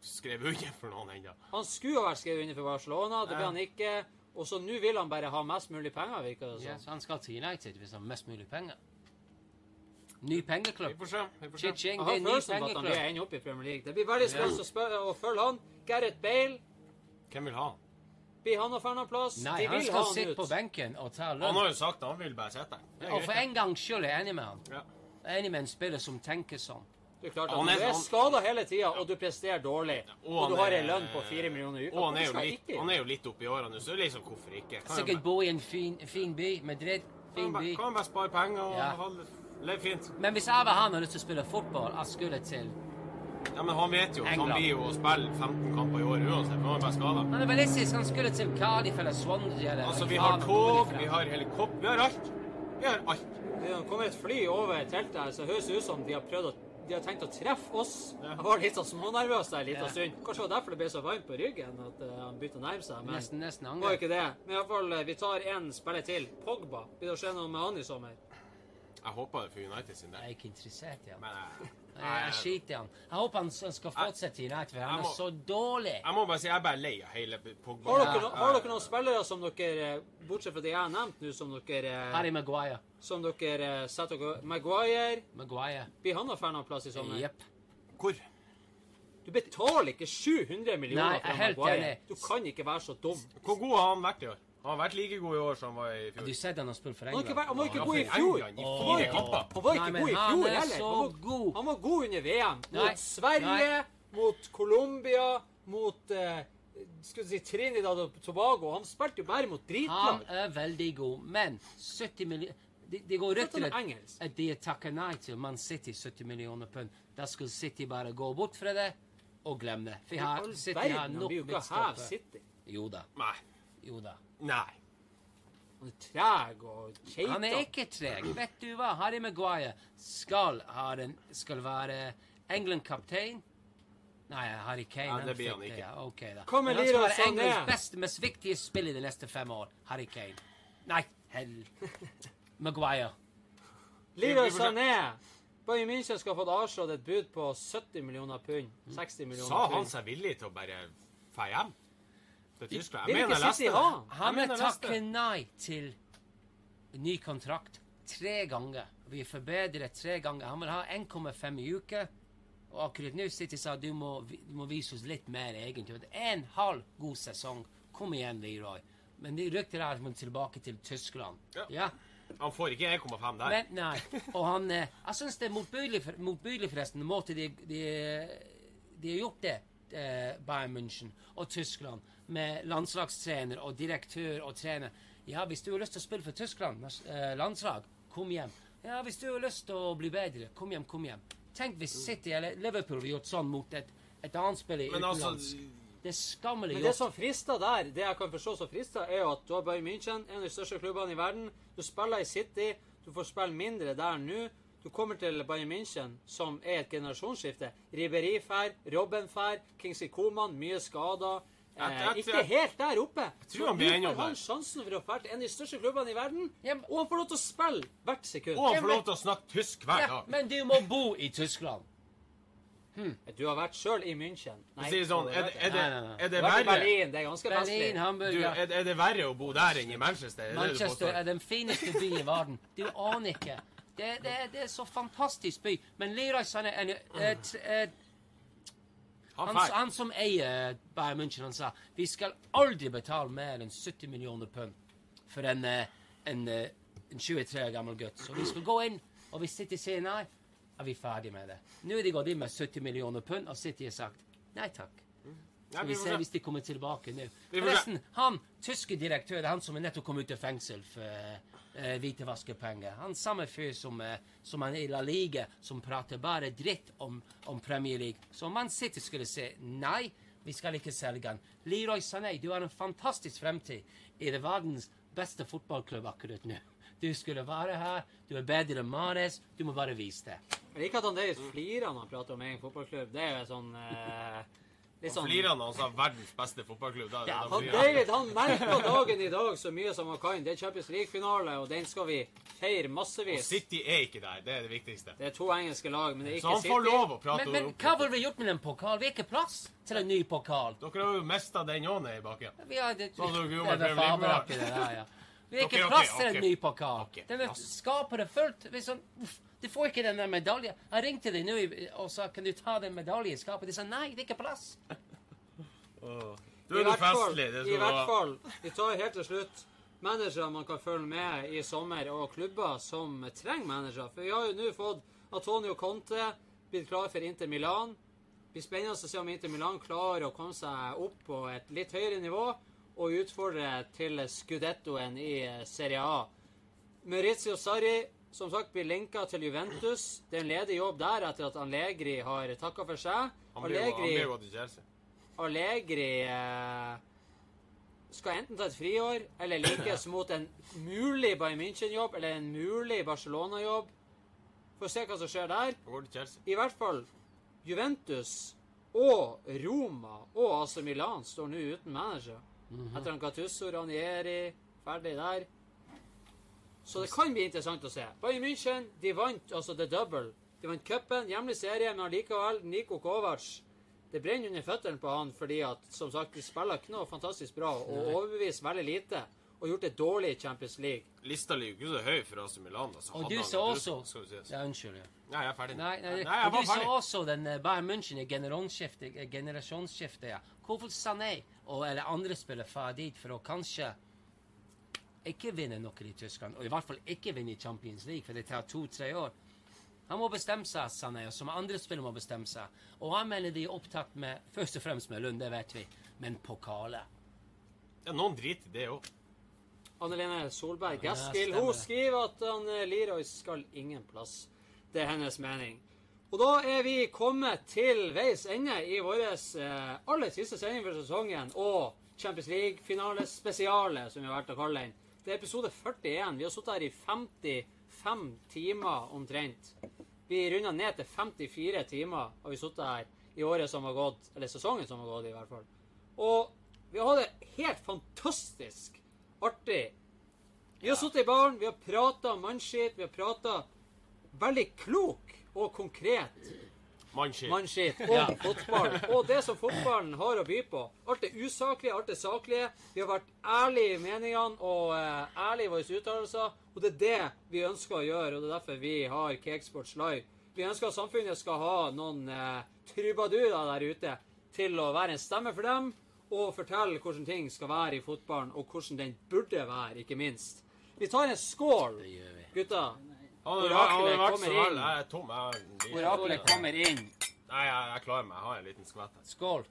skrev skrevet under for noen ennå. Han skulle ha vært skrevet under for Barcelona. Det ble han ikke. Og så nå vil han bare ha mest mulig penger, virker det Ja, så han skal til United hvis han har mest mulig penger. Ny Vi pengeklubb. får se. Vi får se. Jeg har er følelsen på at han vil ende opp i Premier League. Det blir veldig spennende å, spørre, å følge han. Gareth Bale. Hvem vil ha han? Blir han å få noen plass? Nei, De han skal ha han sitte ut. på benken og ta lønn. Han har jo sagt at han vil bare sitte der. Er Og for en gangs skyld er jeg enig med han. Ja. Jeg er enig med en spiller som tenker sånn. Det er klart at er- du er skada hele tida, og du presterer dårlig, Og og du har ei en lønn på fire millioner i uka Og han er, jo litt, han er jo litt oppi årene, så liksom, hvorfor ikke? Kan Sikkert bo i en fin, fin by. Madrid. bare, Fin kan by. han bare spare penger og Ja. leve fint? Men hvis jeg var han og lyst til å spille fotball, jeg skulle til Ja, men han vet jo at han blir jo å spille 15 kamper i året uansett, han er bare skada. Han er realistisk. Han skulle til Cardiff eller Swansea eller Altså, vi har tog, vi har helikopter, vi har alt. Vi har alt. Det kommer et fly over teltet her, så høres det ut som de har prøvd å de har tenkt å treffe oss. Jeg var litt sånn smånervøs der en liten Ja. stund. Kanskje det var derfor det ble så varmt på ryggen at eh, han begynte å nærme seg. Men Nesten, nesten det var ikke det. Men i hvert fall, eh, vi tar én spiller til. Pogba. Blir det å skje noe med han i sommer? Jeg håper det for United sin Jeg er ikke interessert i han. Men eh, Jeg, skiter i han. Jeg håper han skal fortsette i United, for han er så dårlig. jeg må bare si jeg er bare lei av hele Pogba. Har dere, har dere noen spillere som dere, eh, bortsett fra det jeg har nevnt nå, som dere, eh, Harry Maguire. som dere eh, setter dere Maguire. Maguire. Blir han å få noen plass i sommer? Jepp. Hvor? Du betaler ikke 700 millioner Nei, for helt Maguire. enig. Du kan ikke være så dum. Hvor god har han vært i år? Han har vært like god i år som han var i Har fjor. du sett han har spilt for Han var ikke, England? han var ikke god i fjor. Han var ikke god i fjor er heller. Han var, god. han var god under VM. Mot Nei. Sverige, mot Colombia, mot eh, skal si Trinidad og Tobago. Han spilte jo bare mot Han er veldig god, men 70 millioner det, de går rett til at, at de takker nei til Man City 70 millioner pund. Da skulle City bare gå bort fra det og glemme det. For I har, City har nok blir jo midtstopper. Jo da. Nei. Jo da. Nei. Han er treg og keitete. Han er ikke treg. Vet du hva? Harry Maguire skal, ha en, skal være England-kaptein. Nei, Harry Kane. Ja, det blir han ikke. Ja, okay, da. Kom, med Men han skal være Englands beste, mest viktige i de neste fem år. Harry Kane. Nei, hell. Maguire. Leroy Sané. Bayern München skal ha fått avslått et bud på 70 millioner pund. 60 millioner pund. Sa han seg villig til å bare dra hjem til Tyskland? Jeg mener jeg leste det. han. Takket nei til ny kontrakt tre ganger. Vi forbedrer tre ganger. Han vil ha 1,5 i uke. Og akkurat nå City sa du må, du må vise oss litt mer egentlig. En halv god sesong. Kom igjen, Leroy. Men de rykter er at han tilbake til Tyskland. Ja. Ja. Han får ikke 1,5 der. Men nei. Og han eh, Jeg syns det er motbydelig, motbydelig forresten, måten de, de, de har gjort det, eh, Bayern München og Tyskland, med landslagstrener og direktør og trener. Ja, hvis du har lyst til å spille for Tyskland, eh, landslag, kom hjem. Ja, hvis du har lyst til å bli bedre, kom hjem, kom hjem. Tenk hvis City eller Liverpool hadde gjort sånn mot et, et annet spill i Men altså utenlands. Det er skammelig Men det som frister der, det jeg kan forstå som frister, er jo at du har Bayern München, en av de største klubbene i verden. Du spiller i City, du får spille mindre der nå. Du kommer til Bayern München, som er et generasjonsskifte. Riberi fær, Robben fær, Kingsley Coman, mye skader. Jeg- Eh, ikke helt der oppe. tror han blir enig enda får han sjansen for å være en av de største klubbene i verden, og han får lov til å spille hvert sekund. Og han får lov til å snakke tysk hver Ja, dag. men du må bo i Tyskland. Du har vært sjøl i München. Nei, sånn, er, det- er, det, er det verre Berlin, det er ganske Berlin, festlig. du, Hamburg, er, er det verre å bo der enn i Manchester? Er det det du Manchester er den fineste byen i verden. Du aner ikke. Det, det, det er så fantastisk by. Men Leroy Sané er Han han, som eier Bayern München, han sa vi skal aldri betale mer enn 70 millioner pund for en, eh, en, eh, en 23 år gammel gutt. Så vi skal gå inn, og hvis City sier nei, er vi ferdig med det. Nå er de gått inn med 70 millioner pund, og City har sagt nei takk. Skal vi ser se se. hvis de kommer tilbake nå. Forresten, han tyske direktør, han som er nettopp kommet ut av fengsel for uh, hvitevaskepenger Han samme fyr som, uh, som han er i La Liga, som prater bare dritt om, om Premier League. Så Man City skulle si nei, vi skal ikke selge han. Leroy Sané, du har en fantastisk fremtid i det verdens beste fotballklubb akkurat nå. Du skulle være her, du er bedre enn Mares, du må bare vise det. Jeg liker at han David flirer når han prater om egen fotballklubb. Det er jo sånn eh, Litt sånn flirer han sa verdens beste fotballklubb. Da, ja, da han. David han merker dagen i dag så mye som han kan. Det er Champions League-finale, og den skal vi feire Og. City er ikke der. Det er det viktigste. Det er to engelske lag, men det er Så ikke han City. får lov å prate Men, men hva vil vi gjort med den pokalen? Vi har ikke plass til en ny pokal. Dere har jo mista den òg nede i bakken. Vi har det, så hadde dere jo vært er Premier League. Det. Vi har ikke plass til en ny. Ok, Den er skapet er fullt. Sånn, uff, du får ikke den der medaljen. Jeg ringte dem nå og sa kan du ta den medaljen i skapet. De sa nei, det er ikke plass. Er du festlig. Det I hvert fall, vi tar helt til slutt managere man kan følge med i sommer, og klubber som trenger managere. For vi har jo nå fått Antonio Conte blitt klar for Inter Milan. Det blir spennende å se om Inter Milan klarer å komme seg opp på et litt høyere nivå og utfordre til skudettoen i Serie A. Maurizio Sarri, som sagt, blir linka til Juventus. Det er en ledig jobb der etter at Allegri har takka for seg. Allegri. Allegri eh, skal enten ta et friår eller likes mot en mulig Bayern München-jobb eller en mulig Barcelona-jobb. Får se hva som skjer der. I hvert fall Juventus og Roma og AC Milan står nå uten manager. Etter en Gattusso, Ranieri, ferdig der. Så det kan bli interessant å se. Bayern München de vant altså the double. De vant cupen, hjemlig serie, men allikevel Niko Kovac Det brenner under føttene på han fordi at som sagt, de spiller ikke noe fantastisk bra og overbevist veldig lite. Og gjort det dårlig i Champions League. Lista ligger jo ikke så høy for AC Milan. Altså. Og du sa også du si. vi. Ja, unnskyld. Ja. Nei, jeg er ferdig. Nei, nei, Nei, jeg og var du sa også den uh, Bayern München i generasjonsskiftet. eh, ja. Hvorfor Sané og eller andre spillere fra dit for å kanskje ikke vinne noe i Tyskland, og i hvert fall ikke vinne i Champions League, for det tar to-tre år? Han må bestemme seg, Sané, og som andre spillere må bestemme seg. Og han mener de er opptatt med først og fremst med Lund, det vet vi, men pokaler. Ja, noen driter i det òg. Anne-Lene Solberg Ja, Gaskill hun skriver at han, eh, Leroy skal ingen plass. Det er hennes mening. Og da er vi kommet til veis ende i vår eh, aller siste sending for sesongen og Champions League-finale spesiale, som vi har valgt å kalle den. Det er episode 41. Vi har sittet her i 55 timer omtrent. Vi runda ned til 54 timer har vi sittet her i året som har gått, eller sesongen som har gått, i hvert fall. Og vi har hatt det helt fantastisk artig. Vi har sittet i baren, vi har prata mannskitt, vi har prata veldig klok og konkret Mannskitt. mannskitt om fotball. Og det som fotballen har å by på. Alt det usaklige, alt det saklige. Vi har vært ærlige i meningene og uh, ærlige i våre uttalelser. Og det er det vi ønsker å gjøre, og det er derfor vi har Cakesports Live. Vi ønsker at samfunnet skal ha noen uh, trubadurer der ute til å være en stemme for dem, og fortelle hvordan ting skal være i fotballen, og hvordan den burde være, ikke minst. Vi tar en skål, Det gjør vi. gutta. Oraklet kommer inn. Jeg er tom. Oraklet kommer inn. Nei, jeg, jeg klarer meg. Jeg har en liten skvett her. Skål.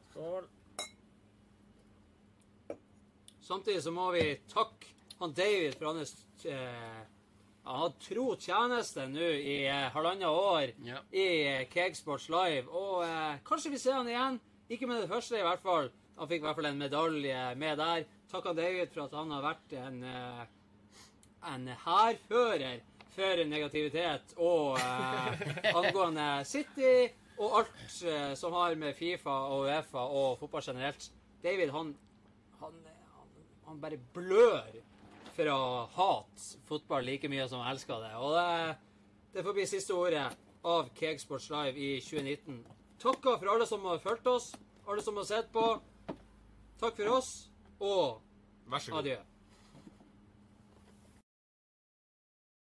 Samtidig så må vi takke han David for hans eh, Han hadde tro tjeneste nå i eh, halvannet år Ja. i eh, Cakesports Live. Og eh, kanskje vi ser han igjen. Ikke med det første, i hvert fall. Han fikk i hvert fall en medalje med der. Takk han David for at han har vært en eh, en hærfører for negativitet og eh, angående City og alt eh, som har med Fifa og Uefa og fotball generelt. David, han, han, han, bare blør for å hate fotball like mye som han elsker det. Og det, det får bli siste ordet av Cakesports Live i 2019. Takker for alle som har fulgt oss, alle som har sett på. Takk for oss, og Vær så adjø.